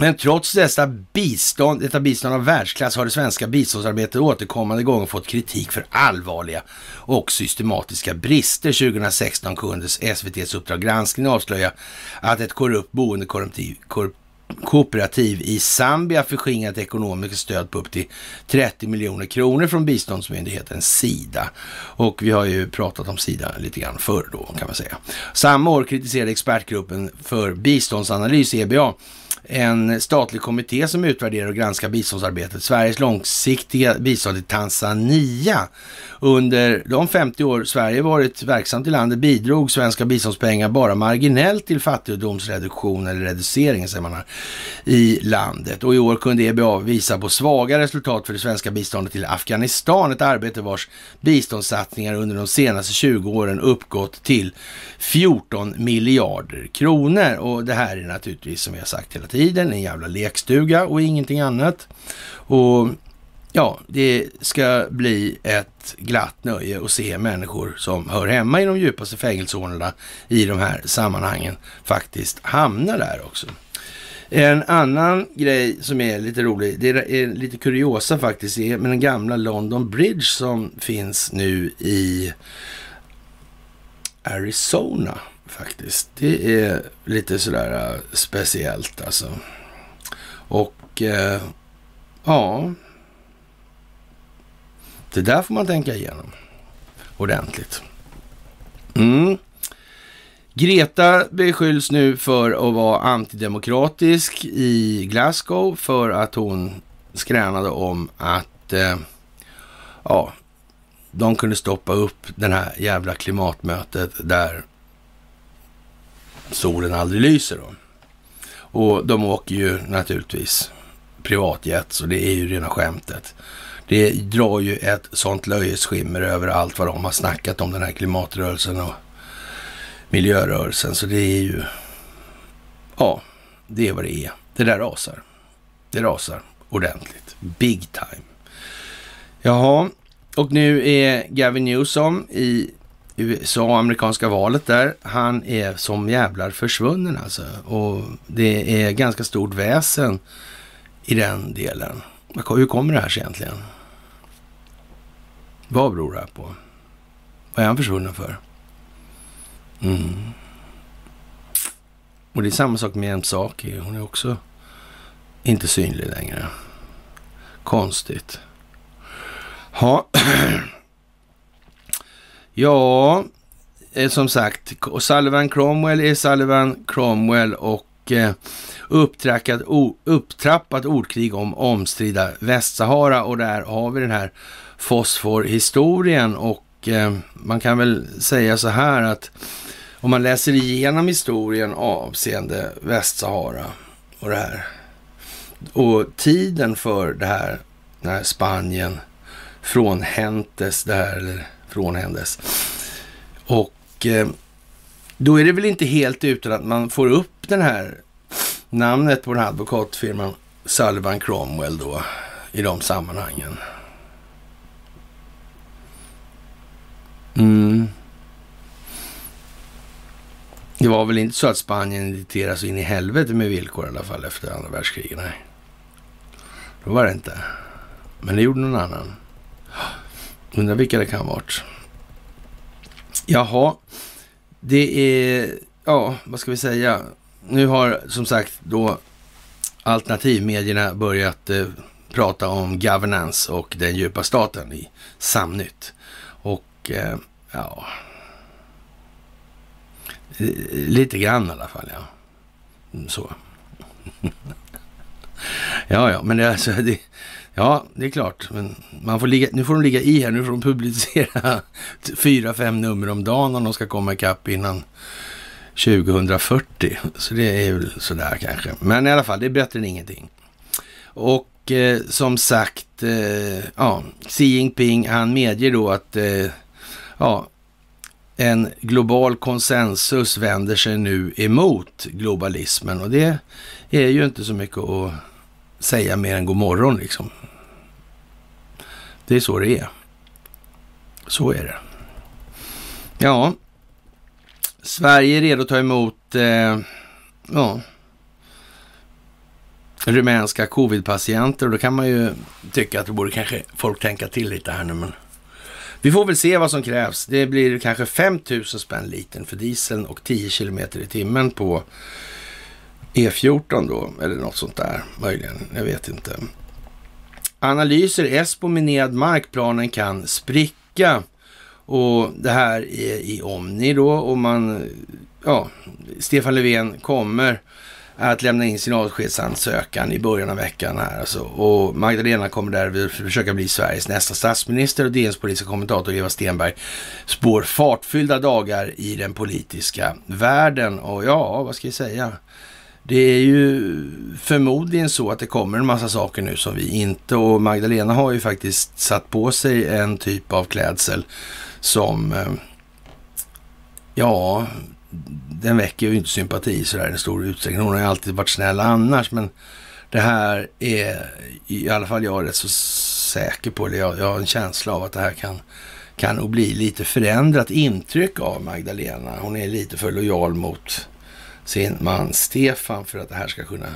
men trots dessa bistånd, detta bistånd av världsklass har det svenska biståndsarbetet återkommande gånger fått kritik för allvarliga och systematiska brister. 2016 kunde SVTs Uppdrag granskning avslöja att ett korrupt boende, korruptiv kooperativ i Zambia förskingrat ekonomiskt stöd på upp till 30 miljoner kronor från biståndsmyndigheten Sida. Och vi har ju pratat om Sida lite grann förr då kan man säga. Samma år kritiserade expertgruppen för biståndsanalys, EBA, en statlig kommitté som utvärderar och granskar biståndsarbetet, Sveriges långsiktiga bistånd till Tanzania. Under de 50 år Sverige varit verksamt i landet bidrog svenska biståndspengar bara marginellt till fattigdomsreduktion eller reducering säger man här, i landet. Och i år kunde EBA visa på svaga resultat för det svenska biståndet till Afghanistan, ett arbete vars biståndssatsningar under de senaste 20 åren uppgått till 14 miljarder kronor. Och det här är naturligtvis, som jag sagt hela tiden, en jävla lekstuga och ingenting annat. Och ja, det ska bli ett glatt nöje att se människor som hör hemma i de djupaste fängelsehålorna i de här sammanhangen faktiskt hamna där också. En annan grej som är lite rolig, det är lite kuriosa faktiskt, är med den gamla London Bridge som finns nu i Arizona faktiskt. Det är lite sådär äh, speciellt alltså. Och eh, ja, det där får man tänka igenom ordentligt. Mm. Greta beskylls nu för att vara antidemokratisk i Glasgow för att hon skränade om att eh, ja, de kunde stoppa upp det här jävla klimatmötet där solen aldrig lyser. Då. Och de åker ju naturligtvis privatjet, så det är ju rena skämtet. Det drar ju ett sånt löjets skimmer över allt vad de har snackat om den här klimatrörelsen och miljörörelsen. Så det är ju, ja, det är vad det är. Det där rasar. Det rasar ordentligt. Big time. Jaha, och nu är Gavin Newsom i USA, amerikanska valet där, han är som jävlar försvunnen alltså. Och det är ganska stort väsen i den delen. Hur kommer det här sig egentligen? Vad beror det här på? Vad är han försvunnen för? Mm. Och det är samma sak med Msaki. Hon är också inte synlig längre. Konstigt. Ha. ja, eh, som sagt, Sullivan Cromwell är Sullivan Cromwell och eh, upptrappat, upptrappat ordkrig om omstridda Västsahara och där har vi den här fosforhistorien och eh, man kan väl säga så här att om man läser igenom historien avseende Västsahara och det här och tiden för det här när Spanien frånhäntes det här, eller frånhändes. Och eh, då är det väl inte helt utan att man får upp den här namnet på den här advokatfirman Sullivan Cromwell då i de sammanhangen. Mm. Det var väl inte så att Spanien dikterades in i helvete med villkor i alla fall efter andra världskriget. Nej, då var det inte. Men det gjorde någon annan. Undrar vilka det kan ha varit. Jaha, det är, ja, vad ska vi säga? Nu har som sagt då alternativmedierna börjat eh, prata om governance och den djupa staten i Samnytt. Och Eh, ja, lite grann i alla fall ja. Mm, så. Ja, ja, men det, alltså, det, ja, det är klart. Men man får ligga, nu får de ligga i här. Nu får de publicera fyra, fem nummer om dagen om de ska komma ikapp innan 2040. Så det är väl sådär kanske. Men i alla fall, det är bättre än ingenting. Och eh, som sagt, eh, ja, Xi Jinping, han medger då att eh, ja, en global konsensus vänder sig nu emot globalismen och det är ju inte så mycket att säga mer än god morgon liksom. Det är så det är. Så är det. Ja, Sverige är redo att ta emot eh, ja, rumänska covidpatienter och då kan man ju tycka att det borde kanske folk tänka till lite här nu. Men vi får väl se vad som krävs. Det blir kanske 5 000 spänn liten för dieseln och 10 kilometer i timmen på E14 då, eller något sånt där möjligen. Jag vet inte. Analyser Esbo minerad markplanen kan spricka. Och det här är i Omni då och man, ja, Stefan Löfven kommer att lämna in sin avskedsansökan i början av veckan här alltså. Och Magdalena kommer där försöka bli Sveriges nästa statsminister och DNs politiska kommentator Eva Stenberg spår fartfyllda dagar i den politiska världen. Och ja, vad ska jag säga? Det är ju förmodligen så att det kommer en massa saker nu som vi inte och Magdalena har ju faktiskt satt på sig en typ av klädsel som eh, ja, den väcker ju inte sympati sådär i stor utsträckning. Hon har ju alltid varit snäll annars, men det här är i alla fall jag är rätt så säker på det. Jag, jag har en känsla av att det här kan, kan nog bli lite förändrat intryck av Magdalena. Hon är lite för lojal mot sin man Stefan för att det här ska kunna...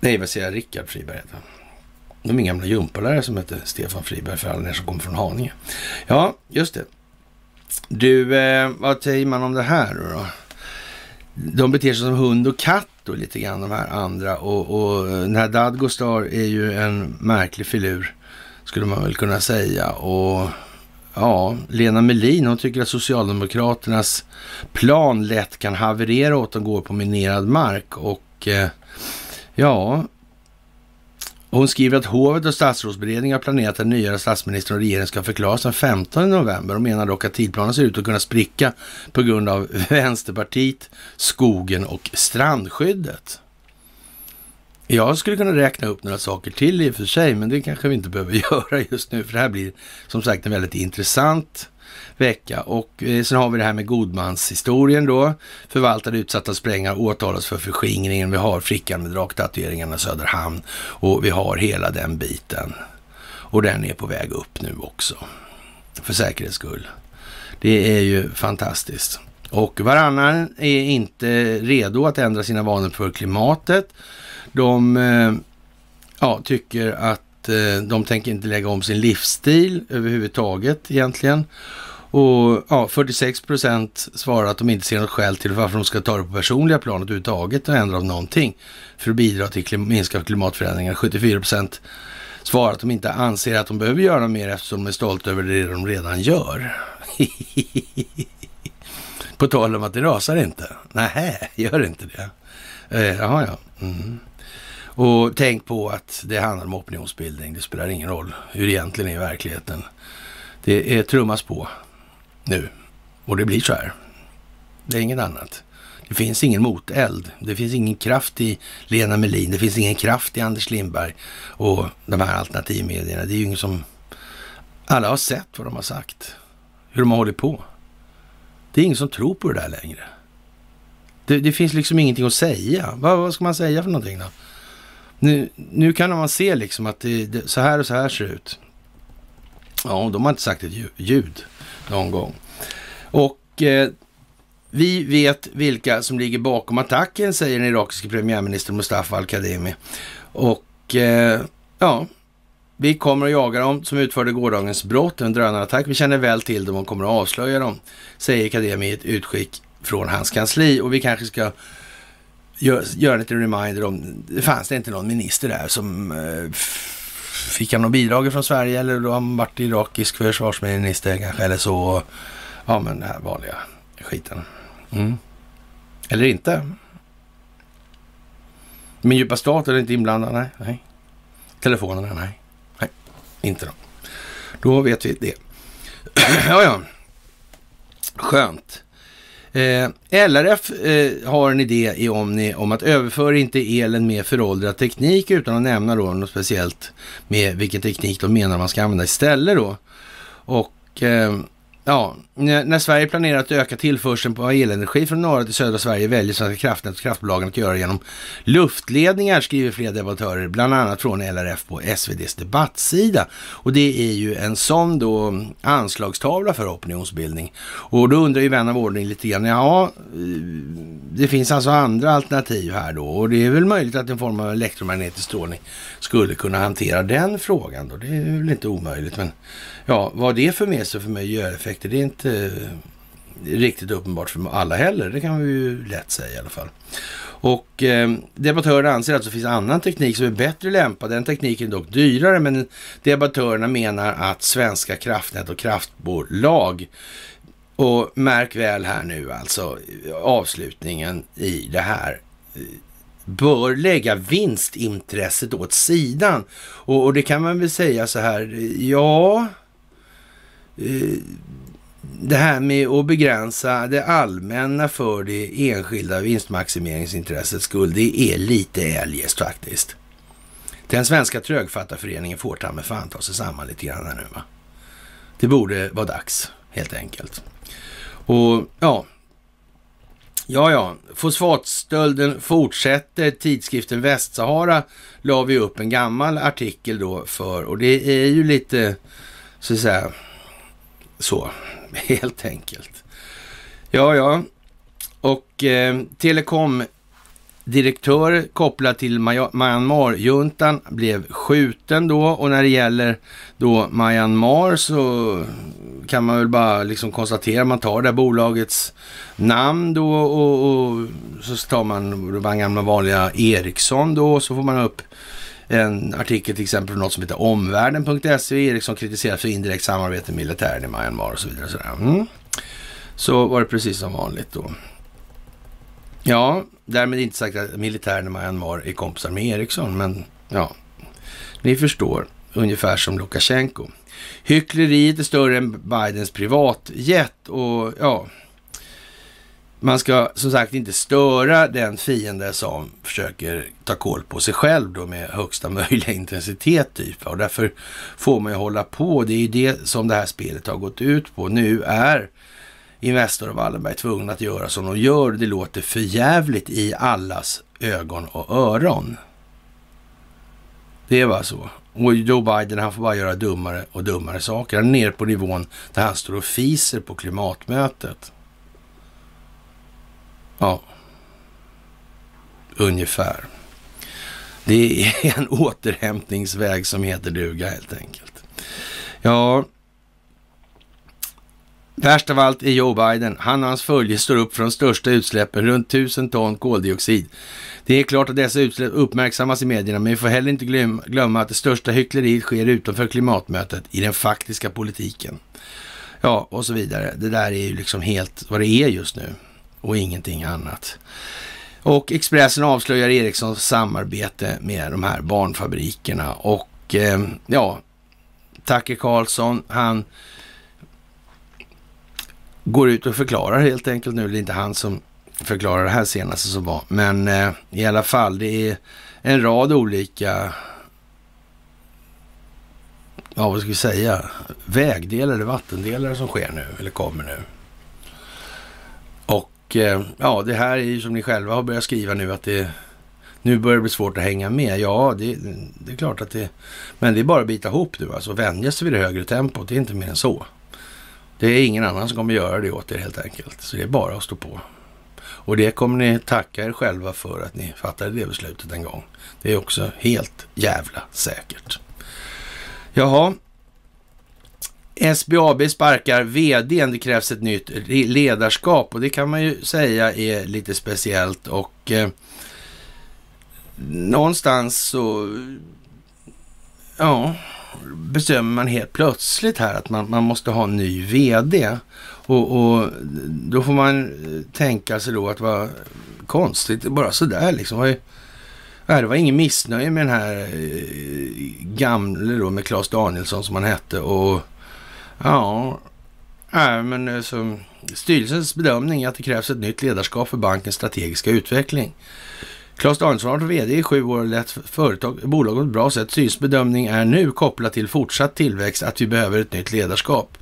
Nej, vad säger jag? Rickard Friberg heter han. De är min gamla gympalärare som heter Stefan Friberg för alla er som kommer från Haninge. Ja, just det. Du, eh, vad säger man om det här då? De beter sig som hund och katt då lite grann de här andra. Och, och eh, den här Dadgostar är ju en märklig filur skulle man väl kunna säga. Och ja, Lena Melin hon tycker att Socialdemokraternas plan lätt kan haverera åt att de går på minerad mark. Och eh, ja, hon skriver att hovet och statsrådsberedningen har planerat att den nya statsministern och regeringen ska förklaras den 15 november och menar dock att tidplanen ser ut att kunna spricka på grund av Vänsterpartiet, skogen och strandskyddet. Jag skulle kunna räkna upp några saker till i och för sig, men det kanske vi inte behöver göra just nu, för det här blir som sagt en väldigt intressant vecka. Och eh, sen har vi det här med godmanshistorien då. Förvaltade utsatta sprängar åtalas för förskingringen. Vi har flickan med draktatueringarna Söderhamn och vi har hela den biten. Och den är på väg upp nu också. För säkerhets skull. Det är ju fantastiskt. Och varannan är inte redo att ändra sina vanor för klimatet. De eh, ja, tycker att eh, de tänker inte lägga om sin livsstil överhuvudtaget egentligen. Och ja, 46 procent svarar att de inte ser något skäl till varför de ska ta det på personliga planet överhuvudtaget och ändra någonting för att bidra till klim minska klimatförändringar. 74 procent svarar att de inte anser att de behöver göra mer eftersom de är stolta över det de redan gör. på tal om att det rasar inte. Nej, gör inte det. Eh, jaha, ja. Mm. Och tänk på att det handlar om opinionsbildning. Det spelar ingen roll hur det egentligen är i verkligheten. Det är trummas på nu. Och det blir så här. Det är inget annat. Det finns ingen moteld. Det finns ingen kraft i Lena Melin. Det finns ingen kraft i Anders Lindberg och de här alternativmedierna. Det är ju ingen som... Alla har sett vad de har sagt. Hur de har hållit på. Det är ingen som tror på det där längre. Det, det finns liksom ingenting att säga. Vad, vad, ska man säga för någonting då? Nu, nu kan man se liksom att det, det, så här och så här ser det ut. Ja, de har inte sagt ett ljud någon gång. Och eh, vi vet vilka som ligger bakom attacken, säger den irakiske premiärministern Mustafa Al-Kademi. Och eh, ja, vi kommer att jaga dem som utförde gårdagens brott, en drönarattack. Vi känner väl till dem och kommer att avslöja dem, säger Kademi i ett utskick från hans kansli. Och vi kanske ska göra gör en liten reminder om, det fanns det inte någon minister där som eh, fick han något bidrag från Sverige eller då har han varit irakisk försvarsminister kanske eller så. Ja, men den här vanliga skiten. Mm. Eller inte. Men djupa staten är inte inblandad? Nej. nej. Telefonerna? Nej. Nej, inte då. Då vet vi det. ja, ja. Skönt. Eh, LRF eh, har en idé i Omni om att överföra inte elen med föråldrad teknik utan att nämna då något speciellt med vilken teknik de menar man ska använda istället då. Och eh, Ja, när Sverige planerar att öka tillförseln på elenergi från norra till södra Sverige väljer Svenska kraftnät och kraftbolagen att göra genom luftledningar, skriver flera debattörer, bland annat från LRF på SVDs debattsida. Och det är ju en sån då anslagstavla för opinionsbildning. Och då undrar ju vän av ordning lite grann, ja, eh, det finns alltså andra alternativ här då och det är väl möjligt att en form av elektromagnetisk strålning skulle kunna hantera den frågan då. Det är väl inte omöjligt, men Ja, vad det för med sig för miljöeffekter, det är inte riktigt uppenbart för alla heller. Det kan vi ju lätt säga i alla fall. Och eh, debattörerna anser att det finns annan teknik som är bättre lämpad. Den tekniken är dock dyrare, men debattörerna menar att svenska kraftnät och kraftbolag och märk väl här nu alltså avslutningen i det här bör lägga vinstintresset åt sidan. Och, och det kan man väl säga så här, ja, Eh, det här med att begränsa det allmänna för det enskilda vinstmaximeringsintressets skull, det är lite eljest faktiskt. Den svenska trögfattarföreningen får ta med fan ta sig samman lite grann här nu va. Det borde vara dags helt enkelt. Och ja, ja, ja, fosfatstölden fortsätter. Tidskriften Västsahara la vi upp en gammal artikel då för och det är ju lite så att säga så, helt enkelt. Ja, ja. Och eh, telekomdirektör kopplad till Myanmar-juntan blev skjuten då och när det gäller då Myanmar så kan man väl bara liksom konstatera, man tar det här bolagets namn då och, och så tar man den gamla vanliga Ericsson då och så får man upp en artikel till exempel från något som heter omvärlden.se. Ericsson liksom kritiseras för indirekt samarbete med militären i Myanmar och så vidare. Så, mm. så var det precis som vanligt då. Ja, därmed inte sagt att militären i Myanmar är kompisar med Ericsson, men ja, ni förstår. Ungefär som Lukasjenko. Hyckleriet är större än Bidens privatjet och ja, man ska som sagt inte störa den fiende som försöker ta koll på sig själv då med högsta möjliga intensitet typ. Och därför får man ju hålla på. Det är ju det som det här spelet har gått ut på. Nu är Investor och Wallenberg tvungna att göra som de gör. Det låter för jävligt i allas ögon och öron. Det var så. Och Joe Biden han får bara göra dummare och dummare saker. Han är nere på nivån där han står och fiser på klimatmötet. Ja, ungefär. Det är en återhämtningsväg som heter duga helt enkelt. Ja, värst av allt är Joe Biden. Han och hans följe står upp för de största utsläppen, runt tusen ton koldioxid. Det är klart att dessa utsläpp uppmärksammas i medierna, men vi får heller inte glömma att det största hyckleriet sker utanför klimatmötet i den faktiska politiken. Ja, och så vidare. Det där är ju liksom helt vad det är just nu och ingenting annat. Och Expressen avslöjar Ericssons samarbete med de här barnfabrikerna och eh, ja, Tucker Carlson, han går ut och förklarar helt enkelt nu. Det är inte han som förklarar det här senaste som var, men eh, i alla fall, det är en rad olika, ja vad ska vi säga, vägdelar eller vattendelar som sker nu, eller kommer nu. Eh, ja, det här är ju som ni själva har börjat skriva nu att det nu börjar det bli svårt att hänga med. Ja, det, det är klart att det... Men det är bara att bita ihop nu alltså. Vänja sig vid det högre tempot. Det är inte mer än så. Det är ingen annan som kommer göra det åt er helt enkelt. Så det är bara att stå på. Och det kommer ni tacka er själva för att ni fattade det beslutet en gång. Det är också helt jävla säkert. Jaha, SBAB sparkar vdn, det krävs ett nytt ledarskap och det kan man ju säga är lite speciellt och eh, någonstans så ja, bestämmer man helt plötsligt här att man, man måste ha en ny vd. Och, och, då får man eh, tänka sig då att vad konstigt, bara sådär liksom. Det var ingen missnöje med den här eh, gamle då, med Claes Danielsson som han hette. Och ja, äh, men alltså, styrelsens bedömning är att det krävs ett nytt ledarskap för bankens strategiska utveckling. Claes Danielsson har varit vd i sju år och lett företag, bolaget på ett bra sätt. Styrelsens bedömning är nu kopplat till fortsatt tillväxt att vi behöver ett nytt ledarskap.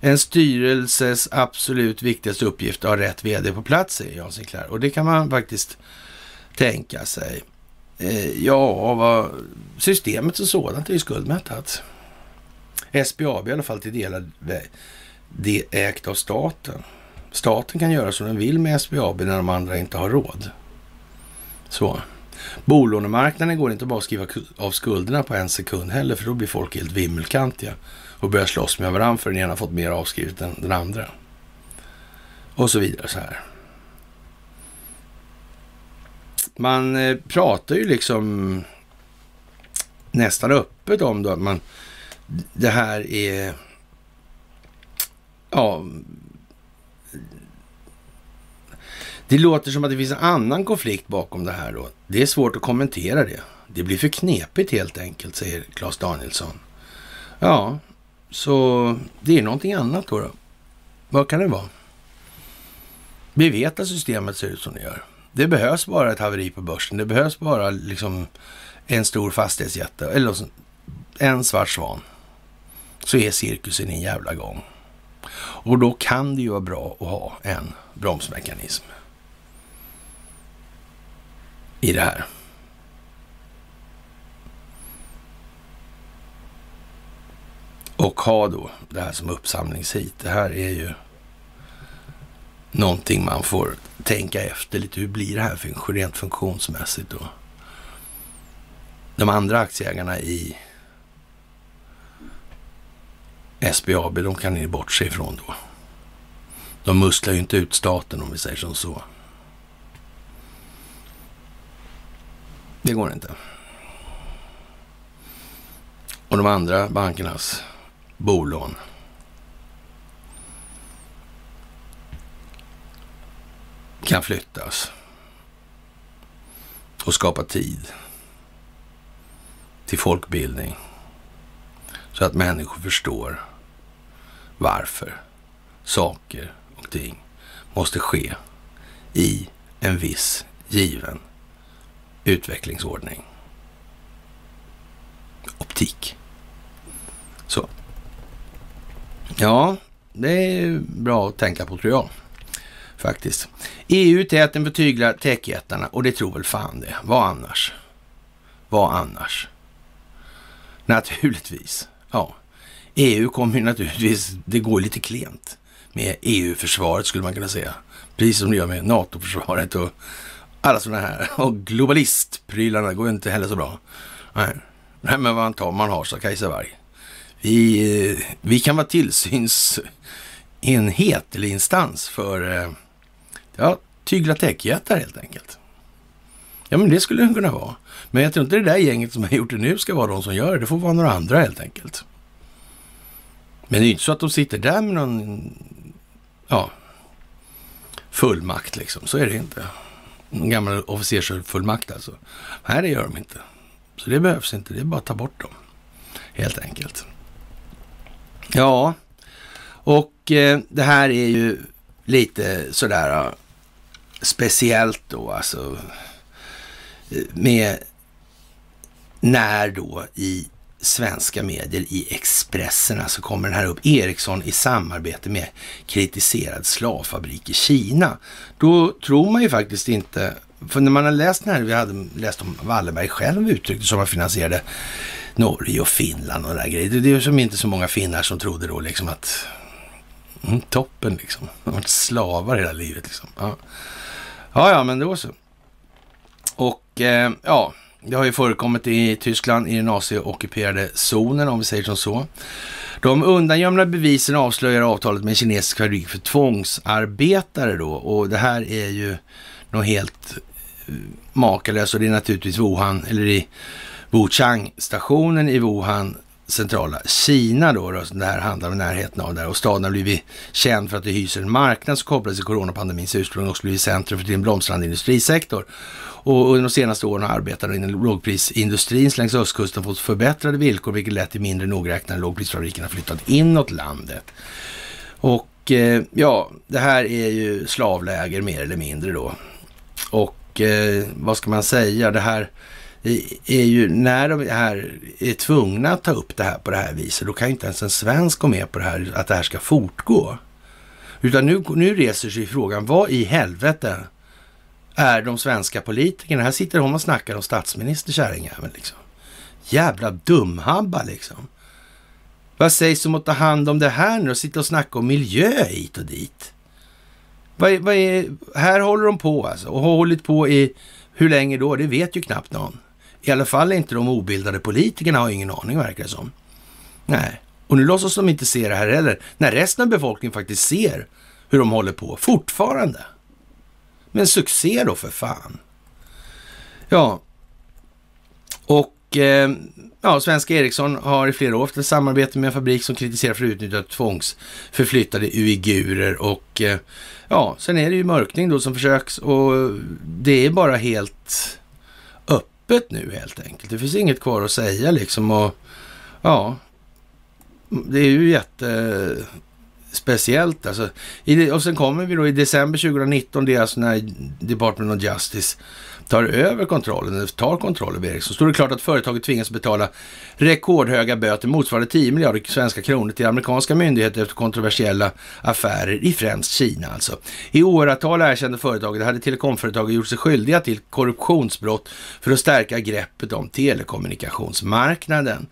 En styrelses absolut viktigaste uppgift är att ha rätt vd på plats, säger Jan Sinclair. Och det kan man faktiskt tänka sig. Eh, ja, vad, systemet som sådant är ju skuldmättat. SBAB i alla fall till delar det ägt av staten. Staten kan göra som den vill med SBAB när de andra inte har råd. Så. Bolånemarknaden går inte bara att skriva av skulderna på en sekund heller, för då blir folk helt vimmelkantiga och börjar slåss med varandra för den ena har fått mer avskrivet än den andra. Och så vidare så här. Man eh, pratar ju liksom nästan öppet om då att man, det här är, ja, det låter som att det finns en annan konflikt bakom det här då. Det är svårt att kommentera det. Det blir för knepigt helt enkelt, säger Claes Danielsson. Ja, så det är någonting annat då, då. Vad kan det vara? Vi vet att systemet ser ut som det gör. Det behövs bara ett haveri på börsen. Det behövs bara liksom en stor fastighetsjätte eller en svart svan. Så är cirkusen en jävla gång. Och då kan det ju vara bra att ha en bromsmekanism i det här. Och ha då det här som uppsamlingshit. Det här är ju någonting man får tänka efter lite. Hur blir det här rent funktionsmässigt då? De andra aktieägarna i SBAB, de kan ni bortse ifrån då. De musklar ju inte ut staten om vi säger som så. Det går inte. Och de andra bankernas bolån. kan flyttas och skapa tid till folkbildning så att människor förstår varför saker och ting måste ske i en viss given utvecklingsordning. Optik. Så. Ja, det är bra att tänka på tror jag. Faktiskt. EU täten betyglar tyglar techjättarna och det tror väl fan det. Vad annars? Vad annars? Naturligtvis. Ja, EU kommer ju naturligtvis, det går lite klent med EU-försvaret skulle man kunna säga. Precis som det gör med NATO-försvaret och alla sådana här. Och globalistprylarna går inte heller så bra. Nej, Nej men vad tar man har, så Kajsa Warg. Vi, eh, vi kan vara tillsynsenhet eller instans för eh, ja, tygla techjättar helt enkelt. Ja, men det skulle den kunna vara. Men jag tror inte det där gänget som har gjort det nu ska vara de som gör det. Det får vara några andra helt enkelt. Men det är ju inte så att de sitter där med någon, ja, fullmakt liksom. Så är det inte. En gammal officersfullmakt alltså. Nej, det gör de inte. Så det behövs inte. Det är bara att ta bort dem. Helt enkelt. Ja, och eh, det här är ju lite sådär eh, speciellt då alltså. Eh, med när då i svenska medier i Expressen, alltså kommer den här upp, Ericsson i samarbete med kritiserad slavfabrik i Kina. Då tror man ju faktiskt inte, för när man har läst den här, vi hade läst om Wallenberg själv uttryckte som han finansierade Norge och Finland och där grejer. Det är ju som inte så många finnar som trodde då liksom att mm, toppen liksom. De har varit slavar hela livet liksom. Ja. ja, ja, men då så. Och eh, ja, det har ju förekommit i Tyskland i den AC-ockuperade zonen, om vi säger som så. De undangömda bevisen avslöjar avtalet med kinesisk fabrik för tvångsarbetare då. Och det här är ju något helt eh, makalöst och det är naturligtvis Wuhan, eller i Wuchang-stationen i Wuhan centrala Kina då, då det här handlar om närheten av där och staden har blivit känd för att det hyser en marknad som kopplas till coronapandemins ursprung och blivit centrum för en blomstrande industrisektor. Och under de senaste åren har arbetare inom lågprisindustrin längs östkusten fått förbättrade villkor, vilket lett till mindre nogräknade lågprisfabrikerna flyttat inåt landet. Och eh, ja, det här är ju slavläger mer eller mindre då. Och eh, vad ska man säga, det här är ju när de här är tvungna att ta upp det här på det här viset, då kan ju inte ens en svensk gå med på det här, att det här ska fortgå. Utan nu, nu reser sig frågan, vad i helvete är de svenska politikerna? Här sitter de och snackar om statsminister kärringjäveln liksom. Jävla dumhabba liksom. Vad sägs om att ta hand om det här nu och sitta och snacka om miljö hit och dit? Vad är, vad är, här håller de på alltså och har hållit på i hur länge då? Det vet ju knappt någon. I alla fall inte de obildade politikerna har ingen aning verkar det som. Nej, och nu låtsas de inte se det här heller. När resten av befolkningen faktiskt ser hur de håller på fortfarande. Men succé då för fan. Ja, och eh, ja, svenska Ericsson har i flera år haft ett samarbete med en fabrik som kritiserar för utnyttjat tvångsförflyttade uigurer och eh, ja, sen är det ju mörkning då som försöks och det är bara helt öppet nu helt enkelt. Det finns inget kvar att säga liksom och ja, det är ju jätte... Speciellt alltså. Och sen kommer vi då i december 2019, det är alltså när Department of Justice tar över kontrollen, eller tar kontroll över Ericsson, står det klart att företaget tvingas betala rekordhöga böter motsvarande 10 miljarder svenska kronor till amerikanska myndigheter efter kontroversiella affärer i främst Kina alltså. I åratal erkände företaget hade telekomföretaget gjort sig skyldiga till korruptionsbrott för att stärka greppet om telekommunikationsmarknaden.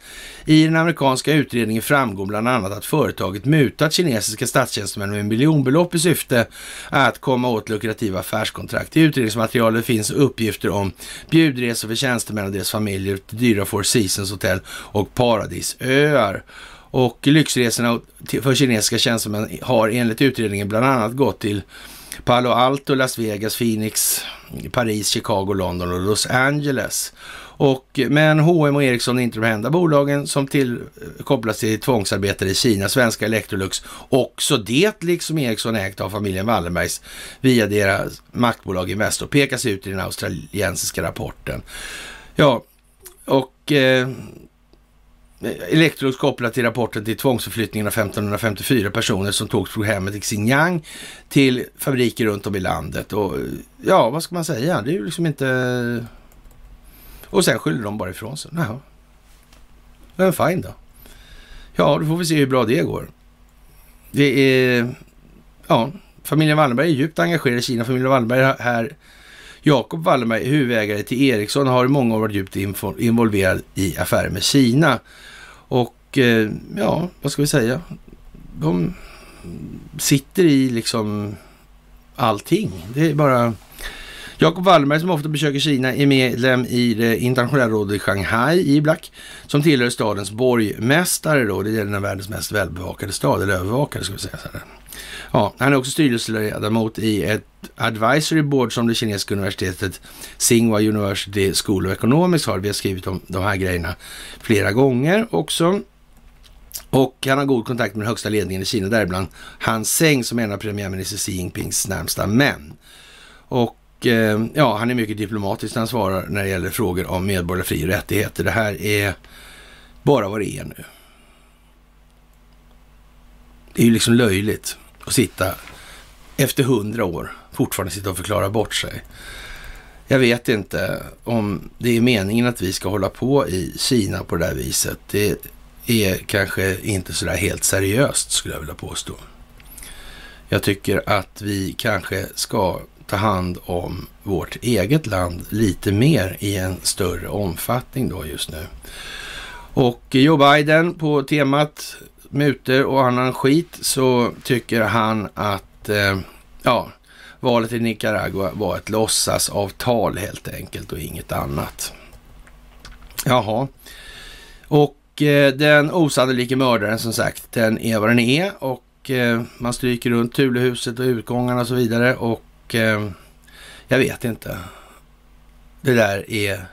I den amerikanska utredningen framgår bland annat att företaget mutat kinesiska statstjänstemän med miljonbelopp i syfte att komma åt lukrativa affärskontrakt. I utredningsmaterialet finns uppgifter om bjudresor för tjänstemän och deras familjer till dyra Four Seasons hotell och paradisöar. Och lyxresorna för kinesiska tjänstemän har enligt utredningen bland annat gått till Palo Alto, Las Vegas, Phoenix, Paris, Chicago, London och Los Angeles. Och, men H&M och Ericsson är inte de enda bolagen som till, eh, kopplas till tvångsarbetare i Kina. Svenska Electrolux, också det liksom Ericsson ägt av familjen Wallenbergs via deras maktbolag Investor, pekas ut i den australiensiska rapporten. Ja, och eh, Electrolux kopplat till rapporten till tvångsförflyttningen av 1554 personer som togs från hemmet i Xinjiang till fabriker runt om i landet. Och ja, vad ska man säga? Det är ju liksom inte... Och sen skyller de bara ifrån sig. Jaha. Men fine då. Ja, då får vi se hur bra det går. Det är... Ja, familjen Wallenberg är djupt engagerad i Kina. Familjen Wallenberg här Jakob Wallenberg, huvudägare till Ericsson, har i många år varit djupt involverad i affärer med Kina. Och eh, ja, vad ska vi säga? De sitter i liksom allting. Det är bara... Jakob Wallenberg som ofta besöker Kina är medlem i det internationella rådet i Shanghai, IBLAC, som tillhör stadens borgmästare då. Det är den världens mest välbevakade stad, eller övervakare ska vi säga så här. Ja, han är också styrelseledamot i ett advisory board som det kinesiska universitetet Tsinghua University School of Economics har. Vi har skrivit om de här grejerna flera gånger också. Och han har god kontakt med den högsta ledningen i Kina, däribland Han Seng som är en av premiärminister Xi Jinpings närmsta män. Och Eh, ja, han är mycket diplomatisk när han svarar när det gäller frågor om medborgerliga fri och rättigheter. Det här är bara vad det är nu. Det är ju liksom löjligt att sitta efter hundra år fortfarande sitta och förklara bort sig. Jag vet inte om det är meningen att vi ska hålla på i Kina på det där viset. Det är kanske inte sådär helt seriöst skulle jag vilja påstå. Jag tycker att vi kanske ska ta hand om vårt eget land lite mer i en större omfattning då just nu. Och Joe Biden på temat muter och annan skit så tycker han att eh, ja, valet i Nicaragua var ett låtsasavtal helt enkelt och inget annat. Jaha, och eh, den osannolike mördaren som sagt, den är vad den är och eh, man stryker runt Tulehuset och utgångarna och så vidare och eh, jag vet inte. Det där är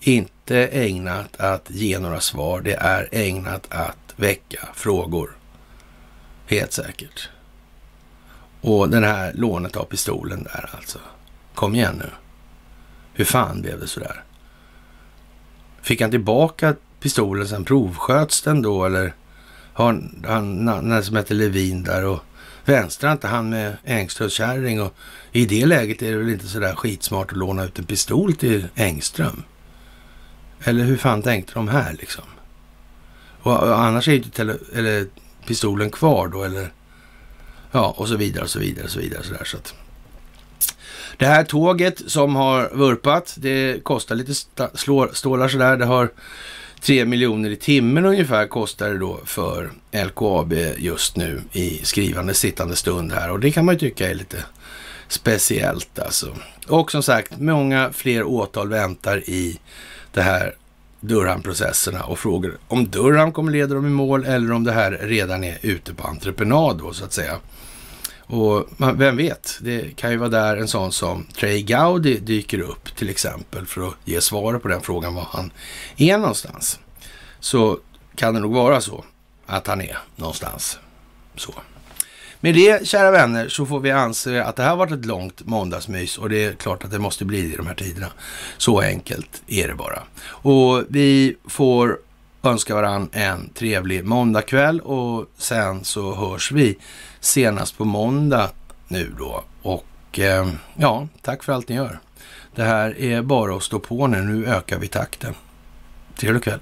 inte ägnat att ge några svar. Det är ägnat att väcka frågor. Helt säkert. Och den här lånet av pistolen där alltså. Kom igen nu. Hur fan blev det sådär? Fick han tillbaka pistolen sen provsköts den då eller har han, han som heter Levin där och vänstra inte han med Engströms kärring och i det läget är det väl inte sådär skitsmart att låna ut en pistol till Engström. Eller hur fan tänkte de här liksom? Och, och annars är ju inte tele, eller pistolen kvar då eller ja och så vidare och så vidare och så vidare. Så där, så att. Det här tåget som har vurpat, det kostar lite stålar sådär. Det har 3 miljoner i timmen ungefär kostar det då för LKAB just nu i skrivande sittande stund här och det kan man ju tycka är lite speciellt alltså. Och som sagt, många fler åtal väntar i det här Durham-processerna och frågor om Durham kommer leda dem i mål eller om det här redan är ute på entreprenad då så att säga. Och vem vet, det kan ju vara där en sån som Trey Gowdy dyker upp till exempel för att ge svar på den frågan var han är någonstans. Så kan det nog vara så att han är någonstans. Så. Med det, kära vänner, så får vi anse att det här har varit ett långt måndagsmys och det är klart att det måste bli det i de här tiderna. Så enkelt är det bara. Och vi får önska varann en trevlig måndagkväll och sen så hörs vi senast på måndag nu då. Och eh, ja, tack för allt ni gör. Det här är bara att stå på nu. Nu ökar vi takten. Trevlig kväll.